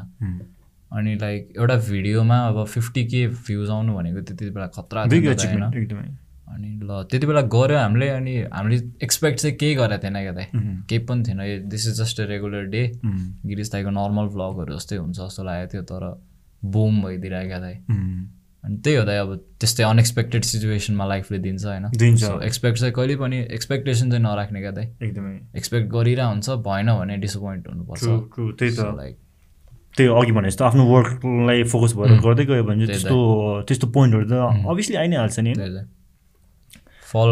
अनि लाइक एउटा भिडियोमा अब फिफ्टी के भ्युज आउनु भनेको त्यति बेला खतरा अनि ल त्यति बेला गऱ्यो हामीले अनि हामीले एक्सपेक्ट चाहिँ केही गरेको थिएन क्या दाइ केही पनि थिएन। This is just a regular day Girish दाईको नर्मल भ्लगहरू जस्तै हुन्छ जस्तो लागेको थियो तर बुम भइदिरहेको क्या दाइ अनि त्यही हो त अब त्यस्तै अनएक्सपेक्टेड सिचुएसनमा लाइफले दिन्छ होइन दिन्छ एक्सपेक्ट चाहिँ कहिले पनि एक्सपेक्टेसन चाहिँ नराख्ने क्या दाइ एकदमै एक्सपेक्ट गरिरह हुन्छ भएन भने डिसपोइन्ट हुनुपर्छ त्यही त लाइक त्यही अघि भने जस्तो आफ्नो वर्कलाई फोकस भएर गर्दै गयो भने त्यही। त्यस्तो त्यस्तो पोइन्टहरू त अभियसली आइ नै हाल्छ नि? त्यही। फल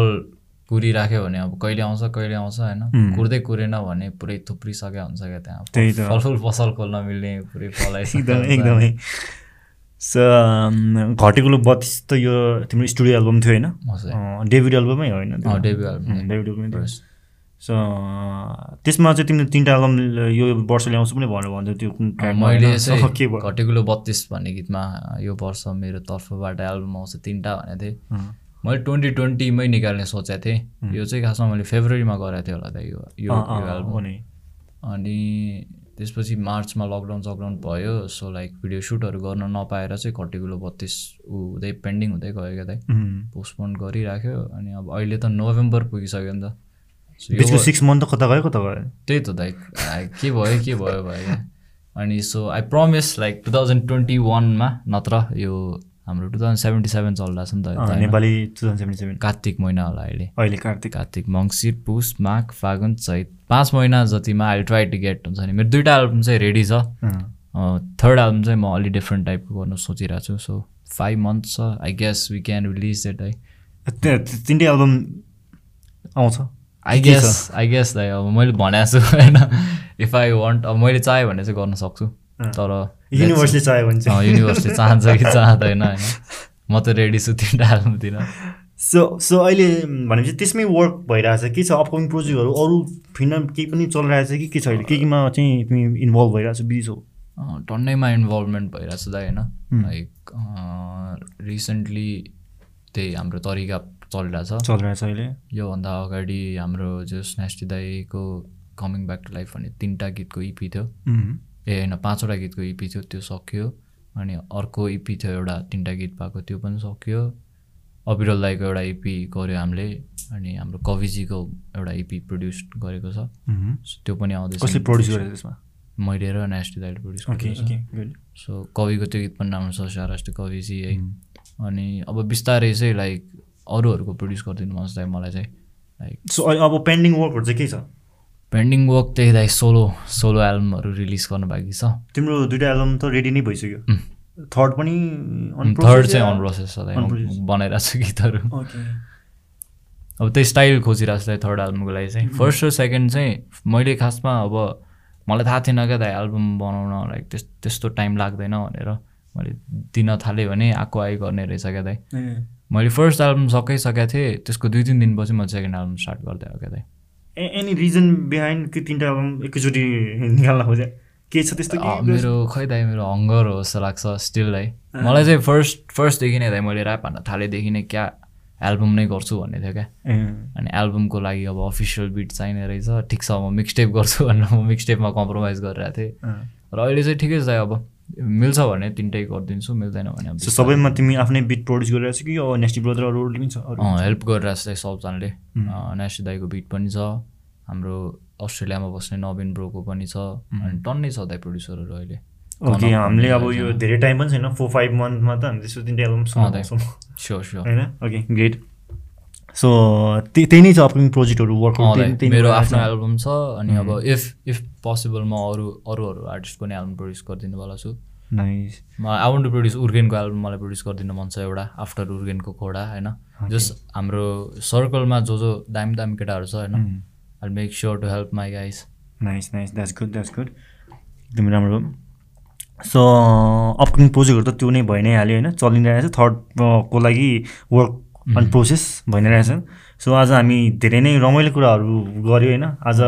कुरिराख्यो भने अब कहिले आउँछ कहिले आउँछ होइन उम्. कुर्दै कुरेन भने पुरै थुप्रिसक्यो हुन्छ क्या त्यहाँ त्यही। फलफुल पसल खोल्न मिल्ने पुरै फल एकदमै। एकदमै घटेको लु बत्तिस त यो तिम्रो स्टुडियो एल्बम थियो होइन। डेब्युट एल्बमै हो होइन। डेब्युट एल्बमै थियो। सो त्यसमा चाहिँ तिमीले तिनवटा एल्बम यो वर्ष ल्याउँछु पनि भनेर भन्थ्यो त्यो मैले होइन? चाहिँ So, के भयो घटेकुलो बत्तिस भन्ने गीतमा यो वर्ष मेरो तर्फबाट एल्बम आउँछ तिनवटा भनेको थिएँ मैले ट्वेन्टी ट्वेन्टीमै निकाल्ने सोचेको थिएँ यो चाहिँ खासमा मैले फेब्रुअरीमा गरेको थिएँ होला त यो एल्बम। अनि त्यसपछि मार्चमा लकडाउन सकडाउन भयो सो लाइक भिडियो सुटहरू गर्न नपाएर चाहिँ घटेकुलो बत्तिस ऊ हुँदै पेन्डिङ हुँदै गयो क्या दाइ. पोस्टपोन गरिराख्यो अनि अब अहिले त नोभेम्बर पुगिसक्यो नि त। सिक्स मन्थ त कता गयो कता गयो त्यही त दाइ के भयो के भयो भयो अनि so I promise like two thousand twenty वानमा नत्र यो हाम्रो टु थाउजन्ड सेभेन्टी सेभेन चलिरहेको छ नि त? Nepali two thousand seventy seven कार्तिक महिना होला अहिले। अहिले कार्तिक। कार्तिक मङ्सिर पुस माघ फागुन चैत। पाँच महिना जतिमा आई ट्राई टु गेट हुन्छ नि। मेरो दुइटा एल्बम चाहिँ रेडी छ। थर्ड एल्बम चाहिँ म अलिक डिफ्रेन्ट टाइपको गर्नु सोचिरहेको छु। सो फाइभ मन्थ छ। I guess we can release that है तिनटै एल्बम आउँछ। आई? गेस आई गेस दाइ अब मैले भनेको छु होइन। इफ आई वान्ट अब मैले चाहेँ भने चाहिँ गर्न सक्छु। तर युनिभर्सले चाह्यो भने चाहिँ युनिभर्सले चाहन्छ कि चाहँदैन होइन? म त रेडी छु तिनवटा एल्बमतिर सो सो अहिले भनेपछि त्यसमै वर्क भइरहेछ के छ अपकमिङ प्रोजेक्टहरू अरू फिल्म केही पनि चलिरहेछ कि के छ अहिले? के केमा चाहिँ तिमी इन्भल्भ भइरहेछ बिजी छौ? अँ, टन्नैमा इन्भल्भमेन्ट भइरहेको छ दाइ होइन? हुँ। लाइक रिसेन्टली त्यही हाम्रो तरिका चलिरहेछ। चलिरहेछ अहिले। योभन्दा अगाडि हाम्रो जो स्नेस्टी दाईको कमिङ ब्याक टु लाइफ भन्ने तिनवटा गीतको इपी थियो। उम्. ए होइन पाँचवटा गीतको इपी थियो त्यो सक्यो। अनि अर्को इपी थियो एउटा तिनवटा गीत पाएको त्यो पनि सक्यो। अविरल दाईको एउटा इपी गऱ्यो हामीले अनि हाम्रो कविजीको एउटा इपी प्रड्युस गरेको छ। त्यो पनि आउँदैछ। कसले प्रड्युस गरेछ त्यसमा? मैले र नेस्टी दाईले प्रड्युस गरेको सो कविको त्यो गीत पनि राम्रो छ साराष्ट्र कविजी है। अनि अब बिस्तारै चाहिँ लाइक अरूहरूको प्रड्युस गरिदिनु मन छ मलाई चाहिँ। लाइक सो अब पेन्डिङ वर्कहरू चाहिँ के छ? पेन्डिङ वर्क त्यही दाइ सोलो सोलो एल्बमहरू रिलिज गर्नु बाँकी छ। तिम्रो दुइटा एल्बम त रेडी नै भइसक्यो। थर्ड पनि थर्ड चाहिँ अन प्रोसेस छ? बनाइरहेको छु गीतहरू। अब त्यही स्टाइल खोजिरहेको छु थर्ड एल्बमको लागि चाहिँ। फर्स्ट र सेकेन्ड चाहिँ मैले खासमा अब मलाई थाहा थिएन क्या दाइ एल्बम बनाउन लाइक त्यस त्यस्तो टाइम लाग्दैन भनेर। मैले दिन थालेँ भने आएको आइ गर्ने रहेछ क्या दाइ मैले फर्स्ट एल्बम सकाइसकेको थिएँ त्यसको दुई तिन दिनपछि म सेकेन्ड एल्बम स्टार्ट गर्दै आएको क्या दाइ एनी रिजन बिहाइन्ड कि तिनवटा एल्बम एकैचोटि निकाल्न खोजे? के छ त्यस्तो मेरो खै दाइ मेरो हङ्गर हो जस्तो लाग्छ स्टिल है। मलाई चाहिँ फर्स्ट फर्स्टदेखि नै दाइ मैले ऱ्याप हान्न थालेदेखि नै क्या एल्बम नै गर्छु भन्ने थियो क्या। अनि एल्बमको लागि अब अफिसियल बिट चाहिने रहेछ ठिक छ म मिक्सटेप गर्छु भनेर म मिक्सटेपमा कम्प्रोमाइज गरिरहेको थिएँ। र अहिले चाहिँ ठिकै छ अब। मिल्छ भने तिनटै गरिदिन्छु मिल्दैन भने सबैमा तिमी आफ्नै बिट प्रड्युस गरिरहेको छ कि यो नेक्स्ट ब्रदर अरूले पनि छ अरू? हेल्प गरिरहेको छ सबजनाले। नेस्टी दाईको बिट पनि छ हाम्रो अस्ट्रेलियामा बस्ने नवीन ब्रोको पनि छ अनि टन्नै छ दाइ प्रड्युसरहरू अहिले। ओके हामीले अब यो धेरै टाइम पनि छैन फोर फाइभ मन्थमा त हामी त्यस्तो तिनवटा एल्बम। सुन्नु स्योर स्योर होइन? ओके ग्रेट सो त्यही त्यही नै छ अपकमिङ प्रोजेक्टहरू दाइ, मेरो आफ्नो एल्बम छ अनि अब इफ इफ पोसिबल म अरू अरू अरू आर्टिस्टको नै एल्बम प्रड्युस गरिदिनुवाला छु नाइस म आई वन्ट टु प्रड्युस उर्गेनको एल्बम मलाई प्रड्युस गरिदिनु मन छ एउटा आफ्टर उर्गेनको खोडा होइन। जस हाम्रो सर्कलमा जो जो दामी दामी केटाहरू छ होइन। I make sure to help my guys nice nice that's good that's good एकदमै राम्रो। सो अपकमिङ प्रोजेक्टहरू त त्यो नै भइ नै हाल्यो होइन। चलिरहेछ थर्डको लागि वर्क अन प्रोसेस भइ नै रहेछ सो आज हामी धेरै नै रमाइलो कुराहरू गऱ्यो होइन। आज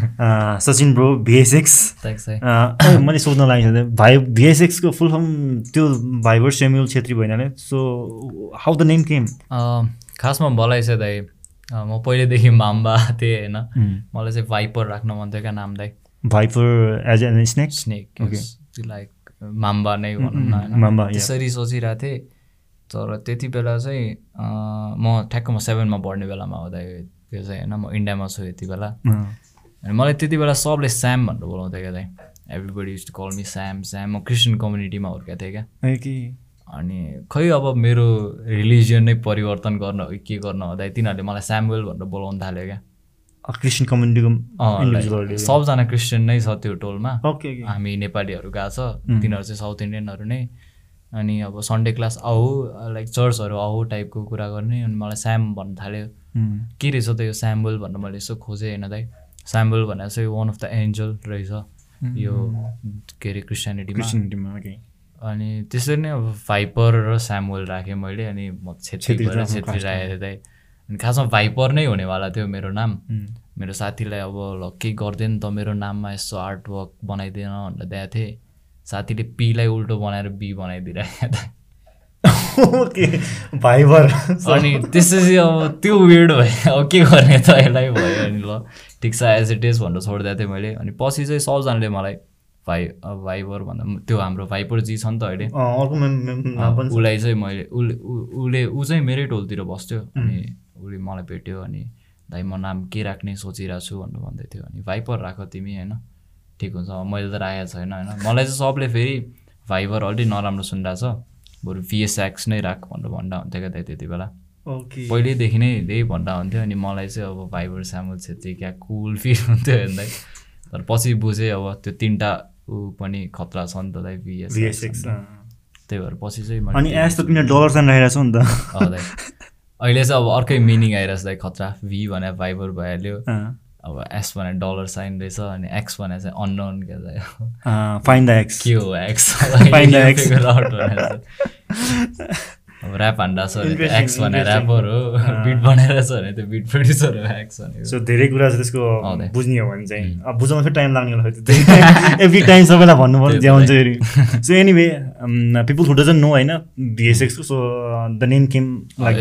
सचिन ब्रो भिएसएक्स मैले सोध्न लागेको छ भाइ भिएसएक्सको फुल फर्म त्यो Viber Samuel Chhetri भइनाले। So how the name came खासमा मलाई चाहिँ दाइ म पहिल्यैदेखि माम्बा थिएँ होइन। मलाई चाहिँ भाइपर राख्न मन थियो क्या नाम दाइ। Viper as an snake snake. Like mamba नै भनौँ न. त्यसरी सोचिरहेको थिएँ। तर त्यति बेला चाहिँ म ठ्याक्क म सेभेनमा पढ्ने बेलामा हुँदा त्यो चाहिँ होइन म इन्डियामा छु यति बेला। अनि मलाई त्यति बेला सबले स्याम भनेर बोलाउँथ्यो क्या दाइ everybody use to call me Sam Sam म क्रिस्चियन कम्युनिटीमा हुर्केको थिएँ क्या। कि? अनि खै अब मेरो रिलिजियन नै परिवर्तन गर्न के गर्न हुँदा तिनीहरूले मलाई स्यामुएल भनेर बोलाउनु थाल्यो क्या। क्रिस्चियन कम्युनिटीको सबजना क्रिस्चियन नै छ त्यो टोलमा। हामी नेपालीहरू गएको छ। तिनीहरू चाहिँ साउथ इन्डियनहरू नै। अनि अब सन्डे क्लास आऊ लाइक चर्चहरू आऊ टाइपको कुरा गर्ने अनि मलाई स्याम भन्नु थाल्यो। के रहेछ त यो स्याम्बल भनेर मैले यसो खोजेँ होइन दाइ। स्याम्बल भनेर चाहिँ वान अफ द एन्जल रहेछ यो के अरे क्रिस्टियानिटीमा अनि त्यसरी नै अब भाइपर र स्यामुएल राखेँ मैले अनि म छेत्री छेत्री। राखेँ दाइ। अनि खासमा भाइपर नै हुनेवाला थियो मेरो नाम। मेरो साथीलाई अब ल केही गरिदियो नि त मेरो नाममा यसो आर्ट वर्क बनाइदिएन भनेर दिएको थिएँ। साथीले पीलाई उल्टो बनाएर बी बनाइदिइरहेको ओके भाइबर अनि त्यसपछि अब त्यो वियर्ड भयो। अब के गर्ने त? यसलाई भयो अनि ल ठिक छ एज इट इज भनेर छोडिदिएको थिएँ मैले। अनि पछि चाहिँ सबजनाले मलाई भाइ भाइबर भन्दा त्यो हाम्रो भाइपर जी छ नि त अहिले। उसलाई चाहिँ मैले उसले उसले ऊ चाहिँ मेरै टोलतिर बस्थ्यो। अनि उसले मलाई भेट्यो अनि दाइ म नाम के राख्ने सोचिरहेको छु? भनेर भन्दै थियो। अनि भाइपर राख तिमी होइन? ठिक हुन्छ मैले त राखेको छैन होइन। मलाई चाहिँ सबले फेरि भाइबर अलरेडी नराम्रो सुनिरहेको छ। बरु भिएसएक्स नै राख भनेर भन्दा हुन्थ्यो क्या दाइ त्यति बेला। ओके। पहिल्यैदेखि नै त्यही भन्दा हुन्थ्यो अनि मलाई चाहिँ अब भाइबर सामुल छेत्री क्या कुल फिल हुन्थ्यो हेर्दै। तर पछि बुझेँ अब त्यो तिनवटा ऊ पनि खतरा छ नि त दाइ। त्यही भएर पछि चाहिँ अनि एस त तिमीले डलर चाहिँ राखेको छौ नि त। अहिले चाहिँ अब अर्कै मिनिङ आइरहेछ दाइ खतरा। भी भने भाइबर भइहाल्यो। अब एस भने डलर साइन रहेछ अनि एक्स भने चाहिँ अननोन अँ, फाइन द एक्स के हो एक्स Find the X. अब ऱ्याप हान्दा छ भने एक्स भने. ऱ्यापर हो। बिट बनाएर छ भने त्यो बिट प्रड्युसर हो एक्स भनेको। सो धेरै कुरा चाहिँ त्यसको। बुझ्ने हो भने चाहिँ। अब बुझाउन फेरि टाइम लाग्ने होला। एभ्री टाइम सबैलाई भन्नु पर्यो त्यही हुन्छ फेरि so anyway people who doesn't know होइन भिएसएक्सको so the name came like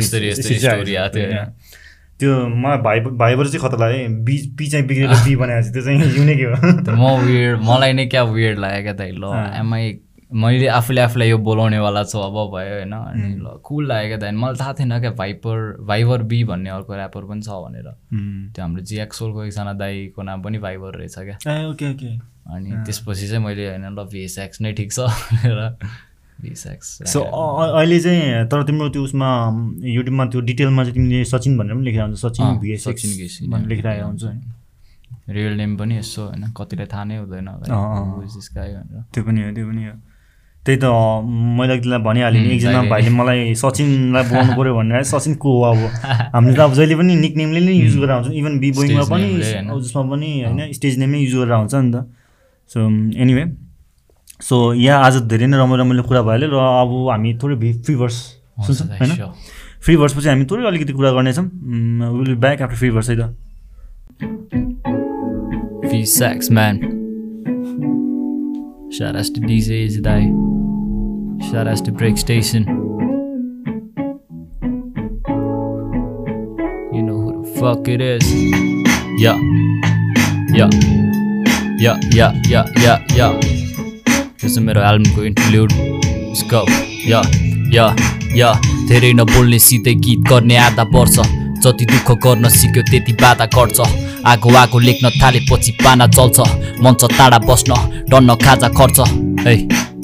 त्यो मलाई भाइ भाइबाट चाहिँ खतरा लाग्यो। बी पी चाहिँ बिग्रेर बी बनाएको छ त्यो चाहिँ युनिकै हो। म वियर्ड मलाई नै क्या वियर्ड लाग्यो क्या दाइ ल एमआई मैले आफूले आफूलाई यो बोलाउनेवाला छु अब भयो होइन? अनि ल कुल लाग्यो क्या दाइ मलाई थाहा थिएन क्या भाइपर भाइबर बी भन्ने अर्को ऱ्यापर पनि छ भनेर। त्यो हाम्रो जिएक्सोलको एकजना दाईको नाम पनि भाइबर रहेछ क्या। ए ओके ओके। अनि त्यसपछि चाहिँ मैले होइन ल भिएसएक्स नै ठिक छ भनेर। सो अहिले चाहिँ तर तिम्रो त्यो उसमा युट्युबमा त्यो डिटेलमा चाहिँ तिमीले सचिन भनेर पनि लेखिरहेको हुन्छ। सचिन भिएसएक्स सचिन भनेर लेखिरहेको हुन्छ। होइन रियल नेम पनि यसो होइन कतिलाई थाहा नै हुँदैन त्यो पनि हो त्यो पनि हो। त्यही त मैले त्यसलाई भनिहालेँ नि एकजना भाइले मलाई सचिनलाई बोलाउनु पऱ्यो भनेर सचिन को हो अब? हामीले त अब जहिले पनि निक नेमले नै युज गरेर हुन्छ इभन बी बोइङमा Stage पनि जसमा पनि होइन स्टेज नेमै युज गरेर हुन्छ नि त। सो एनिवे सो यहाँ आज धेरै नै रमाइलो रमाइलो कुरा भइहाल्यो र अब हामी थोरै फ्री भर्स सुन्छौँ दाइ, होइन sure. फ्री भर्सपछि हामी थोरै अलिकति कुरा गर्नेछौँ will back after free verse है त V-Sax, man. Shout outs to DJ today. Shout outs to Break Station. You know who the fuck it is. Yeah. Yeah. Yeah, yeah, yeah, yeah, yeah. यो चाहिँ मेरो एल्बमको इन्टरल्युड या या या धेरै नबोल्ने सिधै गीत गर्ने आधा वर्ष। जति दुःख गर्न सिक्यो त्यति बाधा गर्छ आगो आगो लेख्न थालेपछि पाना चल्छ मञ्च टाढा बस्न टन्न खाजा खर्च। है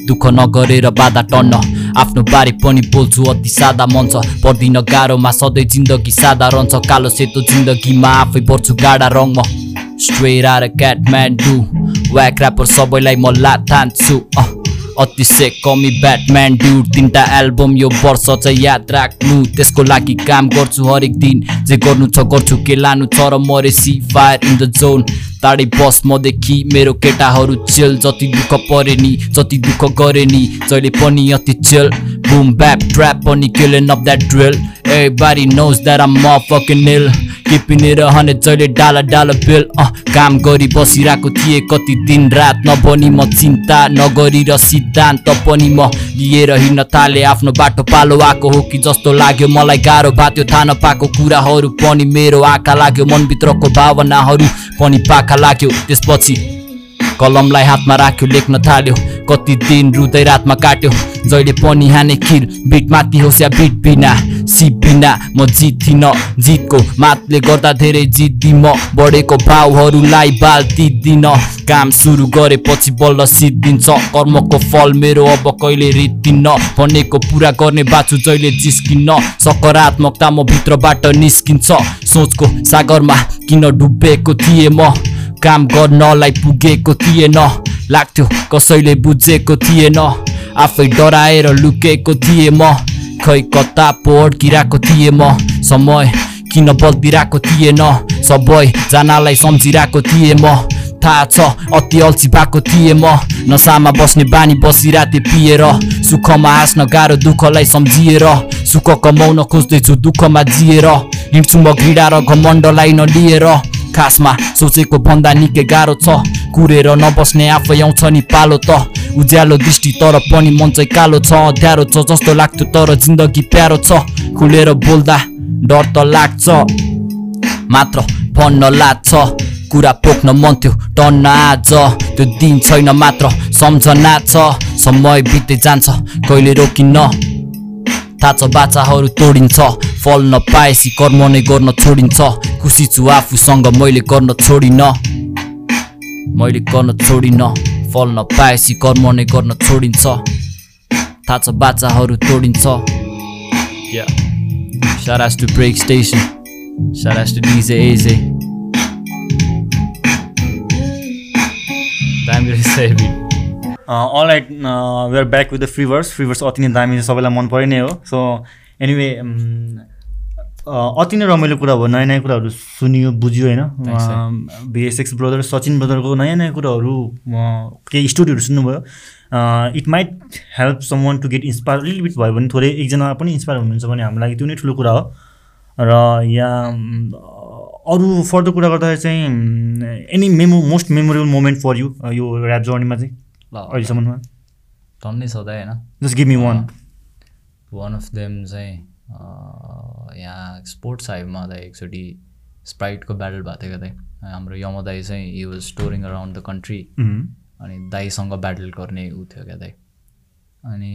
दुःख नगरेर बाधा टन्न। आफ्नो बारे पनि बोल्छु अति सादा मञ्च पर्दिन गाह्रोमा सधैँ जिन्दगी सादा रहन्छ। कालो सेतो जिन्दगीमा आफै पर्छु गाडा रङमा। स्ट्रेट आएर क्याटम्यान्डु व्याक ऱ्यापर सबैलाई म अति सेक कमी ब्याटम्यान ड्युड तिनवटा एल्बम यो वर्ष चाहिँ याद राख्नु त्यसको लागि काम गर्छु हरेक दिन जे गर्नु छ गर्छु के लानु छ र मरेसी फायर इन द जोन टाढी बस मदेखि मेरो केटाहरू चेल जति दुःख परे नि जति दुःख गरे नि जहिले पनि अति चेल। बुम ब्याप ट्र्याप पनि up that drill Everybody knows that I'm motherfucking ill Keeping it a hundred जहिले डाला डाला बिल। अँ काम गरी बसिरहेको थिएँ कति दिन रात नबनी म चिन्ता नगरी र सिद्धान्त पनि म लिएर हिँड्न थालेँ। आफ्नो बाटो पालो आएको हो कि जस्तो लाग्यो मलाई गाह्रो बाट्यो थाहा नपाएको कुराहरू पनि मेरो आँखा लाग्यो। मनभित्रको भावनाहरू पनि पाखा लाग्यो त्यसपछि कलमलाई हातमा राख्यो लेख्न थाल्यो कति दिन रुँदै रातमा काट्यो जहिले पनि हाने खिर बिट माथि होस् या बिट बिना सिप बिना म जित्दिन जितको मातले गर्दा धेरै जित्दी म बढेको भावहरूलाई बाल तिद्दिन काम सुरु गरेपछि बल्ल सिद्धिन्छ कर्मको फल मेरो अब कहिले रित्दिन्न भनेको पुरा गर्ने बाछु जहिले जिस्किन्न सकारात्मकता म भित्रबाट निस्किन्छ। सोचको सागरमा किन डुबेको थिएँ म? काम गर्नलाई पुगेको थिएन। लाग्थ्यो कसैले बुझेको थिएन। आफै डराएर लुकेको थिएँ म। खै कता पो अड्किरहेको थिएँ म। समय किन बल्दिरहेको थिएन। सबैजनालाई सम्झिरहेको थिएँ म। थाहा छ अति अल्छी भएको थिएँ म। नसामा बस्ने बानी बसिराते पिएर। सुखमा हाँस्न गाह्रो दुःखलाई सम्झिएर। सुख कमाउन खोज्दैछु दुःखमा जिएर। हिँड्छु म घृणा र घमण्डलाई नलिएर। खासमा सोचेको भन्दा निकै गाह्रो छ। कुरेर नबस्ने आफै आउँछ नि पालो त। उज्यालो दृष्टि तर पनि मन चाहिँ कालो छ अध्यारो छ जस्तो लाग्थ्यो तर जिन्दगी प्यारो छ। खुलेर बोल्दा डर त लाग्छ। मात्र भन्न लाग्छ। कुरा पोख्न मन थियो टन्न आज। त्यो दिन छैन मात्र सम्झना छ। समय बित्दै जान्छ कहिले रोकिन्न। थाहा छ बाचाहरू तोडिन्छ फल नपाएसी कर्म नै गर्न छोडिन्छ खुसी छु आफूसँग मैले गर्न छोडिन मैले गर्न छोडिन फल नपाएसी कर्म नै गर्न छोडिन्छ थाहा छ बाचाहरू तोडिन्छ Yeah. Shout outs to Break Station. Shout outs to. All right we're back with the freeverse freeverse अति नै दामी सबैलाई मन पर्ने नै हो. सो एनिवे अति नै रमाइलो कुरा भयो नयाँ नयाँ कुराहरू सुनियो बुझ्यो होइन? बिएसएक्स ब्रदर सचिन ब्रदरको नयाँ नयाँ कुराहरू केही स्टोरीहरू सुन्नुभयो। It might help someone to get inspire lil bit भयो भने थोरै एकजना पनि इन्सपायर हुनुहुन्छ भने हाम्रो लागि त्यो नै ठुलो कुरा हो। र यहाँ म, अरू फर्दर कुरा गर्दाखेरि चाहिँ any memo most memorable moment for you यो ऱ्याप जर्नीमा चाहिँ? ल अहिलेसम्ममा टन्नै छ त होइन just give me one one of them चाहिँ यहाँ स्पोर्ट्स हाइभमा त एकचोटि स्प्राइटको ब्याटल भएको थियो दाइ हाम्रो यमो दाई चाहिँ he was storing around the country अनि दाईसँग ब्याटल गर्ने ऊ थियो क्या दाइ अनि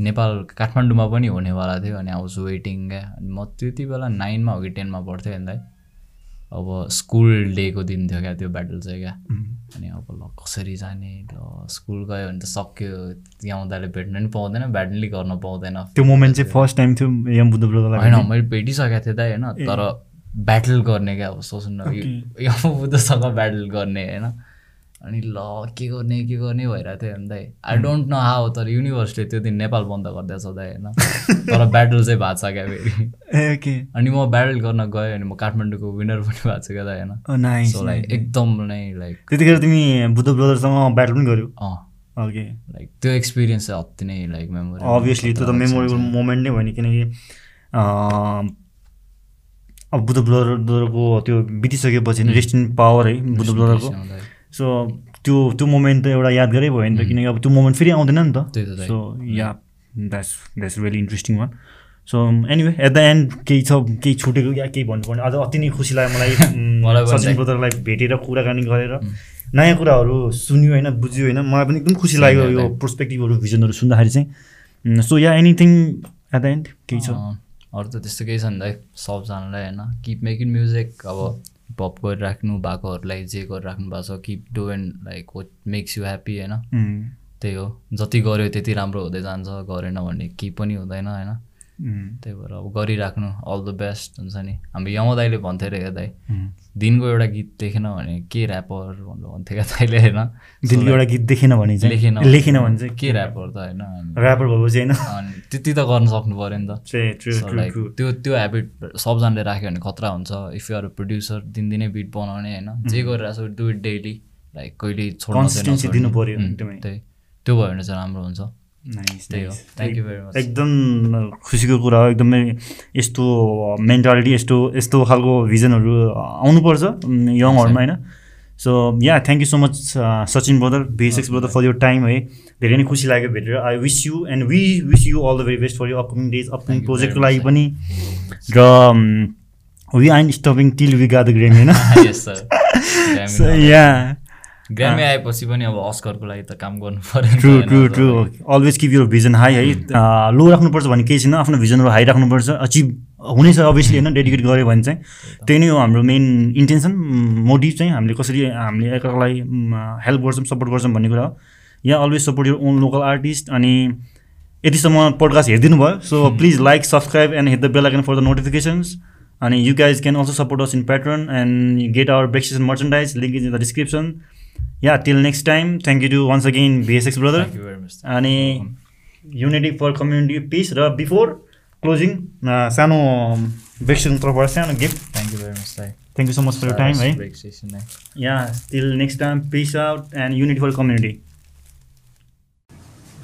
नेपाल काठमाडौँमा पनि हुनेवाला थियो अनि आई वाज वेटिङ क्या अनि म त्यति बेला नाइनमा हो कि टेनमा पढ्थेँ अनि दाइ अब स्कुल डेको दिन थियो क्या त्यो ब्याटल चाहिँ क्या। अनि अब ल कसरी जाने? ल स्कुल गयो भने त सक्यो। यहाँ दाइले भेट्न पनि पाउँदैन ब्याटल गर्न पाउँदैन। त्यो मोमेन्ट चाहिँ फर्स्ट टाइम थियो होइन मैले भेटिसकेको थिएँ दाइ होइन। तर ब्याटल गर्ने क्या अब सोच्नु यो यो बुद्धसँग ब्याटल गर्ने होइन। अनि ल के गर्ने के गर्ने भइरहेको थियो अनि दाइ आई डोन्ट नो हाउ तर युनिभर्सले त्यो दिन नेपाल बन्द गरिदिएछ दाइ होइन तर ब्याटल चाहिँ भएको छ क्या फेरि। ओके। अनि म ब्याटल गर्न गएँ अनि म काठमाडौँको विनर पनि भएको छु क्या दाइ होइन लाइक एकदम नै लाइक त्यतिखेर तिमी बुद्ध ब्रदरसँग ब्याटल पनि गर्यो अँ। ओके लाइक त्यो एक्सपिरियन्स चाहिँ अति नै लाइक मेमोरी अभियसली त्यो त मेमोरेबल मोमेन्ट नै भयो नि किनकि अब बुद्ध ब्रदरको त्यो बितिसकेपछि रेस्ट इन पावर है बुद्ध ब्रदरको। सो त्यो त्यो मोमेन्ट त एउटा यादगारै भयो नि त? किनकि अब त्यो मोमेन्ट फेरि आउँदैन नि त। त। So yeah that's that's really interesting one so anyway at the end केही छ केही छुटेको या केही भन्नुपर्ने अझ अति नै खुसी लाग्यो मलाई सचिन। ब्रदरलाई भेटेर कुराकानी गरेर। नयाँ कुराहरू सुन्यो होइन बुझ्यो होइन। मलाई पनि एकदम खुसी लाग्यो यो पर्सपेक्टिभहरू भिजनहरू सुन्दाखेरि चाहिँ। So yeah anything at the end केही छ? अरू त त्यस्तो केही छ नि दाइ सबजनालाई होइन। किप मेकिङ म्युजिक अब हिपहप गरिराख्नु भएकोहरूलाई जे गरिराख्नु भएको छ keep doing like what makes you happy होइन? त्यही हो। जति गऱ्यो त्यति राम्रो हुँदै जान्छ गरेन भने केही पनि हुँदैन होइन? त्यही भएर अब गरिराख्नु अल द बेस्ट हुन्छ नि। हाम्रो यमो दाइले भन्थ्यो अरे क्या दाइ उम्। दिनको एउटा गीत देखेन भने के ऱ्यापर भन्नु भन्थ्यो क्या दाइले होइन? दिनको एउटा गीत देखेन भने चाहिँ लेखेन लेखेन भने चाहिँ के ऱ्यापर त होइन? ऱ्यापर भएपछि होइन। त्यति त गर्न सक्नु पऱ्यो नि त। True. त्यो त्यो हेबिट सबजनाले राख्यो भने खतरा हुन्छ। इफ युआर प्रड्युसर दिनदिनै बिट बनाउने होइन? जे गरिरहेको छ डु इट डेली लाइक कहिले छोड्नु। त्यही। त्यो भयो भने चाहिँ राम्रो हुन्छ। त्यही हो. थ्याङ्क यू भेरी मच एकदम खुसीको कुरा हो एकदमै यस्तो मेन्टालिटी यस्तो यस्तो खालको भिजनहरू आउनुपर्छ यङहरूमा होइन? So yeah thank you so much Sachin brother basics brother for यो टाइम है। धेरै नै खुसी लाग्यो भेटेर। I wish you and we wish you all the very best for यो अपकमिङ डेज अपकमिङ प्रोजेक्टको लागि पनि। र we ain't stopping till we got the Grammy होइन या ग्रामी आएपछि पनि अब अस्करको लागि त काम गर्नु पऱ्यो true true true always keep यो भिजन हाई है। लो राख्नुपर्छ भन्ने केही छैन आफ्नो भिजनहरू हाई राख्नुपर्छ। अचिभ हुनेछ अभियसली होइन डेडिकेट गऱ्यो भने चाहिँ। त्यही नै हो हाम्रो मेन इन्टेन्सन मोटिभ चाहिँ। हामीले कसरी हामीले एकअर्कालाई हेल्प गर्छौँ सपोर्ट गर्छौँ भन्ने कुरा हो। यहाँ always support your own local artist अनि यतिसम्म पोडकास्ट हेरिदिनु भयो। So please like subscribe and hit the bell icon for the notifications अनि you guys can also support us in Patreon and get our Break Station merchandise link is in the description yeah till next time thank you to once again VSX brother अनि unity for community peace र before closing सानो Break Station तर्फबाट सानो gift thank you very much thank you so much for your time है yeah till next time peace out and unity for community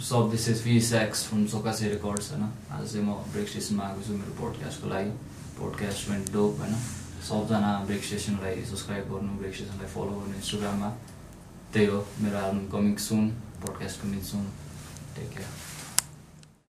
so this is VSX from सोकासे records होइन आज चाहिँ म brake स्टेसनमा आएको छु मेरो पोडकास्टको लागि पोडकास्ट वेन्ट डोप होइन सबजना ब्रेक स्टेसनलाई सब्सक्राइब गर्नु ब्रेक स्टेसनलाई फलो गर्नु इन्स्टाग्राममा त्यही हो मेरो album coming soon podcast coming soon take care